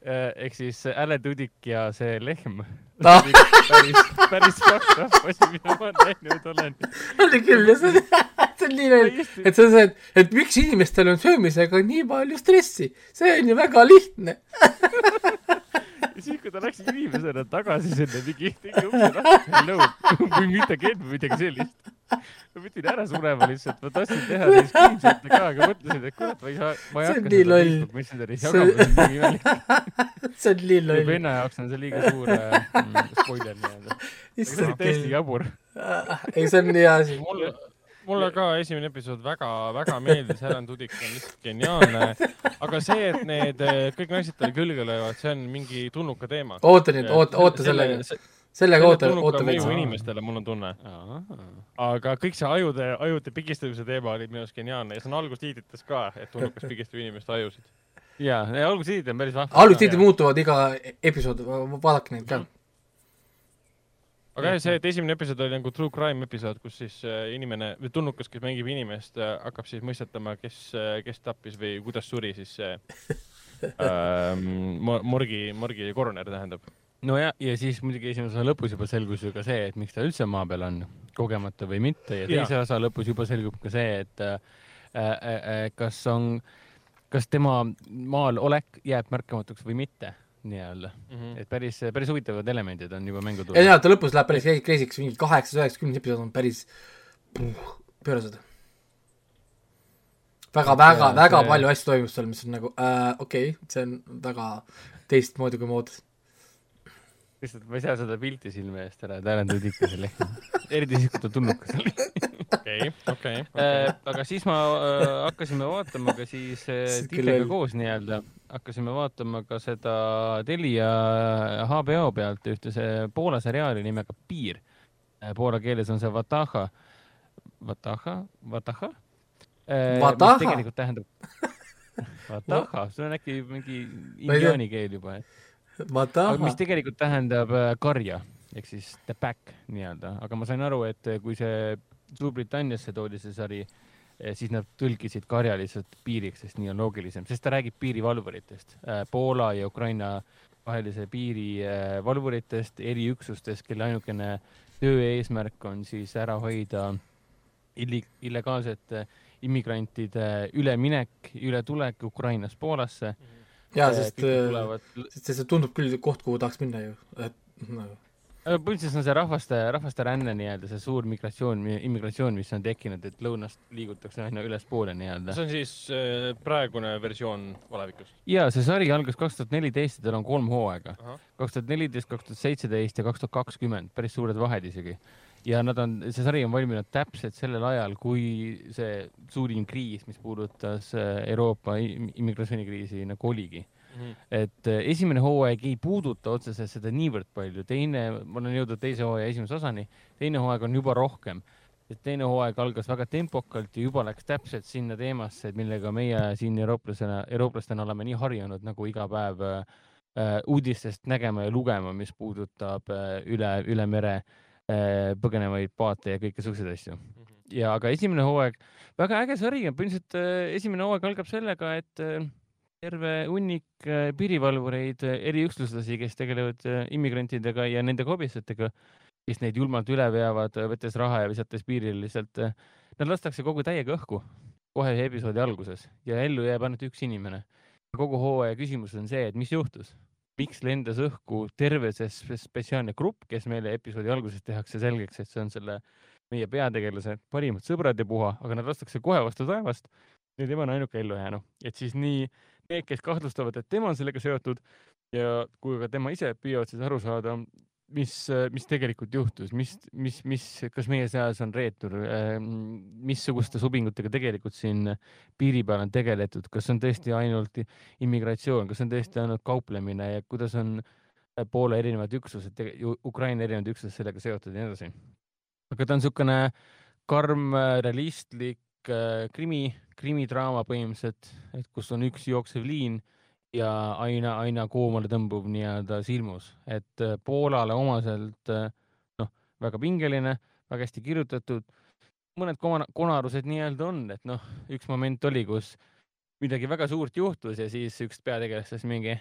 ehk siis Alan Tudyk ja see lehm *laughs* Ah. päris, päris fucked up asi, mida ma näinud olen. oli küll ja *laughs* veel, et see on see, et, miks inimestel on söömisega nii palju stressi, see on ju väga lihtne. ja siis, kui ta läks inimesena tagasi sinna mingi tegi ukse lahti, hello, või midagi, midagi sellist. ma pidin ära surema lihtsalt, ma tahtsin teha neid screenshot'e ka, aga mõtlesin, et kurat, ma ei saa, ma ei hakka seda loll. Facebook Messengeris See- jagama, see on nii imelik. see on nii loll. *laughs* venna jaoks on see liiga suur äh, mm, spoiler nii-öelda. see oli täiesti jabur. ei, see on nii hea asi. mulle, mulle ka esimene episood väga-väga meeldis, Helen Tudik on lihtsalt geniaalne. aga see, et need eh, kõik naised talle külge löövad, see on mingi tulnuka teema. oota nüüd, oota, oota sellega, sellega oota, oota veits. inimestele, mul on tunne. aga kõik see ajude, ajude pigistamise teema oli minu arust geniaalne ja see on algustiitrites ka, et tulnukas pigistab inimeste ajusid. ja, alguses on päris vahva. algustiitrid muutuvad iga episood, vaadake neid ka. Aga jah, see, et esimene episood oli nagu true crime episood, kus siis äh, inimene või tulnukas, kes mängib inimest, hakkab siis mõistatama, kes, kes tappis või kuidas suri siis see *laughs* ähm, mo- morgi, morgi koroner tähendab. no ja, ja siis muidugi esimese osa lõpus juba selgus ju ka see, et miks ta üldse maa peal on, kogemata või mitte ja teise Jaa. osa lõpus juba selgub ka see, et äh, äh, äh, kas on, kas tema maal olek jääb märkamatuks või mitte nii-öelda, Mhm. et päris, päris huvitavad elemendid on juba mängu ja tulnud. jaa, ta lõpus läheb päris crazy'ks, mingi kaheksas, üheksas, kümnes episood on päris pöörased. väga, väga, Ja väga see- palju asju toimub seal, mis on nagu äh, okei okay,, see on väga teistmoodi, kui ma ootasin. Lihtsalt ma ei saa seda pilti silme eest ära, et Tudyk ja see lehm. eriti siis, kui ta tulnukas oli. okei, okei, Äh, okei. aga siis ma äh, hakkasime vaatama ka siis äh, oli- koos nii-öelda, hakkasime vaatama ka seda Telia HBO pealt ühte see Poola seriaali nimega Piir. Poola keeles on see Vataha, Vataha, Vataha. Vataha? mis tegelikult tähendab *laughs* Vataha, see on äkki mingi indiaani keel juba, aga, mis tegelikult tähendab äh, karja? Ehk siis the back nii-öelda, aga ma sain aru, et äh, kui see Suurbritanniasse toodi see sari, siis nad tõlkisid karja lihtsalt piiriks, sest nii on loogilisem, sest ta räägib piirivalvuritest, Poola ja Ukraina vahelise piiri äh, valvuritest, eriüksustest, kelle ainukene töö eesmärk on siis ära hoida illi-, illegaalsete immigrantide üleminek, ületulek Ukrainast Poolasse. jaa, sest, tulevad sest see tundub küll koht, kuhu tahaks minna ju, et nagu Aga põhimõtteliselt on see rahvaste, rahvaste ränne nii-öelda, see suur migratsioon, immigratsioon, mis on tekkinud, et lõunast liigutakse aina ülespoole nii-öelda. see on siis äh, praegune versioon olevikust. ja see sari algas kaks tuhat neliteist ja tal on kolm hooaega kaks tuhat neliteist, kaks tuhat seitseteist ja kaks tuhat kakskümmend, päris suured vahed isegi. Ja nad on, see sari on valminud täpselt sellel ajal, kui see suurim kriis, mis puudutas äh, Euroopa im- immigratsioonikriisi nagu oligi. Et äh, esimene hooaeg ei puuduta otseselt seda niivõrd palju, teine, ma olen jõudnud teise hooaja esimese osani, teine hooaeg on juba rohkem. sest teine hooaeg algas väga tempokalt ja juba läks täpselt sinna teemasse, et millega meie siin eurooplasena, eurooplastena oleme nii harjunud nagu iga päev äh, äh, uudistest nägema ja lugema, mis puudutab äh, üle, üle mere. äh, põgenevaid paate ja kõike siukseid asju. ja aga esimene hooaeg, väga äge sari põhimõtteliselt äh, esimene hooaeg algab sellega, et äh, terve hunnik äh, piirivalvureid, eriüksuslasi, kes tegelevad äh, immigrantidega ja nende hobistitega, kes neid julmalt üle veavad, võttes raha ja visates piiril lihtsalt, nad lastakse kogu täiega õhku kohe episoodi alguses ja ellu jääb ainult üks inimene. kogu hooaja küsimus on see, et mis juhtus, miks lendas õhku terve see spe- spetsiaalne grupp, kes meile episoodi alguses tehakse selgeks, et see on selle meie peategelase parimad sõbrad ja puha, aga nad lastakse kohe vastu taevast. Ja tema on ainuke ellujäänu, et siis nii need, kes kahtlustavad, et tema on sellega seotud ja kui ka tema ise püüavad siis aru saada, mis, mis tegelikult juhtus, mis, mis, mis, kas meie seas on reetur, missuguste sobingutega tegelikult siin piiri peal on tegeletud, kas on tõesti ainult immigratsioon, kas on tõesti ainult kauplemine ja kuidas on Poola erinevad üksused, Ukraina erinevad üksused sellega seotud ja nii edasi. aga ta on niisugune karm, realistlik äh, krimi, krimidraama põhimõtteliselt, et kus on üks jooksev liin ja aina, aina koomale tõmbuv nii-öelda silmus, et äh, Poolale omaselt äh, noh, väga pingeline, väga hästi kirjutatud, mõned kona- konarused nii-öelda on, et noh, üks moment oli, kus midagi väga suurt juhtus ja siis üks peategelastest mingi,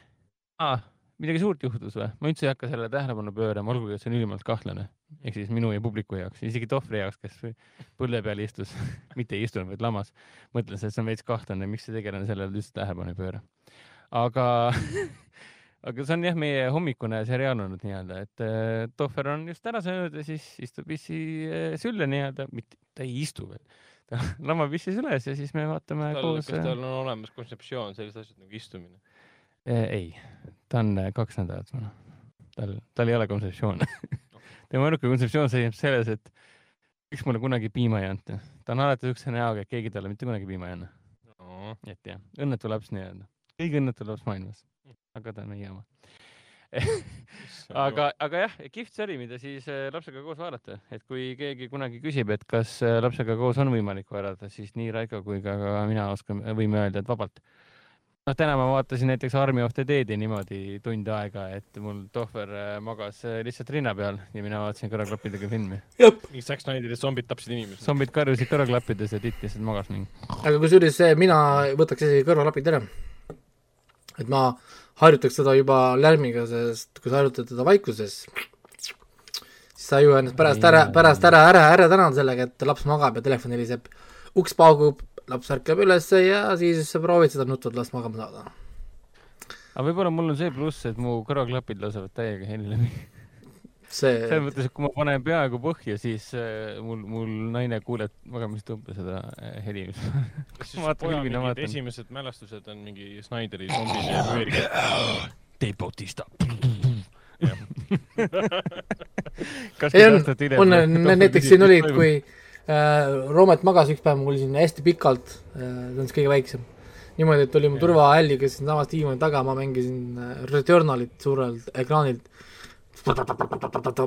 midagi suurt juhtus või? ma üldse ei hakka sellele tähelepanu pöörama, olgugi et see on ülimalt kahtlane. ehk siis minu ja publiku jaoks, isegi Tohvri jaoks, kes põlve peal istus, *laughs* mitte ei istunud, vaid lamas, mõtles, et see on veits kahtlane, miks see tegelane sellele üldse tähelepanu ei pööra. Aga, *laughs* aga see on jah, meie hommikune seriaal olnud nii-öelda, et äh, Tohver on just ära söönud ja siis istub pissi äh, sülle nii-öelda, mitte, ta ei istu veel, ta *laughs* lamab pissi süles ja siis me vaatame tal, koos kas. tal on olemas kontseptsioon sellised asjad nagu istumine? ei, ta on äh, kaks nädalat vana. tal, tal ei ole kontseptsiooni. *laughs* tema ainuke kontseptsioon seisneb selles, et miks mulle kunagi piima ei anta. ta on alati siukse näoga, et keegi talle mitte kunagi piima ei anna. et jah, õnnetu laps nii-öelda, kõige õnnetu laps maailmas, aga ta on meie oma. *laughs* aga, aga jah, kihvt sari, mida siis äh, lapsega koos vaadata, et kui keegi kunagi küsib, et kas äh, lapsega koos on võimalik vaadata, siis nii Raiko kui ka, ka mina oskan, võime öelda, et vabalt. noh, täna ma vaatasin näiteks Army of the Dead'i niimoodi tund aega, et mul Tohver äh, magas lihtsalt rinna peal ja mina vaatasin kõrvaklappidega filmi. mingi Zack Snyderi zombid tapsid inimesi. zombid karjusid kõrvaklappides ja titt lihtsalt magas mingi. aga kusjuures mina võtaks isegi kõrvalapid ära. Et ma harjutaks seda juba lärmiga, sest kui sa harjutad teda vaikuses, siis sa ju ennast pärast ära, pärast ära, ära, ära tänad sellega, et laps magab ja telefon heliseb, uks paugub, laps ärkab ülesse ja siis sa proovid seda nutvat last magama saada. aga võib-olla mul on see pluss, et mu kõrvaklapid lasevad täiega heli läbi. See selles, mõttes, et kui ma panen peaaegu põhja, siis äh, mul, mul naine kuuleb magamistõmbe seda äh, heli, mis kas Ma vaatan esimesed mälestused on mingi Snyderi zombide ja müürika? Dave Bautista. ei on, on nä- näiteks siin olid, kui äh, Roomet magas üks päev mul siin hästi pikalt äh,, ta on siis kõige väiksem, niimoodi, et oli mu turvahälliga siinsamas diivani taga, ma mängisin äh, Returnalit suurelt ekraanilt,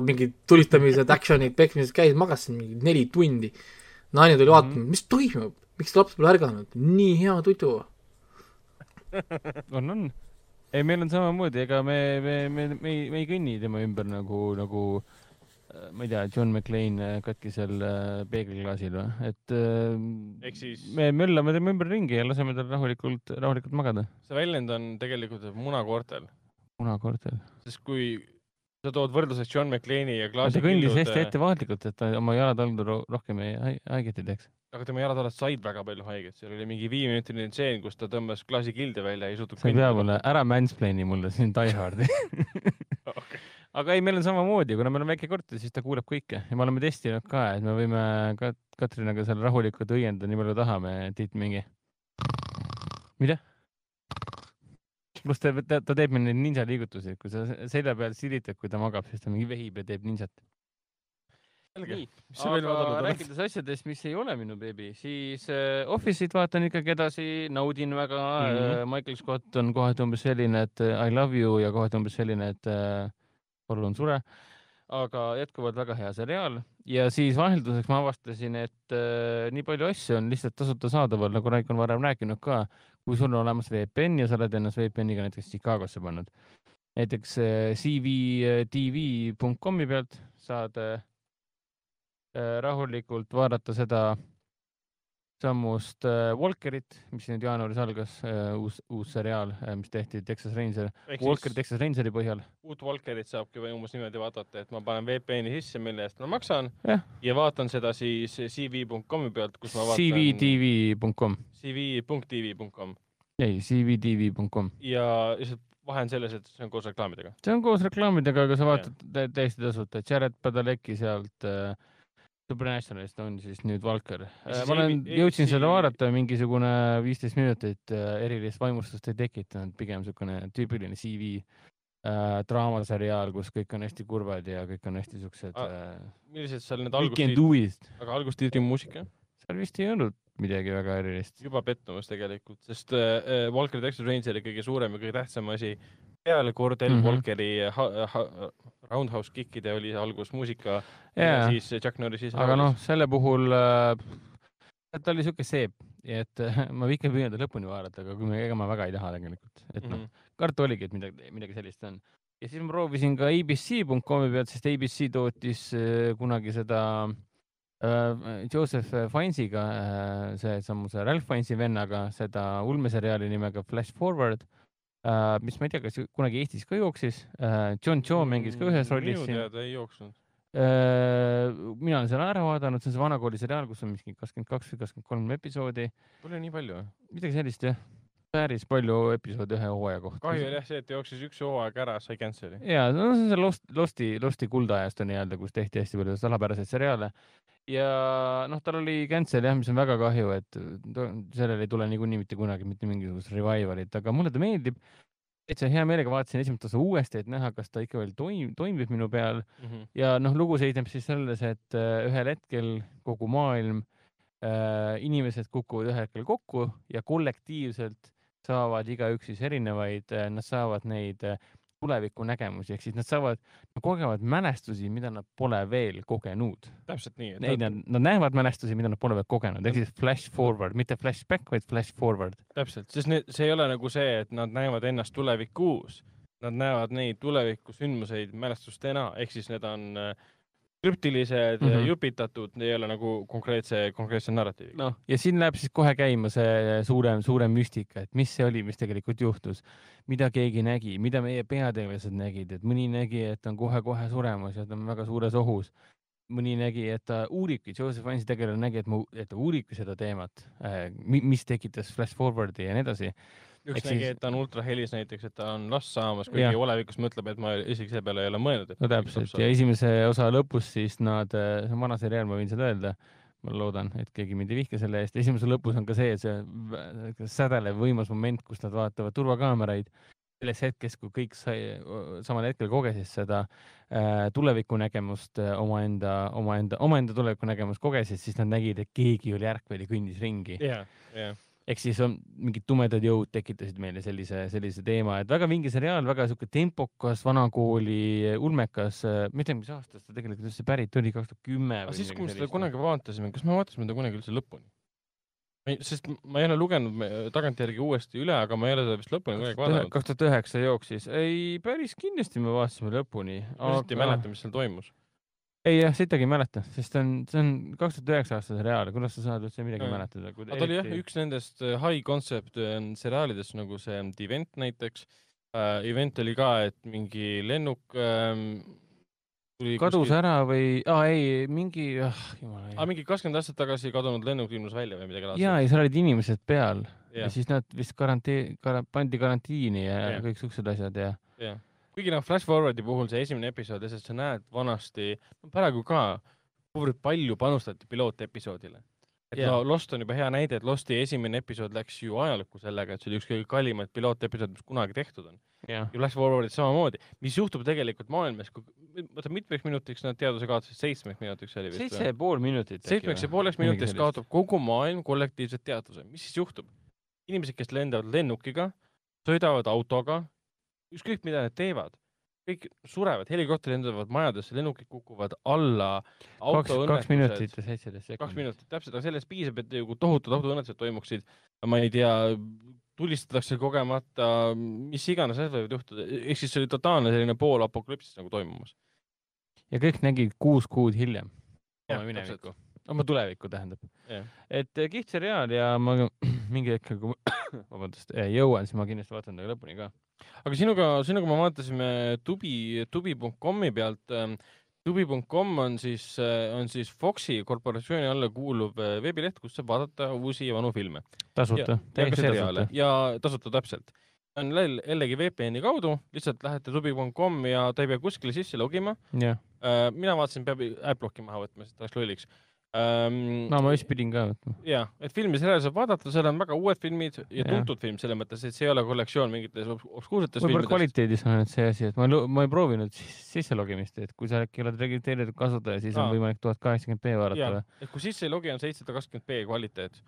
mingid tulistamised, action'id, peksmised käis, magasin mingi neli tundi. naine tuli vaatama mm, -hmm. mis toimub, miks laps pole ärganud, nii hea tudu. on, on. ei, meil on samamoodi, ega me, me, me, me ei, me ei kõnni tema ümber nagu, nagu ma ei tea, John McClane katkisel peegliklaasil või, et ehk siis me möllame tema ümber ringi ja laseme tal rahulikult, rahulikult magada. see väljend on tegelikult munakoortel, munakoortel. sest kui sa tood võrdluseks John McClane'i ja ta Klaasi kõndis killud hästi, ettevaatlikult, et ta oma jalataldu ro- rohkem ei hai- haiget ei teeks. aga tema jalad alles said väga palju haiget, seal oli mingi viieminutiline tseen, kus ta tõmbas klaasi kilde välja ja suutnud sa ei pea mulle, ära mansplain'i mulle siin Die Hardi. *laughs* okay.. aga ei, meil on samamoodi, kuna meil on väike korter, siis ta kuuleb kõike ja me oleme testinud ka, et me võime ka Katrinaga seal rahulikult õiendada nii palju tahame, Tiit mingi. mida? Pluss ta, ta, ta teeb meil neid ninja liigutusi, kui sa selja peal silitad, kui ta magab, siis ta mingi vehib ja teeb ninjat. nii, aga rääkides asjadest, mis ei ole minu beebi, siis äh, Office'it vaatan ikkagi edasi, naudin väga mm. -hmm. Michael Scott on kohati umbes selline, et äh, I love you ja kohati umbes selline, et äh, palun sure. aga jätkuvalt väga hea seriaal ja siis vahelduseks ma avastasin, et äh, nii palju asju on lihtsalt tasuta saadaval, nagu Raik on varem rääkinud ka, kui sul on olemas VPN ja sa oled ennast VPN-iga näiteks Chicagosse pannud. näiteks äh, cvtv.com'i pealt saad äh, äh, rahulikult vaadata seda sammust äh, Walkerit, mis nüüd jaanuaris algas äh,, uus, uus seriaal, mis tehti Texas Ranger, Walker Texas Rangeri põhjal. uut Walkerit saabki või umbes niimoodi vaadata, et ma panen VPN-i sisse, mille eest ma maksan Jah. ja vaatan seda siis cv.com'i pealt, kus ma vaatan cvtv.com, cv.tv.com ei cvtv.com, ja lihtsalt vahe on selles, et see on koos reklaamidega. see on koos reklaamidega, aga sa vaatad tä- täiesti tasuta, Jared Padalecki sealt äh, Supernationalist on siis nüüd Valker. siis ma olen jõudsin seda vaadata, mingisugune viisteist minutit äh, erilist vaimustust ei tekitanud, pigem niisugune tüüpiline CV äh, draamaseriaal, kus kõik on hästi kurvad ja kõik on hästi siuksed äh, millised seal need algustiitrid, aga algustiitri muusika? seal vist ei olnud midagi väga erilist. juba pettumus tegelikult, sest äh, Walker Texas Rangeri kõige suurem ja kõige tähtsam asi peale Cordell mm Mhm. -hmm. Walkeri ha, ha, Roundhouse Kickide oli algusmuusika ja jaa, siis Chuck Norrisi aga noh, selle puhul äh, ta oli siuke seep, et äh, ma ikka püüan ta lõpuni vaadata, aga kui me, ega ma väga ei taha tegelikult, et noh, -hmm. karta oligi, et midagi, midagi sellist on. ja siis ma proovisin ka abc.com'i pealt, sest abc tootis äh, kunagi seda äh, Joseph Finesiga äh,, see samuse Ralph Fienesi vennaga, seda ulmeseriaali nimega Flash Forward äh,, mis ma ei tea, kas kunagi Eestis ka jooksis äh,. John Cho mängis ka ühes rollis minu teada ei jooksnud. mina olen selle ära vaadanud, see on see vanakooli seriaal, kus on mingi kakskümmend kaks või kakskümmend kolm episoodi, Pole nii palju. midagi sellist jah. Päris palju episoode ühe hooaja kohta. kahju oli jah see, et jooksis üks hooaeg ära, sai cancel'i. ja no see on see Lost, Losti, Losti kuldaajastu nii-öelda, kus tehti hästi palju salapäraseid seriaale. ja noh, tal oli cancel jah, mis on väga kahju, et sellele ei tule niikuinii mitte kunagi mitte mingisugust revival'it, aga mulle ta meeldib. täitsa hea meelega vaatasin esimest osa uuesti, et näha, kas ta ikka veel toim-, toimib minu peal ja noh, lugu seisneb siis selles, et äh, ühel hetkel kogu maailm äh,, inimesed kukuvad ühel hetkel kokku ja kollektiivselt saavad igaüks siis erinevaid äh,, nad saavad neid äh, tulevikunägemusi, ehk siis nad saavad, nad kogevad mälestusi, mida nad pole veel kogenud. täpselt nii. Neid nad, nad näevad mälestusi, mida nad pole veel kogenud, ehk siis flash forward, mitte flashback, vaid flash forward. täpselt, sest need, see ei ole nagu see, et nad näevad ennast tulevikus. Nad näevad neid tuleviku sündmuseid mälestustena, ehk siis need on äh, krüptilised mm. -hmm. jupitatud, ei ole nagu konkreetse, konkreetse narratiiviga. noh, ja siin läheb siis kohe käima see suurem, suurem müstika, et mis see oli, mis tegelikult juhtus, mida keegi nägi, mida meie peategelased nägid, et mõni nägi, et on kohe-kohe suremas ja ta on väga suures ohus. mõni nägi, et ta uuribki, Joseph Vansi tegelane nägi, et mu, et ta uuribki seda teemat, mis tekitas flash forward'i ja nii edasi. Üks nägi, siis- et ta on ultrahelis näiteks, et ta on last saamas, kuigi olevikus mõtleb, et ma isegi selle peale ei ole mõelnud. no täpselt ja esimese osa lõpus siis nad, see on vana seriaal, ma võin seda öelda, ma loodan, et keegi mind ei vihka selle eest, esimese lõpus on ka see, et see sädelev võimas moment, kus nad vaatavad turvakaameraid selles hetkes, kui kõik sai, samal hetkel kogesid seda äh, tulevikunägemust äh, omaenda, omaenda, omaenda tulevikunägemust kogesid, siis nad nägid, et keegi oli ärkvel ja kõndis ringi. jah, jah. Ehk siis on mingid tumedad jõud tekitasid meile sellise, sellise teema, et väga vinge seriaal, väga sihuke tempokas, vanakooli ulmekas, ma ei tea, mis aastast ta tegelikult üldse pärit oli, kaks tuhat kümme aga siis, kui me seda kunagi vaatasime, kas me vaatasime ta kunagi üldse lõpuni? sest ma ei ole lugenud tagantjärgi uuesti üle, aga ma ei ole seda vist lõpuni kunagi vaadanud. kaks tuhat üheksa jooksis, ei päris kindlasti me vaatasime lõpuni. ma lihtsalt ei mäleta, mis seal toimus. Ei jah, sittagi ei mäleta, sest see on, see on kaks tuhat üheksa aasta seriaal, kuidas sa saad üldse midagi Jaa. mäletada? aga ta oli jah, üks nendest äh, high concept äh, seriaalidest nagu see The Event näiteks uh,. Event oli ka, et mingi lennuk ähm, tuli kadus ära või, aa ei, mingi, ah jumala aga mingi kakskümmend aastat tagasi kadunud lennuk ilmus välja või midagi ja, ja seal olid inimesed peal ja, ja siis nad vist karantee-, pandi karantiini ja, ja. kõik siuksed asjad ja jah, kuigi noh, Flash Forwardi puhul see esimene episood, sest sa näed vanasti, no praegu ka, kuivõrd palju panustati pilootepisoodile. et Jah. no Lost on juba hea näide, et Losti esimene episood läks ju ajalukku sellega, et see oli üks kõige kallimaid pilootepisoode, mis kunagi tehtud on. jah, ja Flash Forwardid samamoodi, mis juhtub tegelikult maailmas, kui, oota mitmeks minutiks nad teaduse kaotasid, seitsmeks minutiks oli vist seitse ja pool minutit. seitsmeks ja pooleks minutiks kaotab kogu maailm kollektiivset teadvuse, mis siis juhtub? inimesed, kes lendavad lennukiga, sõidavad autoga, ükskõik mida nad teevad, kõik surevad, helikopterid lendavad majadesse, lennukid kukuvad alla. kaks, kaks minutit ja seitseteist sekundit. kaks minutit täpselt, aga sellest piisab, et nagu tohutud autoõnnetused toimuksid. ma ei tea, tulistatakse kogemata, mis iganes asjad võivad juhtuda, ehk siis see oli totaalne selline poolapokalüpsis nagu toimumas. ja kõik nägid kuus kuud hiljem oma minevikku, oma tulevikku tähendab et eh, kihvt seriaal ja ma *clears throat* mingi hetk, kui *clears throat* vabandust, jõuan, siis ma kindlasti vaatan ta lõpuni ka. Aga sinuga, sinuga me vaatasime tubi, tubi.com'i pealt. tubi.com on siis, on siis Foxi korporatsiooni alla kuuluv äh, veebileht, kus saab vaadata uusi ja vanu filme. tasuta, täiesti tasuta. ja tasuta täpselt. on jälle- jällegi VPN-i kaudu, lihtsalt lähete tubi.com ja ta ei pea kuskile sisse logima. jah, mina vaatasin, peab adblocki maha võtma, sest läks lolliks. Um, no ma vist pidin ka võtma. ja, et filmi seriaali saab vaadata, seal on väga uued filmid ja tuntud film selles mõttes, et see ei ole kollektsioon mingites obs- obskuursetes võib-olla filmides. kvaliteedis on nüüd see asi, et ma, ma ei proovinud sis- sisse logimist, et kui sa äkki oled registreeritud kasutaja, siis on Aa. võimalik tuhat kaheksakümmend B vaadata et kui sisse ei logi, on seitsesada kakskümmend B kvaliteet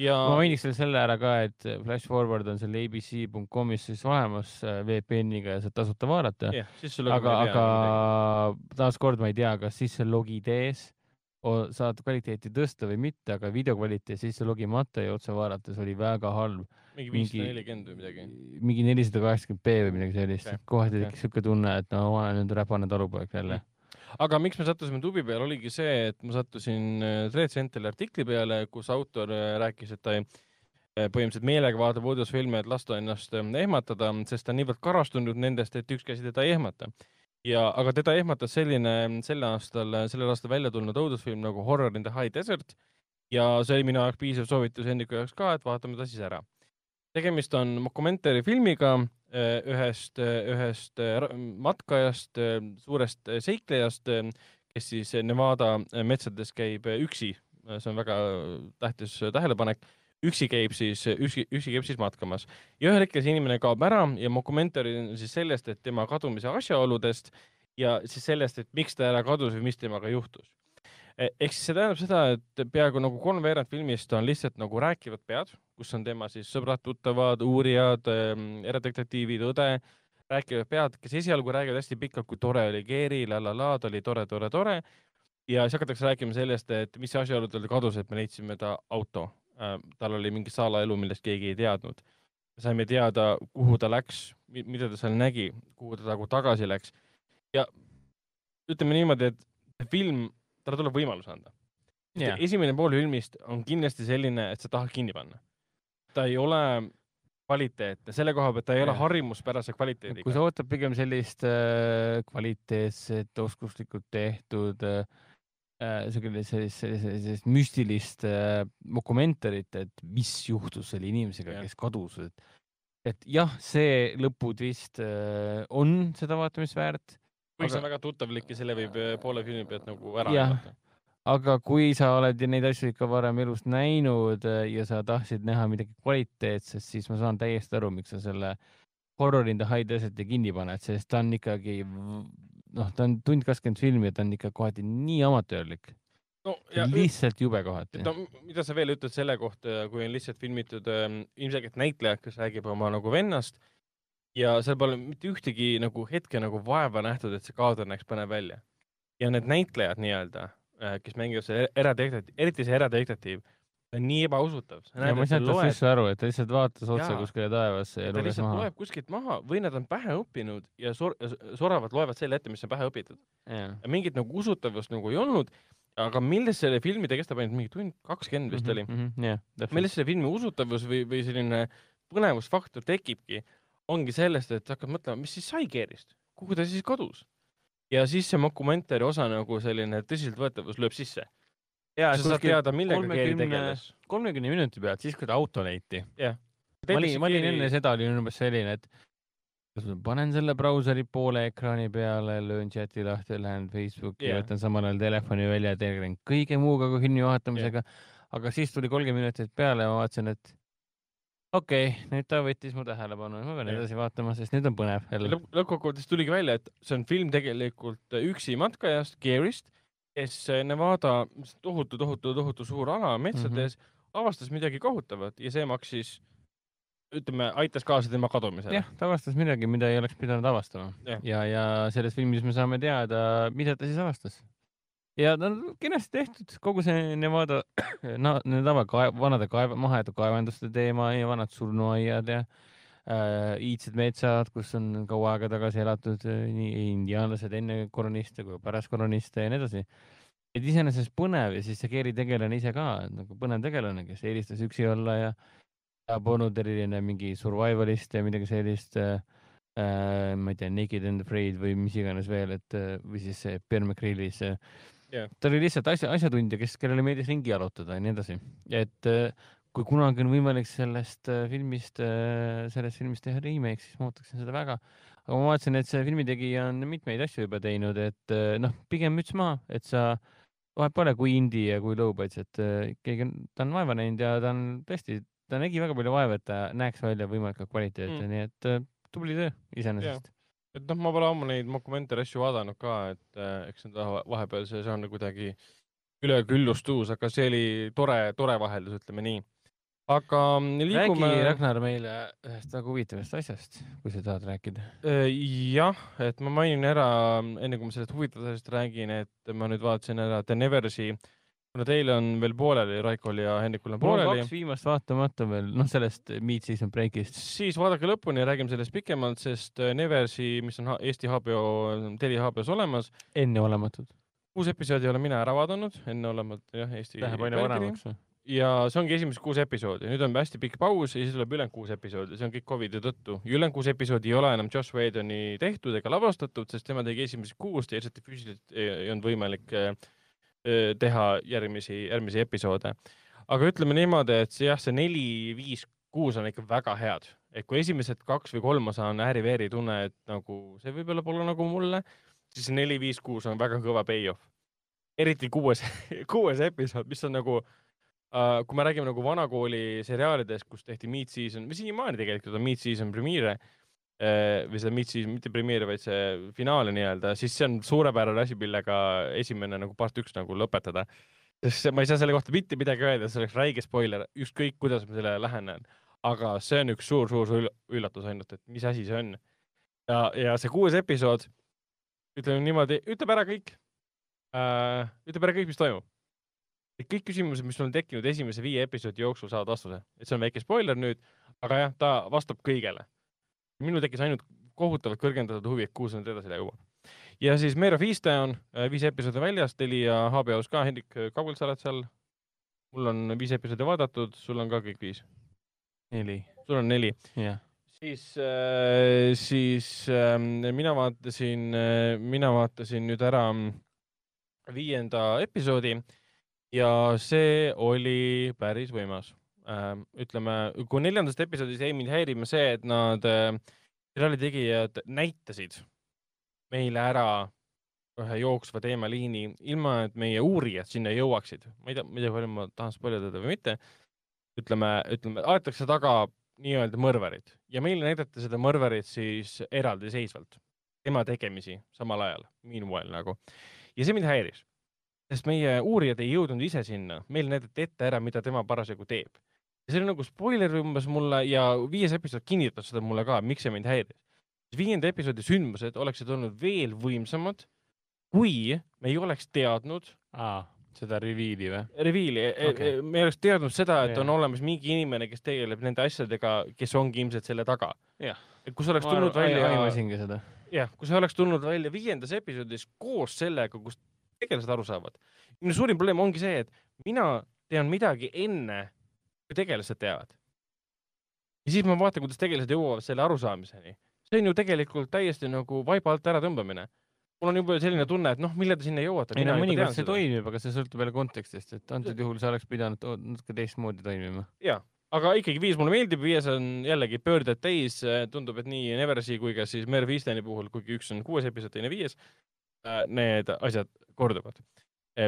ja ma mainiks veel selle ära ka, et Flash Forward on seal abc.com'is siis olemas äh, VPN-iga ja saad tasuta vaadata. logima aga, aga taaskord ma ei tea, kas sisse logides o- saad kvaliteeti tõsta või mitte, aga video kvaliteet sisse logimata ja otse vaadates oli väga halb. mingi viissada nelikümmend või midagi. mingi nelisada kaheksakümmend B või midagi sellist okay., kohati tekkis siuke tunne, et no ma olen nüüd räpane talupoeg jälle. aga miks me sattusime tubi peale, oligi see, et ma sattusin äh, Red Centeri artikli peale, kus autor äh, rääkis, et ta ei äh, põhimõtteliselt meelega vaatab uudisfilme, et lasta ennast ehmatada, sest ta on niivõrd karastunud nendest, et ükski asi teda ei ehmata. ja, aga teda ehmatas selline sel aastal, sellel aastal välja tulnud õudusfilm nagu Horror in the High Desert ja see oli minu jaoks piisav soovitus Hendriku jaoks ka, et vaatame ta siis ära. tegemist on mokumentari filmiga äh, ühest, ühest äh, ra- matkajast, suurest seiklejast, kes siis Nevada metsades käib üksi. see on väga tähtis tähelepanek. Üksi käib siis, üksi, üksi käib siis matkamas ja ühel hetkel see inimene kaob ära ja mokumentari on siis sellest, et tema kadumise asjaoludest ja siis sellest, et miks ta ära kadus või mis temaga juhtus. ehk siis see tähendab seda, et peaaegu nagu kolmveerand filmist on lihtsalt nagu rääkivad pead, kus on tema siis sõbrad-tuttavad, uurijad, eradetektiivid, õde, rääkivad pead, kes esialgu räägivad hästi pikalt, kui tore oli Geeri, la la la, ta oli tore, tore, tore. ja siis hakatakse rääkima sellest, et mis asjaoludel ta kadus, et me leidsime ta auto. Tal oli mingi salaelu, millest keegi ei teadnud. saime teada, kuhu ta läks, mida ta seal nägi, kuhu ta nagu tagasi läks ja ütleme niimoodi, et film, talle tuleb võimalus anda Jah. esimene pool filmist on kindlasti selline, et sa tahad kinni panna. ta ei ole kvaliteetne, selle koha pealt ta ei ole Jah. harjumuspärase kui kvaliteediga sa. ootad pigem sellist äh, kvaliteetset, oskuslikult tehtud äh, sellist, sellist, sellist, sellist müstilist äh, dokumentarit, et mis juhtus selle inimesega kes kadus, et et jah, see lõputvist äh, on seda vaatamist väärt, kuigi see aga- on väga tuttavlik ja selle võib poole filmi pealt nagu ära arvata. aga kui sa oled neid asju ikka varem elus näinud äh, ja sa tahtsid näha midagi kvaliteetset, siis ma saan täiesti aru, miks sa selle Horror in the High Desert'i kinni paned, sest ta on ikkagi noh, ta on tund kakskümmend filmi ja ta on ikka kohati nii amatöörlik, no lihtsalt jube kohati. no mida sa veel ütled selle kohta, kui on lihtsalt filmitud ähm, ilmselgelt näitleja, kes räägib oma nagu vennast ja seal pole mitte ühtegi nagu hetke nagu vaeva nähtud, et see kaader näeks põnev välja. ja need näitlejad nii-öelda, kes mängivad selle eradetektiiv, eriti see eradetektiiv, on nii ebausutav. ja ma ei saanud tast üldse aru, et ta lihtsalt vaatas otse kuskile taevasse ja ta luges maha. loeb kuskilt maha või nad on pähe õppinud ja sor-, soravalt loevad selle ette, mis on pähe õpitud. mingit nagu usutavust nagu ei olnud, aga milles selle filmi, ta kestab ainult mingi tund kakskümmend vist oli. Mhm, jah, täpselt. milles selle filmi usutavus või, või selline põnevusfaktor tekibki, ongi sellest, et hakkad mõtlema, mis siis sai Geerist, kuhu ta siis kadus. ja siis see dokumentari osa nagu selline tõsiseltvõetavus lööb sisse. Ja sa saad teada, millega 30 tegeles. kolmekümne minuti pealt, siis kui ta auto leiti. jah. ma olin, ma olin enne seda olin umbes selline, et kas ma panen selle brauseri poole ekraani peale, löön chati lahti, lähen Facebooki yeah., võtan samal ajal telefoni välja ja tegelen kõige muuga kui filmi vaatamisega yeah.. aga siis tuli kolmkümmend minutit peale ja ma vaatasin, et okei okay,, nüüd ta võttis mu tähelepanu, ma pean Jah. edasi vaatama, sest nüüd on põnev jälle. lõpp, lõppkokkuvõttes tuligi välja, et see on film tegelikult üksi matkajast, Geerist, kes Nevada tohutu, tohutu, tohutu suur ala metsades mm -hmm. avastas midagi kohutavat ja see maksis ütleme, aitas kaasa tema kadumisele jah, ta avastas midagi, mida ei oleks pidanud avastama Jah. ja, ja selles filmis me saame teada, mida ta siis avastas. ja ta on kenasti tehtud, kogu see Nevada, *clears throat* need tava, vanade kaev-, mahajäetud kaevanduste teema ja vanad surnuaiad ja iidsed metsad, kus on kaua aega tagasi elatud äh, nii indiaanlased enne koloniste kui pärast koloniste ja nii edasi. et iseenesest põnev ja siis see Keeri tegelane ise ka nagu põnev tegelane, kes eelistas üksi olla ja polnud eriline mingi survivalist ja midagi sellist äh,. Äh, ma ei tea, Naked and Afraid või mis iganes veel, et äh, või siis see McCreary's äh, Jah. ta oli lihtsalt asja, asjatundja, kes, kellele meeldis ringi jalutada ja nii edasi. et äh, kui kunagi on võimalik sellest äh, filmist, sellest filmist teha remake, siis ma ootaksin seda väga. aga ma vaatasin, et see filmitegija on mitmeid asju juba teinud, et äh, noh, pigem müts maha, et sa vahet pole, kui indie ja kui low budget, keegi on, ta on vaeva näinud ja ta on tõesti, ta nägi väga palju vaeva, et ta näeks välja võimalikult kvaliteetne Mm. nii et äh, tubli töö iseenesest. et noh, ma pole ammu neid dokumentari asju vaadanud ka, et äh, eks vahe- vahepeal see žanr kuidagi üle küllustus, aga see oli tore, tore vaheldus, ütleme nii. Aga liigume räägi, Ragnar, meile ühest väga huvitavast asjast, kui sa tahad rääkida. Äh, jah, et ma mainin ära, enne kui ma sellest huvitavast asjast räägin, et ma nüüd vaatasin ära The Neversi, kuna teil on veel pooleli, Raikol ja Hendrikul on mul on pooleli kaks, viimast vaatamata veel, noh, sellest Mid-Season Breakist. siis vaadake lõpuni ja räägime sellest pikemalt, sest äh, Neversi, mis on Eesti HBO, Telia HBO-s olemas, enneolematud. kuus episoodi olen mina ära vaadanud, enneolemalt jah, Eesti Läheb aina paremaks või? Ja see ongi esimesed kuus episoodi, nüüd on hästi pikk paus ja siis tuleb ülejäänud kuus episoodi, see on kõik Covidi tõttu. ülejäänud kuus episoodi ei ole enam Josh Whedoni tehtud ega lavastatud, sest tema tegi esimesed kuus lihtsalt füüsiliselt ei olnud võimalik eh, eh, teha järgmisi, järgmisi episoode. aga ütleme niimoodi, et see jah, see neli, viis, kuus on ikka väga head, et kui esimesed kaks või kolm ma saan ääri-veeri tunne, et nagu see võib-olla pole nagu mulle, siis neli, viis, kuus on väga kõva payoff. eriti kuues, *laughs* kuues episood, mis on nagu Uh, kui me räägime nagu vanakooli seriaalidest, kus tehti mid-season või siiamaani tegelikult on mid-season premiere uh, või seda mid-season, mitte premiere, vaid see finaale nii-öelda, siis see on suurepärane asi, millega esimene nagu part üks nagu lõpetada. sest see- ma ei saa selle kohta mitte midagi öelda, see oleks räige spoiler, ükskõik kuidas ma sellele lähenen. aga see on üks suur-suur üllatus ainult, et mis asi see on. ja, ja see kuues episood, ütleme niimoodi, ütleb ära kõik uh,. ütleb ära kõik, mis toimub et kõik küsimused, mis sul on tekkinud esimese viie episoodi jooksul, saavad vastuse, et see on väike spoiler nüüd, aga jah, ta vastab kõigele. minul tekkis ainult kohutavalt kõrgendatud huvi, et kuhu see nüüd edasi jõuab. ja siis Mare of Easttown, viis episoodi väljas, Telia HBO-s ka, Hendrik, kaugel sa oled seal? mul on viis episoodi vaadatud, sul on ka kõik viis, neli, sul on neli. jah. siis äh,, siis äh, mina vaatasin, mina vaatasin nüüd ära mm, viienda episoodi ja see oli päris võimas äh,. ütleme, kui neljandast episoodist jäi mind häirima see, et nad äh,, seriaali tegijad näitasid meile ära ühe jooksva teemaliini, ilma et meie uurijad sinna jõuaksid. ma ei tea, ma ei tea, palju ma tahan spoilerdada või mitte. ütleme, ütleme, aetakse taga nii-öelda mõrvarit ja meile näidati seda mõrvarit siis eraldiseisvalt, tema tegemisi samal ajal, meanwhile nagu. ja see mind häiris, sest meie uurijad ei jõudnud ise sinna, meile näidati ette ära, mida tema parasjagu teeb. ja see oli nagu spoiler umbes mulle ja viies episood kinnitas seda mulle ka, miks see mind häiris. viienda episoodi sündmused oleksid olnud veel võimsamad, kui me ei oleks teadnud aa, seda reveal'i või? reveal'i Okei. okay., me ei oleks teadnud seda, et Jaa. on olemas mingi inimene, kes tegeleb nende asjadega, kes ongi ilmselt selle taga. Kui see oleks tulnud välja, aimasingi seda. jah, kui see oleks tulnud välja viiendas episoodis koos sellega, kus tegelased aru saavad. minu suurim probleem ongi see, et mina tean midagi enne, kui tegelased teavad. ja siis ma vaatan, kuidas tegelased jõuavad selle arusaamiseni. see on ju tegelikult täiesti nagu vaiba alt äratõmbamine. mul on juba selline tunne, et noh, millal te sinna jõuate. ei no mõnikord see toimib, aga see sõltub jälle kontekstist, et antud juhul see oleks pidanud natuke teistmoodi toimima. ja, aga ikkagi viis mulle meeldib, viies on jällegi pöörded täis, tundub, et nii Neversi kui ka siis Merv Easteni puhul, kuigi üks on kuues episood, teine viies, need asjad korduvad,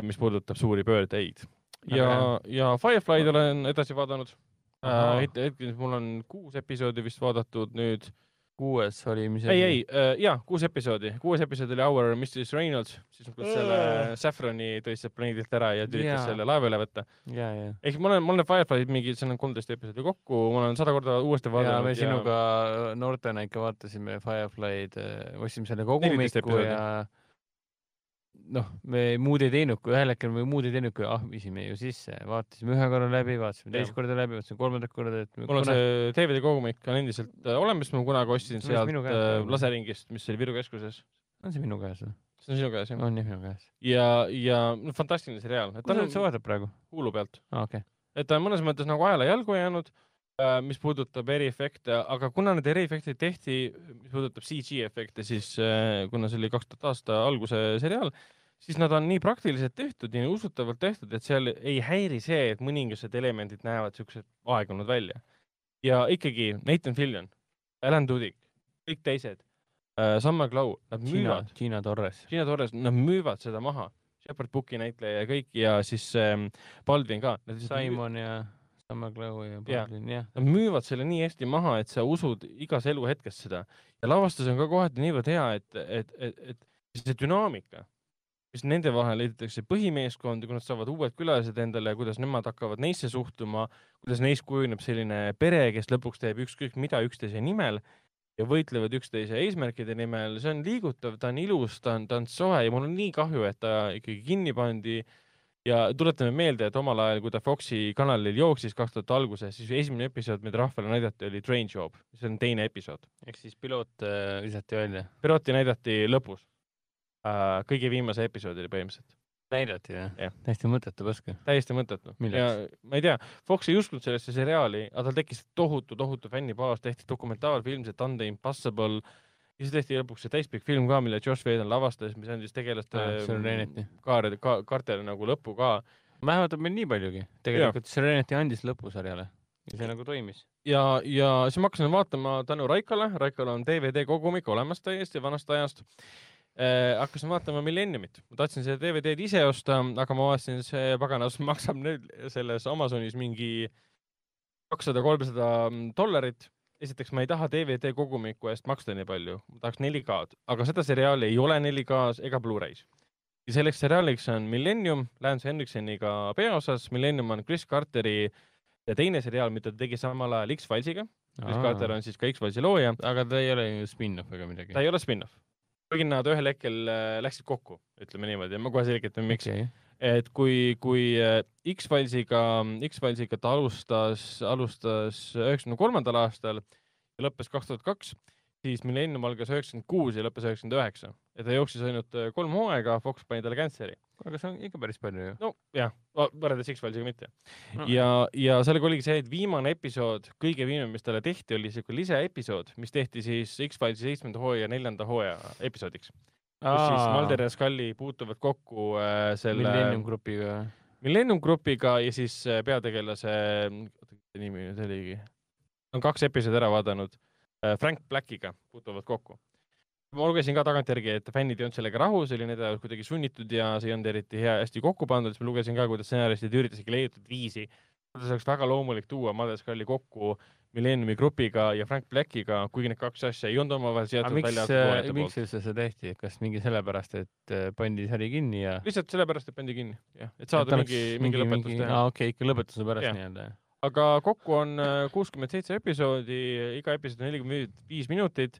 mis puudutab suuri pöördeid. ja ja Firefly'd olen edasi vaadanud. Ahaa. hetkel mul on kuus episoodi vist vaadatud nüüd kuues oli, mis ei, ei, jaa, kuus episoodi, kuues episood oli Our Mistress Reynolds, siis nad selle Saffroni tõi sealt planeedilt ära ja üritas selle laeva üle võtta. ja, ja. ehk ma olen, ma olen Firefly'd mingi, seal on kolmteist episoodi kokku, ma olen sada korda uuesti ja vaadanud me sinuga noortena ikka vaatasime Firefly'd, ostsime selle kogumiku episoodi. ja noh, me muud ei teinud, kui ühel hetkel me muud ei teinud, kui ahmisime ju sisse, vaatasime ühe korra läbi, vaatasime teist korda läbi, vaatasime kolmandat korda, et mul on see DVD kogumik on endiselt äh, olemas, ma kunagi ostsin sealt äh, laseringist, mis oli Viru keskuses. on see minu käes või? see on sinu käes jah? on jah minu käes. ja, ja no, fantastiline seriaal, kus sa on üldse vaatad praegu? Hulu pealt, aa, okei. et ta on mõnes mõttes nagu ajale jalgu jäänud, mis puudutab eriefekte, aga kuna need eriefektid tehti, mis puudutab CG efekte, siis äh, kuna see oli kaks tuhat aasta alguse seriaal, siis nad on nii praktiliselt tehtud ja nii usutavalt tehtud, et seal ei häiri see, et mõningased elemendid näevad siuksed aegunud välja. ja ikkagi Nathan Fillion, Alan Tudyk, kõik teised, Summer Glau, nad müüvad,, Gina Torres. Gina Torres, nad müüvad seda maha. Shepard Booki näitleja ja kõik ja siis ähm, Baldwin ka. Simon ja Summer Glow ja. Baldwin, jah. Nad müüvad selle nii hästi maha, et sa usud igas eluhetkes seda ja lavastus on ka kohati niivõrd hea, et, et, et, et see dünaamika, mis nende vahel ehitatakse põhimeeskond ja kui nad saavad uued külalised endale, kuidas nemad hakkavad neisse suhtuma, kuidas neist kujuneb selline pere, kes lõpuks teeb ükskõik mida üksteise nimel ja võitlevad üksteise eesmärkide nimel, see on liigutav, ta on ilus, ta on, ta on soe ja mul on nii kahju, et ta ikkagi kinni pandi ja tuletame meelde, et omal ajal, kui ta Foxi kanalil jooksis kaks tuhat alguses, siis esimene episood, mida rahvale näidati, oli Train Job, see on teine episood. ehk siis piloot äh, visati välja. pilooti näidati lõpus äh,, kõige viimase episoodini põhimõtteliselt, näidati jah Jah.? täiesti mõttetu pask. täiesti mõttetu. ja ma ei tea, Fox ei uskunud sellesse seriaali, aga tal tekkis tohutu, tohutu fännibaas, tehti dokumentaalfilm, see Done the Impossible ja siis tehti lõpuks see täispikk film ka, mille Josh Whedon lavastas, mis andis tegelaste Aa, Serenity. kaarde ka,, kaartele nagu lõpu ka vähemalt meil nii paljugi. tegelikult Serenity andis lõpusarjale ja see nagu toimis. ja, ja siis ma hakkasin vaatama tänu Raikole, Raikol on DVD kogumik olemas täiesti vanast ajast äh,. hakkasin vaatama Millenniumit, ma tahtsin seda DVD-d ise osta, aga ma vaatasin, see paganas *laughs* maksab nüüd selles Amazonis mingi kakssada, kolmsada dollarit. Esiteks ma ei taha DVD kogumiku eest maksta nii palju, ma tahaks 4K-d, aga seda seriaali ei ole 4K-s ega Blu-rays. ja selleks seriaaliks on Millennium Lance Henriksoniga peaosas, Millennium on Chris Carteri ja teine seriaal, mida ta tegi samal ajal X-Filesiga. Chris Carter on siis ka X-Filesi looja, aga ta ei ole ju spin-off ega midagi. ta ei ole spin-off. kuigi nad ühel hetkel äh, läksid kokku, ütleme niimoodi, ma kohe selgitan, miks. okei, et kui, kui äh, X-Filesiga, X-Filesiga ta alustas, alustas üheksakümne kolmandal aastal ja lõppes kaks tuhat kaks, siis Millennium algas üheksakümmend kuus ja lõppes üheksakümmend üheksa. ja ta jooksis ainult äh, kolm hooaega, Fox pani talle cancer'i. aga see on ikka päris palju ju. no jah, võrreldes X-Filesiga mitte. No. ja, ja sellega oligi see, et viimane episood, kõige viimane, mis talle tehti, oli siuke lisaepisood, mis tehti siis X-Filesi seitsmenda hooaja neljanda hooaja episoodiks. Kus siis Mulder ja Scully puutuvad kokku äh, selle Millennium Grupiga. Millennium Grupiga ja siis äh, peategelase, oota, mis ta nimi nüüd oligi, on kaks episoodi ära vaadanud, Frank Blackiga puutuvad kokku. ma lugesin ka tagantjärgi, et fännid ei olnud sellega rahul, see oli nende jaoks kuidagi sunnitud ja see ei olnud eriti hea, hästi kokku pandud, siis ma lugesin ka, kuidas stsenaristid üritasidki leiutada viisi, kuidas oleks väga loomulik tuua Mulder ja Scully kokku Millenniumi grupiga ja Frank Blackiga, kuigi need kaks asja ei olnud omavahel seotud miks välja, arvatud toonete miks üldse see tehti, kas mingi sellepärast, et äh, pandi sari kinni ja lihtsalt sellepärast, et pandi kinni, jah, et saada mingi, mingi lõpetus teha. aa, okei, ikka lõpetuse pärast nii-öelda. aga kokku on äh, kuuskümmend seitse episoodi, iga episood on nelikümmend viis minutit.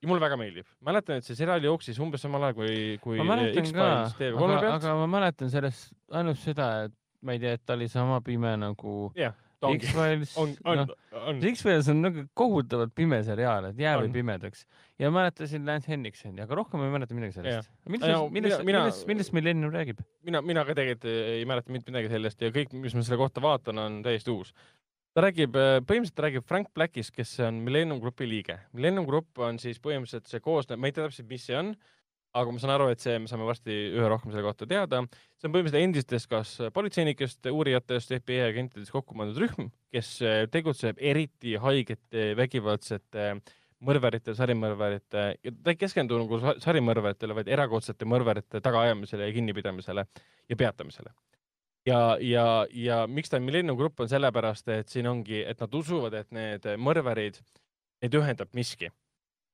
ja mulle väga meeldib, mäletan, et see seriaal jooksis umbes samal ajal kui, kui X-Files TV3 aga, pealt. aga ma mäletan sellest ainult seda, et ma ei tea, et ta oli sama pime nagu ongi, X-Files. noh, X-Files on nagu kohutavalt pime seriaal, et jää või pimedaks. ja mäletasin Lance Henriksoni, aga rohkem ei mäleta midagi sellest. Millest, millest, millest, millest Millennium räägib? mina, mina ka tegelikult ei mäleta mitte midagi sellest ja kõik, mis ma selle kohta vaatan, on täiesti uus. ta räägib, põhimõtteliselt ta räägib Frank Blackist, kes on Millennium Grupi liige. Millennium Grupp on siis põhimõtteliselt see koosneb, ma ei tea täpselt, mis see on, aga ma saan aru, et see, me saame varsti ühe rohkem selle kohta teada. see on põhimõtteliselt endistest kas politseinikest, uurijatest, FBI agentidest kokku pandud rühm, kes eh, tegutseb eriti haigete, vägivaldsete mõrvarite, sarimõrvarite, ta ei keskendu nagu sa- sarimõrvaritele, vaid erakordsete mõrvarite tagaajamisele ja kinnipidamisele ja peatamisele. ja, ja, ja miks ta on Millennium Grupp, on sellepärast, et siin ongi, et nad usuvad, et need mõrvarid neid ühendab miski.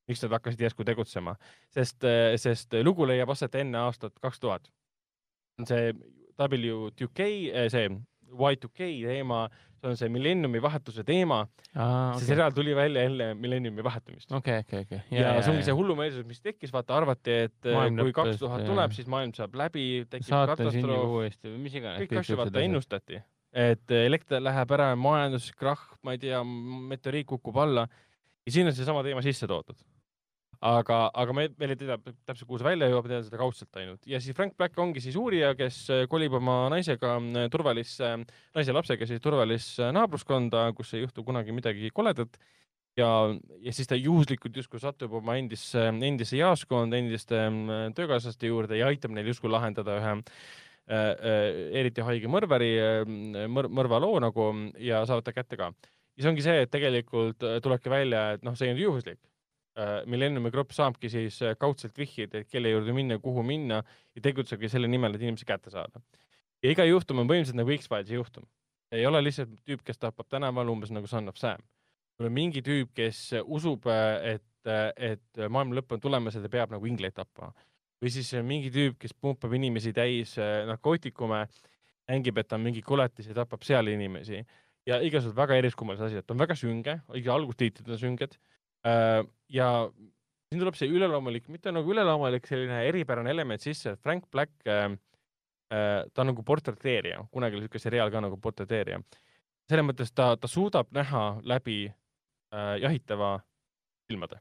Miks nad hakkasid järsku tegutsema, sest, sest lugu leiab aset enne aastat kaks tuhat. see W2K, see Y2K teema, see on see millenniumi vahetuse teema okay., see seriaal tuli välja enne millenniumi vahetumist. okei, okei, okei. ja, see ongi see hullumeelsus, mis tekkis, vaata arvati, et Maailm maailm kui kaks tuhat tuleb, siis maailm saab läbi, tekib katastroof, kõik asju vaata. ennustati, et elekter läheb ära, majanduskrahh, ma ei tea, meteoriit kukub alla ja siin on seesama teema sisse toodud. aga, aga me veel ei tea täpselt, kuhu see välja jõuab, teame seda kaudselt ainult ja siis Frank Black ongi siis uurija, kes kolib oma naisega turvalisse, naise lapsega siis turvalisse naabruskonda, kus ei juhtu kunagi midagi koledat ja, ja siis ta juhuslikult justkui satub oma endisse, endisse jaoskonda, endiste mm, töökaaslaste juurde ja aitab neil justkui lahendada ühe äh, äh, eriti haige mõrvari äh, mõr, mõrvaloo nagu ja saavad ta kätte ka. ja see ongi see, et tegelikult äh, tulebki välja, et noh, see ei olnud juhuslik. Millenniumi grupp saabki siis äh, kaudselt vihjeid, et kelle juurde minna, kuhu minna ja tegutsebki selle nimel, et inimesi kätte saada. ja iga juhtum on põhimõtteliselt nagu X-Filesi juhtum. ei ole lihtsalt tüüp, kes tapab tänaval umbes nagu Son of Sam. sul on mingi tüüp, kes usub, et, et maailma lõpp on tulemas ja ta peab nagu ingleid tapma. või siis mingi tüüp, kes pumpab inimesi täis äh, narkootikume, mängib, et ta on mingi koletis ja tapab seal inimesi ja igasugused väga eriskummalised asjad, ta on väga sünge, õige algustiitlid on sünged. Ja siin tuleb see üleloomulik, mitte nagu üleloomulik selline eripärane element sisse, et Frank Black äh,, äh, ta on nagu portreteerija, kunagi oli niisugune seriaal ka nagu portreteerija. selles mõttes ta, ta suudab näha läbi äh, jahitava silmade.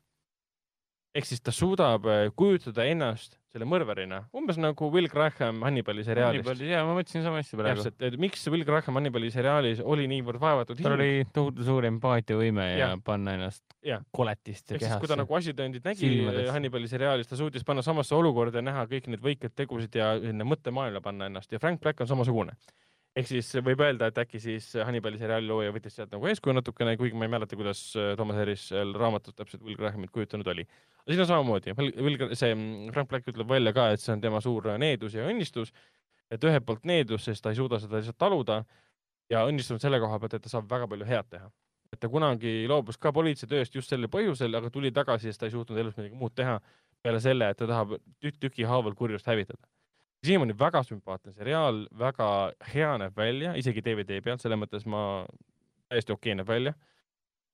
Ehk siis ta suudab äh, kujutada ennast selle mõrvarina, umbes nagu Will Graham Hannibali seriaalist. ja ma mõtlesin sama asja praegu. täpselt, et miks Will Graham Hannibali seriaalis oli niivõrd vaevatud tal oli tohutu suur empaatiavõime ja, ja panna ennast Jah. koletiste siis, kui ta kehasse. nagu asitõendid nägi Silmades. Hannibali seriaalis, ta suutis panna samasse olukorda ja näha kõiki neid võikaid tegusid ja sinna mõttemaailma panna ennast ja Frank Black on samasugune. Ehk siis võib öelda, et äkki siis Hannibali seriaali looja võttis sealt nagu eeskuju natukene, kuigi ma ei mäleta, kuidas äh, Thomas Harris seal raamatus täpselt Will Grahamit kujutanud oli. aga siin on samamoodi, Will, see mm, Frank Black ütleb välja ka, et see on tema suur needus ja õnnistus, et ühelt poolt needus, sest ta ei suuda seda lihtsalt taluda ja õnnistunud selle koha pealt, et ta saab väga palju head teha et ta kunagi loobus ka politseitööst just sellel põhjusel, aga tuli tagasi, sest ta ei suutnud elus midagi muud teha peale selle, et ta tahab tükk tüki haaval kurjust hävitada. Siiamaani väga sümpaatne seriaal, väga hea näeb välja, isegi DVD pealt, selles mõttes ma täiesti okei näeb välja.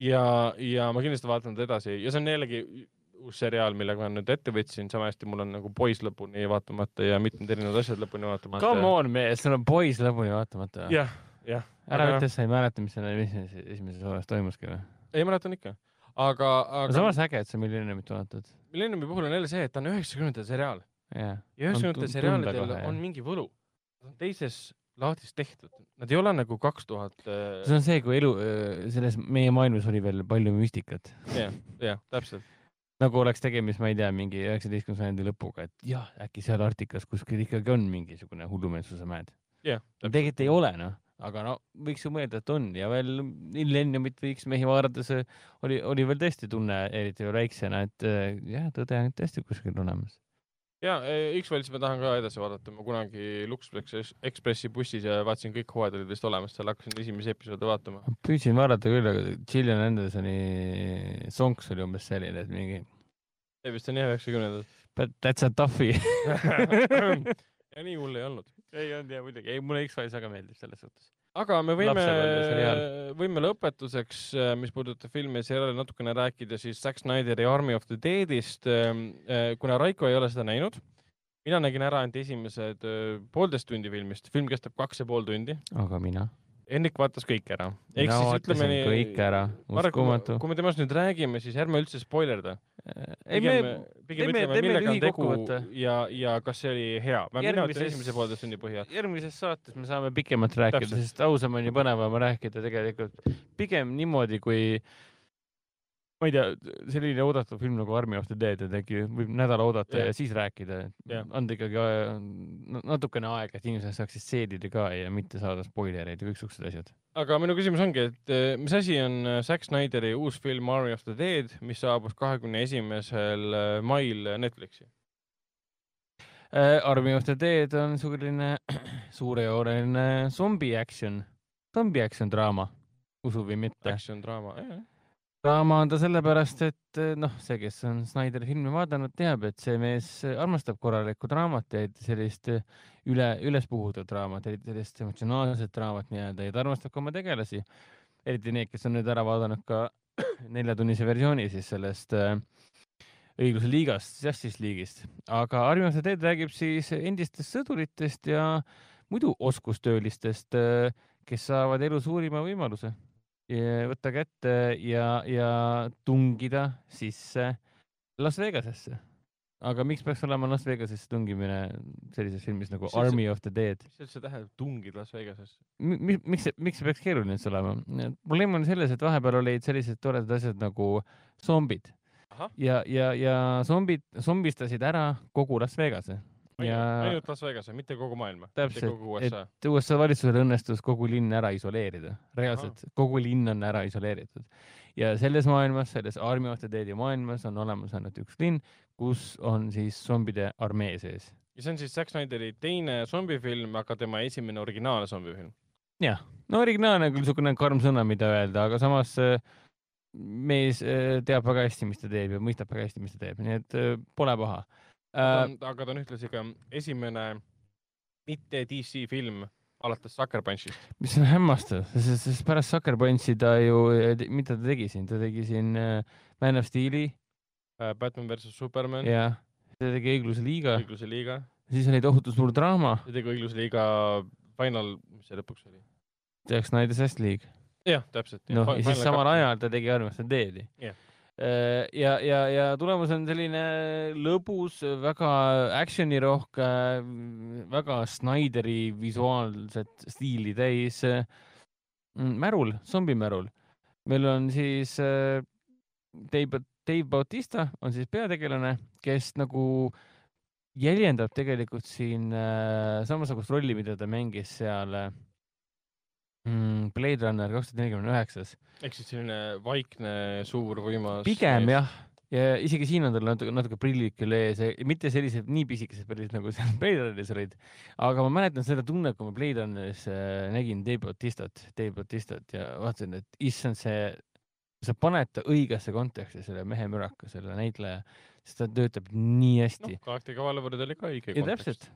ja, ja ma kindlasti vaatan teda edasi ja see on jällegi uus seriaal, millega ma nüüd ette võtsin, sama hästi mul on nagu Boys lõpuni vaatamata ja mitmed erinevad asjad lõpuni vaatamata. Come on, mees, sul on poiss lõpuni vaatamata. jah, jah. ära ütle, et sa ei mäleta, mis selle esimeses, osas toimuski või? ei mäletan ikka, aga, aga aga samas äge, et sa Millenniumit vaatad. Millenniumi puhul on jälle see, et ta on üheksakümnendate seriaal. Ja üheksakümnendate seriaalidel on mingi võlu. Teises laadis tehtud, nad ei ole nagu kaks tuhat, see on see, kui elu, selles meie maailmas oli veel palju müstikat. jah, jah, täpselt. nagu oleks tegemist, ma ei tea, mingi üheksateistkümnenda sajandi lõpuga, et jah, äkki seal Arktikas kuskil ikkagi on mingisugune hullumeelsuse mäed. tegelikult ei ole noh, aga no võiks ju mõelda, et on ja veel Millenniumit võiks mehi vaadates äh, oli, oli veel tõesti tunne, eriti väiksena, et äh, jah, tõde on tõesti kuskil olemas. Ja X-Files ma tahan ka edasi vaadata, ma kunagi Luxpress Ekspressi bussis ja vaatasin kõik hooajad olid vist olemas, seal hakkasin esimesi episoode vaatama. püüdsin vaadata küll, aga Gillian Andersoni sonks oli umbes selline, et mingi see vist on jah üheksakümnendad. but that's a toughie. *laughs* *laughs* ja nii hull ei olnud. ei olnud ja muidugi, ei mulle X-Files väga meeldib selles suhtes. aga me võime võime lõpetuseks, mis puudutab filmi ja seriaali natukene rääkida siis Zack Snyderi Army of the Deadist, kuna Raiko ei ole seda näinud. mina nägin ära ainult esimesed öö, poolteist tundi filmist, film kestab kaks ja pool tundi. aga mina? Hendrik vaatas kõik ära. mina vaatasin kõik ära, Marek, kui me- uskumatu. kui me temast nüüd räägime, siis ärme üldse spoilerda. ei me, pigem ütleme, millega on tegu ja, ja kas see oli hea. Järgmises- esimese poolteist tunni põhjal. järgmises saates me saame pikemalt rääkida, sest ausam on ja põnevam rääkida tegelikult pigem niimoodi, kui ma ei tea, selline oodatav film nagu Army of the Dead, et äkki võib nädala oodata Jah. ja siis rääkida, Jah. anda ikkagi äh, na- natukene aega, et inimesed saaksid seedida ka ja mitte saada spoilereid ja kõiksugused asjad. aga minu küsimus ongi, et eh, mis asi on eh, Zack Snyderi uus film Army of the Dead, mis saabus kahekümne esimesel mail Netflixi? Äh, Army of the Dead on selline *clears throat* suurejooneline zombi action, zombi action draama, usu või mitte. Action draama, draama on ta sellepärast, et eh, noh, see, kes on Snyderi filmi vaadanud, teab, et see mees armastab korralikku draamat ja sellist eh, üle, ülespuhutud draamat, sellist emotsionaalset draamat nii-öelda ja ta armastab ka oma tegelasi. eriti need, kes on nüüd ära vaadanud ka *clears throat* neljatunnise versiooni siis sellest äh, õigluse liigast, Justice League'ist, aga Armsad teed räägib siis endistest sõduritest ja muidu oskustöölistest, kes saavad elu suurima võimaluse võtta kätte ja, ja tungida sisse Las Vegasesse. aga miks peaks olema Las Vegasesse tungimine sellises filmis nagu Mis see- Army of the Dead? mis üldse tähendab tungid Las Vegasesse? mi-, miks see, miks see peaks keeruline üldse olema? probleem on selles, et vahepeal olid sellised toredad asjad nagu zombid Ahah. ja, ja, ja zombid, zombistasid ära kogu Las Vegase ja ainult Las Vegase, mitte kogu maailma, Täpselt, USA. et USA valitsusel õnnestus kogu linn ära isoleerida, reaalselt kogu linn on ära isoleeritud ja selles maailmas, selles Army of the Deadi maailmas on olemas ainult üks linn, kus on siis zombide armee sees. ja see on siis Zack Snyderi teine zombifilm, aga tema esimene originaalne zombifilm. jah, no originaalne on küll niisugune karm sõna, mida öelda, aga samas äh, mees äh, teab väga hästi, mis ta teeb ja mõistab väga hästi, mis ta teeb, nii et äh, pole paha äh,. aga ta on ühtlasi ka esimene mitte DC film alates Sucker Punchist. mis on hämmastav, sest pärast Sucker Punchi ta ju, mida ta tegi siin, ta tegi siin äh, Man of Steel'i Äh, Batman versus Superman, ja ta tegi Õigluse liiga, Õigluse liiga, siis oli tohutu suur draama, ta tegi Õigluse liiga Final, mis see lõpuks oli? Jack Snyder Justice League. jah, täpselt. noh, ja siis samal ajal ta tegi Armsad Deadi Jah.. ja, ja, ja tulemus on selline lõbus, väga action'irohke, väga Snyderi visuaalset stiili täis mm, märul, zombimärul. meil on siis äh, Dave, Dave Bautista on siis peategelane, kes nagu jäljendab tegelikult siin äh, samasugust rolli, mida ta mängis seal äh, mm, Blade Runner kaks tuhat nelikümmend üheksas. ehk siis selline vaikne, suur, võimas. pigem. jah, ja isegi siin on tal natuke, natuke prillid küll ees, mitte sellised nii pisikesed prillid nagu seal *laughs* Blade Runneris olid, aga ma mäletan seda tunnet, kui ma Blade Runneris äh, nägin Dave Bautistat, Dave Bautistat ja vaatasin, et issand, see, sa paned ta õigesse konteksti, selle mehe müraka, selle näitleja, sest ta töötab nii hästi noh, Galactica Cavalry oli ka õige ja täpselt,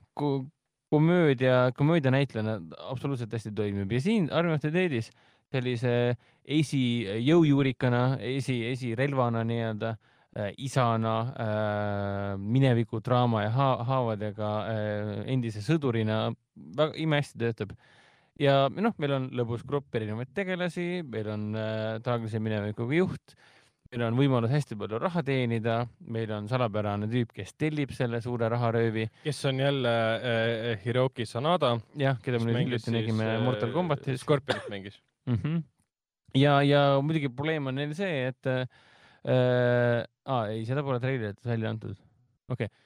komöödia, komöödia näitlejana absoluutselt hästi toimib ja siin Army of the Deadis sellise esijõujuurikana, esi, esirelvana nii-öelda äh, isana äh, mineviku draama ja ha haavadega äh, endise sõdurina väga imehästi töötab. ja noh, meil on lõbus grupp erinevaid tegelasi, meil on äh, traagilise minevikuga juht, meil on võimalus hästi palju raha teenida, meil on salapärane tüüp, kes tellib selle suure raharöövi, kes on jälle äh, Hiroki Sanada. jah, keda me nüüd hiljuti nägime Mortal Combatis Scorpionit mängis. mm. -hmm. ja, ja muidugi probleem on neil see, et äh, aa, ei, seda pole treilerites välja antud. okei okay.,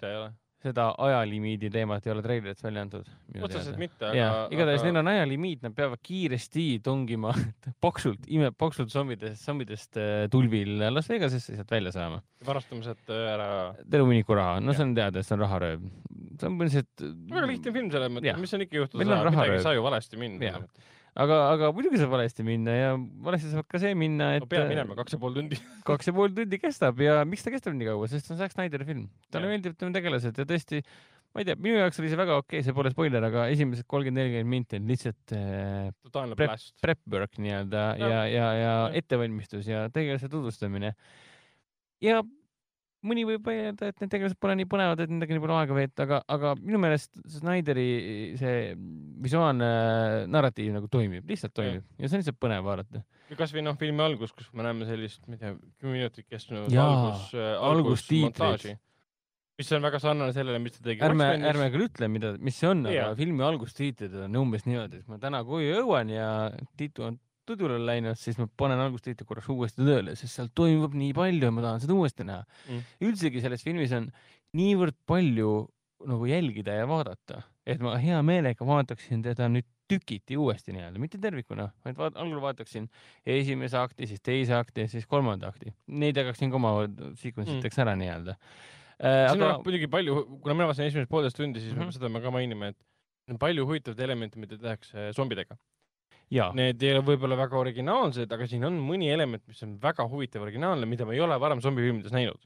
ta ei ole. Seda ajalimiidi teemat ei ole treilerites välja antud. otseselt mitte, ja aga, igatahes aga neil on ajalimiit, nad peavad kiiresti tungima *laughs* paksult, ime, paksult zombidest, zombidest äh, tulvil Las Vegasesse sealt välja saama. varastame sealt äh, ära. terve hunniku raha, no Jah. see on teada, et see on raharööv. see on põhimõtteliselt. väga lihtne film selles mõttes mis on ikka juhtuda saanud, midagi ei saa ju valesti minna. aga, aga muidugi saab valesti minna ja valesti saab ka see minna, et no peab minema kaks ja pool tundi. *laughs* kaks ja pool tundi kestab ja miks ta kestab nii kaua, sest see on Zack Snyderi film. talle Jah. meeldivad tema tegelased ja tõesti, ma ei tea, minu jaoks oli see väga okei okay,, see pole spoiler, aga esimesed kolmkümmend, nelikümmend minti on lihtsalt äh, Prep- prep work nii-öelda ja, Jah. ja, ja, ja Jah. ettevalmistus ja tegelase tutvustamine. ja mõni võib öelda, et need tegelased pole nii põnevad, et nendega nii palju aega veeta, aga, aga minu meelest Snyderi see visuaalne narratiiv nagu toimib, lihtsalt toimib ja see on lihtsalt põnev vaadata. kasvõi noh, filmi algus, kus me näeme sellist, ma ei tea, kümme minutit kestnud Jaa, algus äh,, algustiitrid. algusmontaaži, mis on väga sarnane sellele, mis ta tegi. ärme, ärme küll ütle, mida, mis see on, aga filmi algustiitrid on umbes niimoodi, et ma täna koju jõuan ja Tiitu on tudule läinud, siis ma panen algustiitri korraks uuesti tööle, sest seal toimub nii palju ja ma tahan seda uuesti näha Mm. mm.. üldsegi selles filmis on niivõrd palju nagu jälgida ja vaadata, et ma hea meelega vaataksin teda nüüd tükiti uuesti nii-öelda, mitte tervikuna, vaid vaat-, algul vaataksin esimese akti, siis teise akti, siis kolmanda akti. Neid jagaksin ka oma sequence'iteks ära nii-öelda. siin aga on muidugi palju, kuna mina vaatasin esimesed poolteist tundi, siis mm. -hmm. seda me ka mainime, et on palju huvitavaid elemente, mida tehakse zombidega. Need ei ole võib-olla väga originaalsed, aga siin on mõni element, mis on väga huvitav originaalne, mida ma ei ole varem zombifilmides näinud.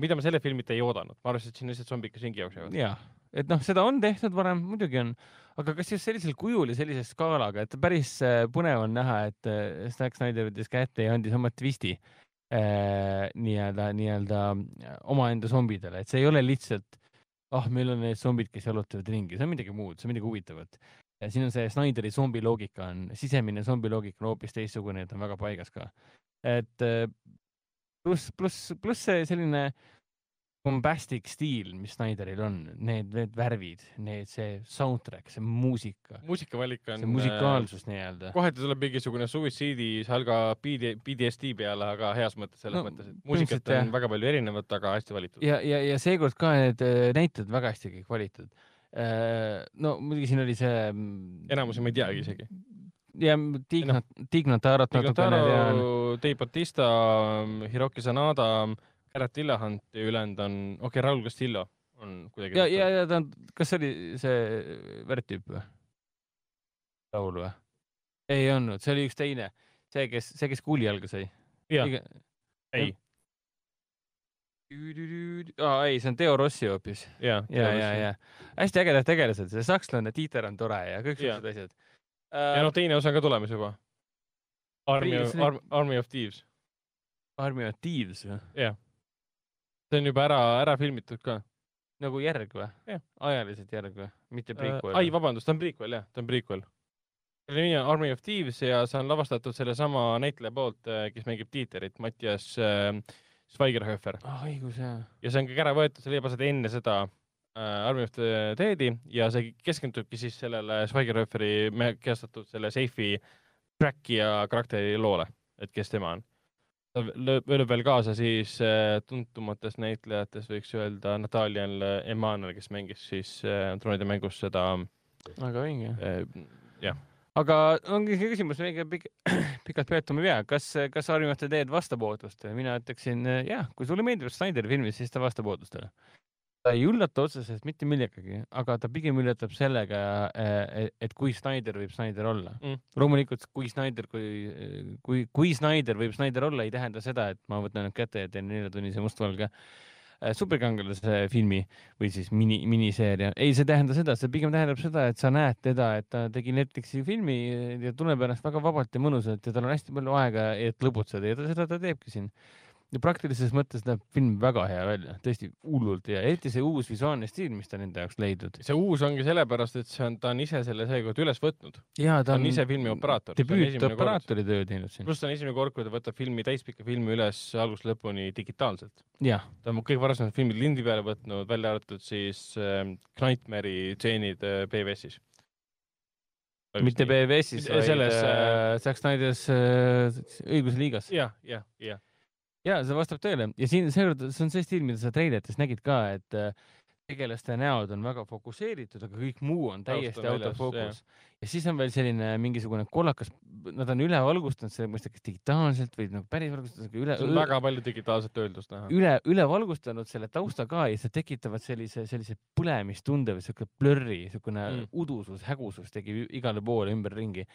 mida ma selle filmita ei oodanud, ma arvasin, et siin lihtsalt zombid, kes ringi jooksevad. ja, et noh, seda on tehtud varem, muidugi on, aga kas just sellisel kujul ja sellise skaalaga, et päris äh, põnev on näha, et äh, Zack Snyder võttis kätte ja andis oma twisti äh, nii-öelda, nii-öelda äh, omaenda zombidele, et see ei ole lihtsalt, ah, meil on need zombid, kes jalutavad ringi, see on midagi muud, see on midagi huvitavat. Siin on see Snyderi zombi loogika on, sisemine zombi loogika on hoopis teistsugune, et on väga paigas ka. et äh, pluss, pluss, pluss see selline bombastic stiil, mis Snyderil on, need, need värvid, need, see soundtrack, see muusika, muusikavalik on. see musikaalsus nii-öelda. kohati tuleb mingisugune suitsiidi salga BD, BDSD peale, aga heas mõttes, selles No, mõttes, et muusikat põhimõtteliselt jah. on väga palju erinevat, aga hästi valitud. ja, ja, ja seekord ka need äh, näitlejad väga hästi kõik valitud. No muidugi siin oli see. enamusi ma ei teagi isegi. ja Tig-, Tig Notarot natukene tean. Dave Bautista, Hiroki Sanada, Garrett Dillahunt ja ülejäänud on, okei okay,, Raul Castillo on kuidagi. ja, ja, ja ta on, kas see oli see värtüüp või? laul või? ei olnud, see oli üks teine, see, kes, see, kes kuuli jalga sai. ei, aa ei, see on Teo Rossi hoopis. ja, ja, ja, ja hästi ägedad tegelased, see sakslane Tiiter on tore ja kõik siuksed asjad. ja noh, teine osa on ka tulemas juba. Army Priis-, Army of Thieves, Army of Thieves või? see on juba ära, ära filmitud ka. nagu järg või Jah.? ajaliselt järg või? mitte prequel ai, vabandust, ta on prequel jah, ta on prequel. selle nimi on Army of Thieves ja see on lavastatud sellesama näitleja poolt, kes mängib Tiiterit, Mattias äh, Schweigerhöfer ah,? õigus jaa. ja see on ka ära võetud, see leiab aset enne seda äh, Army of the Dead'i ja see keskendubki siis sellele Schweigerhöferi me- kehastatud selle Seifi trackija karakteri loole, et kes tema on. ta lööb lööb veel kaasa siis äh, tuntumatest näitlejatest võiks öelda Natalian Emanuel, kes mängis siis äh, troonide mängus seda väga vinge. äh, jah, aga ongi see küsimus, ega pik *clears throat* pikalt peatuma ei pea, kas, kas the Dead vastab ootustele? mina ütleksin jah, kui sulle meeldib Snyderi filmid, siis ta vastab ootustele. ta ei üllata otseselt mitte millegagi, aga ta pigem üllatab sellega, et kui Snyder võib Snyder olla Mm. loomulikult, kui Snyder, kui, kui, kui Snyder võib Snyder olla, ei tähenda seda, et ma võtan nüüd kätte ja teen neljatunnise mustvalge superkangelase filmi või siis mini, miniseeria. ei, see ei tähenda seda, see pigem tähendab seda, et sa näed teda, et ta tegi Netflixi filmi ja tunneb ennast väga vabalt ja mõnusalt ja tal on hästi palju aega, et lõbutseda ja ta seda ta teebki siin. Ja praktilises mõttes näeb film väga hea välja, tõesti hullult hea, eriti see uus visuaalne stiil, mis ta on enda jaoks leidnud. see uus ongi sellepärast, et see on, ta on ise selle seekord üles võtnud. ja ta on ise filmioperaator. debüütoperaatori töö teinud siin. pluss ta on esimene kord, kui ta võtab filmi, täispikka filmi üles algusest lõpuni digitaalselt. ta on kõik varasemad filmid lindi peale võtnud, välja arvatud siis äh, Nightmare'i tseenid äh, PBS-is. mitte. BBS-is, vaid Selles, äh, Zack Snyder's äh, õigusliigas. jah, jah, jah. Ja see vastab tõele. Ja siin seekord see on see stiil, mida sa treilerites nägid ka, et äh, tegelaste näod on väga fokusseeritud, aga kõik muu on täiesti autofookus. ja siis on veel selline mingisugune kollakas, nad on üle valgustanud selle, ma ei tea, kas digitaalselt või nagu päris valgustanud, aga üle, väga palju digitaalset öeldust näha. üle, üle valgustanud selle tausta ka ja see tekitavad sellise, sellise põlemistunde või siuke blurri, siukene mm. Udusus, hägusus tekib ü- igale poole ümberringi.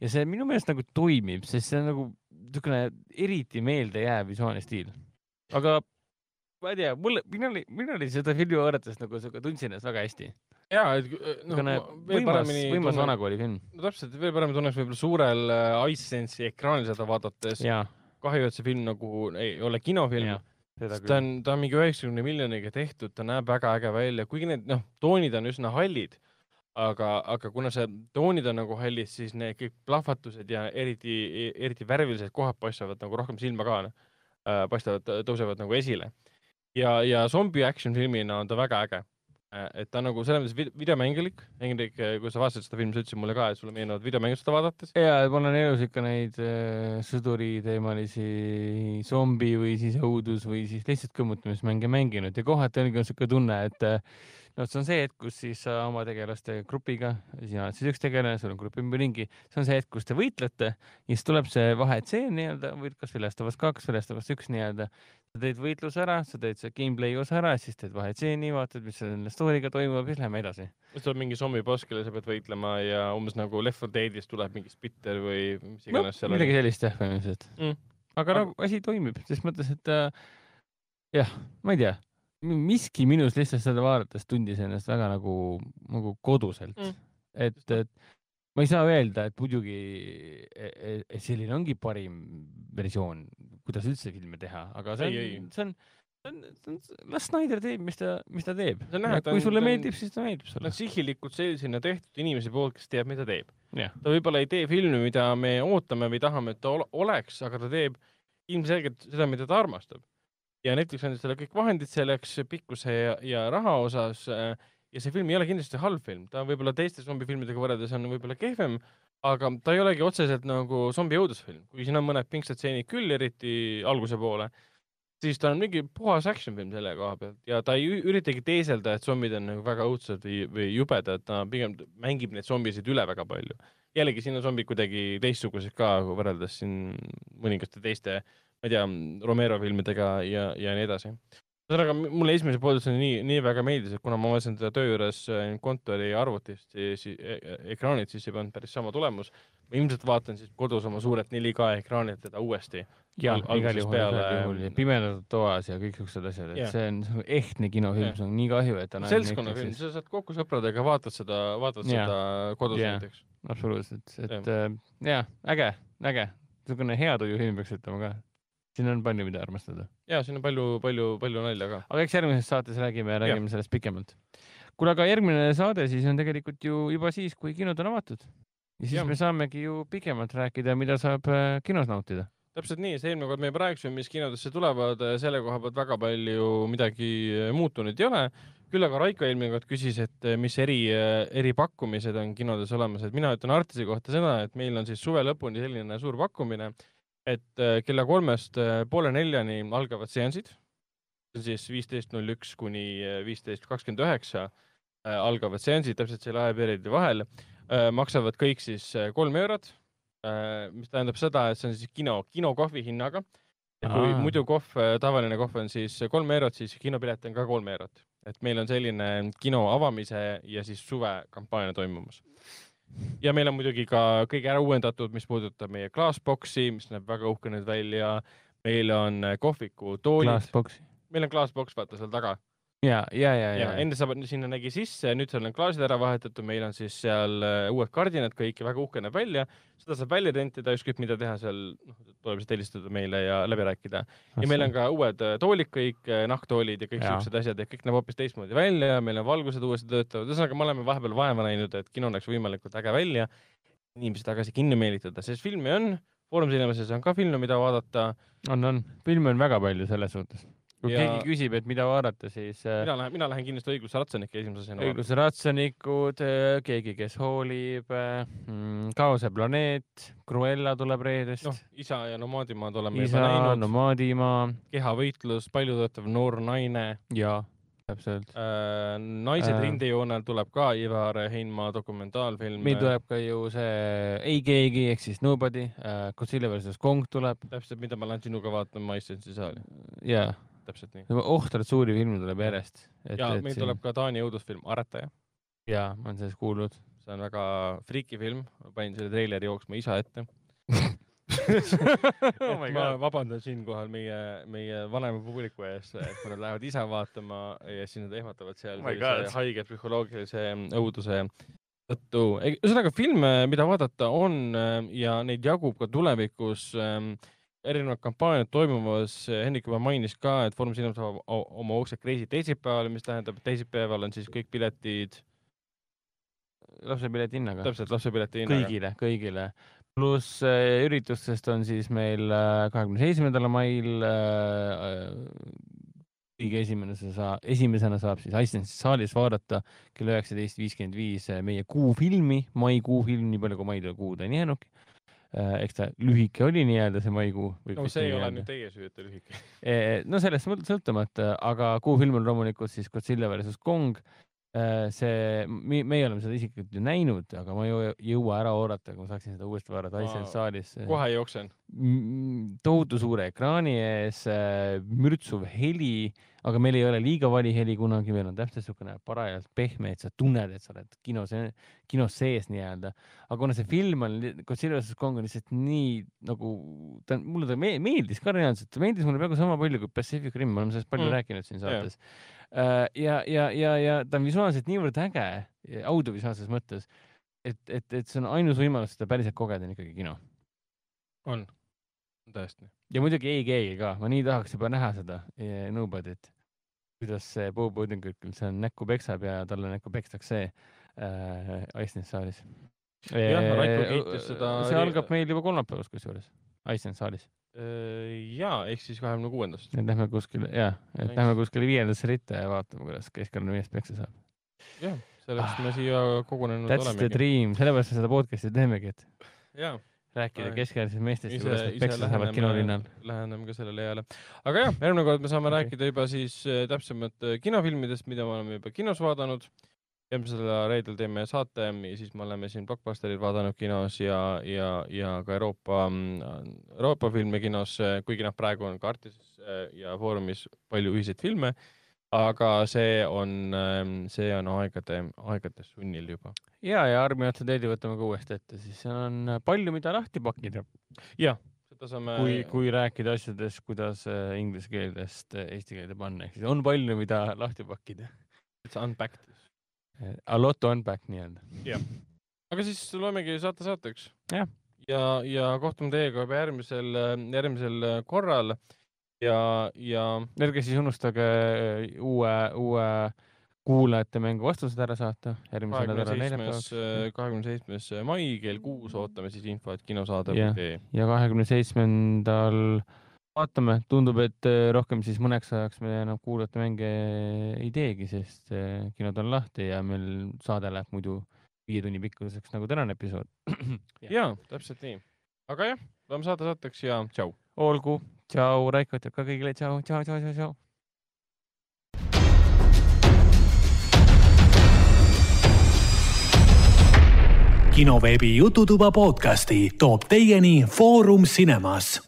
ja see minu meelest nagu toimib, sest see on nagu niisugune eriti meeldejääv visuaalne stiil. aga ma ei tea, mulle, mina olin, mina olin seda filmi vaadates nagu siuke, tundsin ennast väga hästi. ja, et äh, noh veel paremini võimas vanakooli film. no täpselt, veel paremini tunneks võib-olla suurel äh, iSense'i ekraanil seda vaadates. kahju, et see film nagu ei ole kinofilm ta on, ta on mingi üheksakümne miljoniga tehtud, ta näeb väga äge välja, kuigi need noh, toonid on üsna hallid, aga, aga kuna see toonid on nagu hallid, siis need kõik plahvatused ja eriti, eriti värvilised kohad paistavad nagu rohkem silma ka äh,, paistavad, tõusevad nagu esile. ja, ja zombi action filmina on ta väga äge. et ta on nagu selles mõttes vid- videomängulik, Hendrik, kui sa vaatasid seda filmi, sa ütlesid mulle ka, et sulle meenuvad videomängud seda vaadates. ja ma olen elus ikka neid äh, sõduriteemalisi zombi või siis õudus või siis lihtsalt kõmmutamismänge mänginud ja kohati ongi siuke tunne, et äh, no see on see hetk, kus siis sa oma tegelaste grupiga, sina oled siis üks tegelane, sul on grupp ümber ringi, see on see hetk, kus te võitlete ja siis tuleb see vahetseen nii-öelda või kas Us kaks Us üks nii-öelda. sa teed võitluse ära, sa teed see gameplay osa ära, siis teed vahetseeni, vaatad, mis selle story'ga toimub ja siis lähme edasi. tuleb mingi zombiboss, kelle sa pead võitlema ja umbes nagu Left 4 Deadis tuleb mingi spitter või mis no, iganes seal midagi sellist jah, põhimõtteliselt Mm. aga nagu asi toimib, ses mõttes, et äh, jah, ma ei tea, miski minus lihtsalt seda vaadates tundis ennast väga nagu, nagu koduselt Mm. et, et ma ei saa öelda, et muidugi, et selline ongi parim versioon, kuidas üldse filme teha, aga see Ei, on, see on, see on, las Snyder teeb, mis ta, mis ta teeb. Kui sulle on- meeldib, siis ta meeldib sulle sihilikult sellisena tehtud inimese poolt, kes teab, mida teeb. ta võib-olla ei tee filmi, mida me ootame või tahame, et ta ol- oleks, aga ta teeb ilmselgelt seda, mida ta armastab. Ja Netflix andis talle kõik vahendid selleks pikkuse ja, ja raha osas äh, ja see film ei ole kindlasti halb film, ta võib-olla teiste zombifilmidega võrreldes on võib-olla kehvem, aga ta ei olegi otseselt nagu zombi õudusfilm, kui siin on mõned pingsad stseenid küll, eriti alguse poole, siis ta on mingi puhas action film selle koha pealt. Ja ta ei üritagi teeselda, et zombid on nagu väga õudsed või, või jubedad, ta pigem mängib neid zombisid üle väga palju. jällegi siin on zombid kuidagi teistsugused ka võrreldes siin mõningaste teiste, ma ei tea, Romero filmidega ja, ja nii edasi. ühesõnaga, mulle esimese pooluse nii, nii väga meeldis, et kuna ma vaatasin teda töö juures äh, kontori arvutist, siis e e ekraanilt, siis ei pannud päris sama tulemus. ma ilmselt vaatan siis kodus oma suurelt 4K ekraanilt teda uuesti. ja Al- igal juhul, peale- ja pimedatud toas ja kõik siuksed asjad, et Jah. see on ehtne kinofilm Jah., see on nii kahju, et ta seltskonnafilm, sa saad kokku sõpradega, vaatad seda, vaatad Jaa. seda kodus Jaa. näiteks. absoluutselt, et äh, jaa, äge, äge, niisugune hea tujufilm peaks ütlema ka. Siin on palju, mida armastada. ja siin on palju, palju, palju nalja ka. aga eks järgmises saates räägime, räägime sellest pikemalt. kuule, aga järgmine saade siis on tegelikult ju juba siis, kui kinod on avatud. ja siis Jah. me saamegi ju pikemalt rääkida, mida saab äh, kinos nautida. täpselt nii, see eelmine kord me juba rääkisime, mis kinodesse tulevad, selle koha pealt väga palju midagi äh, muutunud ei ole. küll aga Raiko eelmine kord küsis, et äh, mis eri, eripakkumised on kinodes olemas, et mina ütlen Artise kohta seda, et meil on siis suve lõpuni selline suur pakkumine, et äh, kella kolmest äh, poole neljani algavad seansid, siis viisteist null üks kuni äh, viisteist kakskümmend üheksa algavad seansid täpselt selle ajaperioodi vahel, maksavad kõik siis kolm eurot mis tähendab seda, et see on siis kino, kinokohvi hinnaga. ja kui Aa. muidu kohv, tavaline kohv on siis kolm eurot, siis kinopilet on ka kolm eurot. et meil on selline kino avamise ja siis suvekampaania toimumas. Ja meil on muidugi ka kõige ära uuendatud, mis puudutab meie klaasboksi, mis näeb väga uhke nüüd välja. meil on kohviku toolid, meil on klaasboks, vaata seal taga ja, ja, ja, ja ja, enne saab, sinna nägi sisse, nüüd seal on klaasid ära vahetatud, meil on siis seal äh, uued kardinad kõik ja väga uhke näeb välja. seda saab välja rentida, ükskõik mida teha seal, noh, tuleb lihtsalt helistada meile ja läbi rääkida. ja meil on ka uued äh, toolid kõik, nahktoolid ja kõik siuksed asjad ja kõik näeb hoopis teistmoodi välja, meil on valgused uuesti töötavad, ühesõnaga me oleme vahepeal vaeva näinud, et kino näeks võimalikult äge välja. inimesi tagasi kinni meelitada, sest filme on, Foorum Cinemasis on ka filme, mida vaadata. on, on, filme on väga palju selles suhtes. Kui Ja- keegi küsib, et mida vaadata, siis äh, mina lähen, mina lähen kindlasti õigluse ratsanike esimese asjana õigluse ratsanikud, keegi, kes hoolib, Kaose planeet, Cruella tuleb reedest noh, isa ja nomaadimaad oleme isa juba, näinud. Nomaadimaa kehavõitlus, paljutöötav noor naine ja täpselt. äh,. naised Äh. äh. rindejoonel tuleb ka Ivar Heinma dokumentaalfilm. meil tuleb ka ju see Ei keegi ehk siis Nobody, Godzilla versus Kong tuleb täpselt, mida ma lähen sinuga vaatama Icelandsi saali, ja täpselt nii. ohtralt suuri filme tuleb järjest. ja meil tuleb ka Taani õudusfilm Aretaja, ja ma olen sellest kuulnud. see on väga friiki film, ma panin selle treileri jooksma isa ette. *laughs* Oh my ma vabandan siinkohal meie, meie vanema publiku ees, et kui nad lähevad isa vaatama ja siis nad ehmatavad seal Oh haige psühholoogilise õuduse tõttu. ühesõnaga filme, mida vaadata on ja neid jagub ka tulevikus ähm, erinevad kampaaniad toimumas, Hendrik juba mainis ka, et Foorum Cinema saab oma uksed Kreisi teisipäeval, mis tähendab, et teisipäeval on siis kõik piletid lapsepileti hinnaga. täpselt lapsepileti hinnaga. kõigile, kõigile. pluss äh, üritustest on siis meil kahekümne seitsmendal mail äh, kõige esimene sa, esimesena saab siis Icelandis saalis vaadata kell üheksateist viiskümmend viis meie kuufilmi, maikuu film, nii palju kui mail kuud on jäänudki. Eks ta lühike oli nii-öelda see maikuu. no see ei ole nüüd teie süü, et ta lühike. no sellest sõltumata, aga kuufilm on loomulikult siis Godzilla versus Kong see, meie oleme seda isiklikult ju näinud, aga ma ei jõua ära oodata, kui ma saaksin seda uuesti vaadata Iceland saalis. kohe jooksen. Tohutu suure ekraani ees, mürtsuv heli, aga meil ei ole liiga vali heli kunagi, meil on täpselt niisugune parajalt pehme, et sa tunned, et sa oled kinos, kinos sees nii-öelda. aga kuna see film on, Godzilla vs Kong on lihtsalt nii nagu, ta, mulle ta me- meeldis ka reaalselt, ta meeldis mulle peaaegu sama palju kui Pacific Rim, me oleme sellest palju Mm. rääkinud siin saates. ja, ja, ja, ja ta on visuaalselt niivõrd äge, audiovisuaalses mõttes, et, et, et see on ainus võimalus seda päriselt kogeda, on ikkagi kino on, tõesti. ja muidugi ei keegi ka, ma nii tahaks juba näha seda eh, Nobody't, kuidas see Bob Odenkirk seal näkku peksab ja talle näkku pekstakse äh, Iceland saalis. Jah, Raiko kiitis seda- see algab meil juba kolmapäevas kusjuures, Iceland saalis. Ja ehk siis kahekümne kuuendast. et lähme kuskile, jaa, et Nice. lähme kuskile viiendasse ritta ja vaatame, kuidas keskkonna mees peksa saab. jah, selleks me siia kogunenud That's the olemegi. dream, sellepärast me seda podcast'i teemegi, et jaa, rääkida keskealisest meestest ja kuidas, nad peksa saavad kinolinnal., läheneme ka sellele eale. aga jah, järgmine kord me saame okay. rääkida juba siis äh, täpsemalt äh, kinofilmidest, mida me oleme juba kinos vaadanud. Järgmisel reedel teeme saate ja siis me oleme siin Blockbusteril vaadanud kinos ja, ja, ja ka Euroopa, Euroopa filme kinos, kuigi noh, praegu on ka Artises äh, ja Foorumis palju ühiseid filme. aga see on, see on aegade, aegade sunnil juba. ja, ja Armi otsa teedi võtame ka uuesti ette, siis seal on palju, mida lahti pakkida. seda saame. kui, kui rääkida asjadest, kuidas äh, inglise keelest äh, eesti keelde panna, ehk siis on palju, mida lahti pakkida. unpacked. A lot to unpack nii-öelda. aga siis loemegi saate saateks. Jah. ja, ja kohtume teiega juba järgmisel, järgmisel korral ja, ja ärge siis unustage äh, uue, uue kuulajate mängu vastused ära saata nädalal seitsmes, neljapäevaks kahekümne seitsmes mai kell kuus ootame siis infot Jah. kinosaade.ee. ja kahekümne seitsmendal vaatame, tundub, et äh, rohkem siis mõneks ajaks me enam kuulajate mänge ei teegi, sest äh, kinod on lahti ja meil saade läheb muidu viie tunni pikkuseks nagu tänane episood. *clears throat* ja täpselt nii. aga jah, loeme saate saateks ja tšau. olgu, tšau, Raiko ütleb ka kõigile tšau, tšau, tšau, tšau, tšau. kinoveebi Jututuba podcasti toob teieni Foorum Cinemas.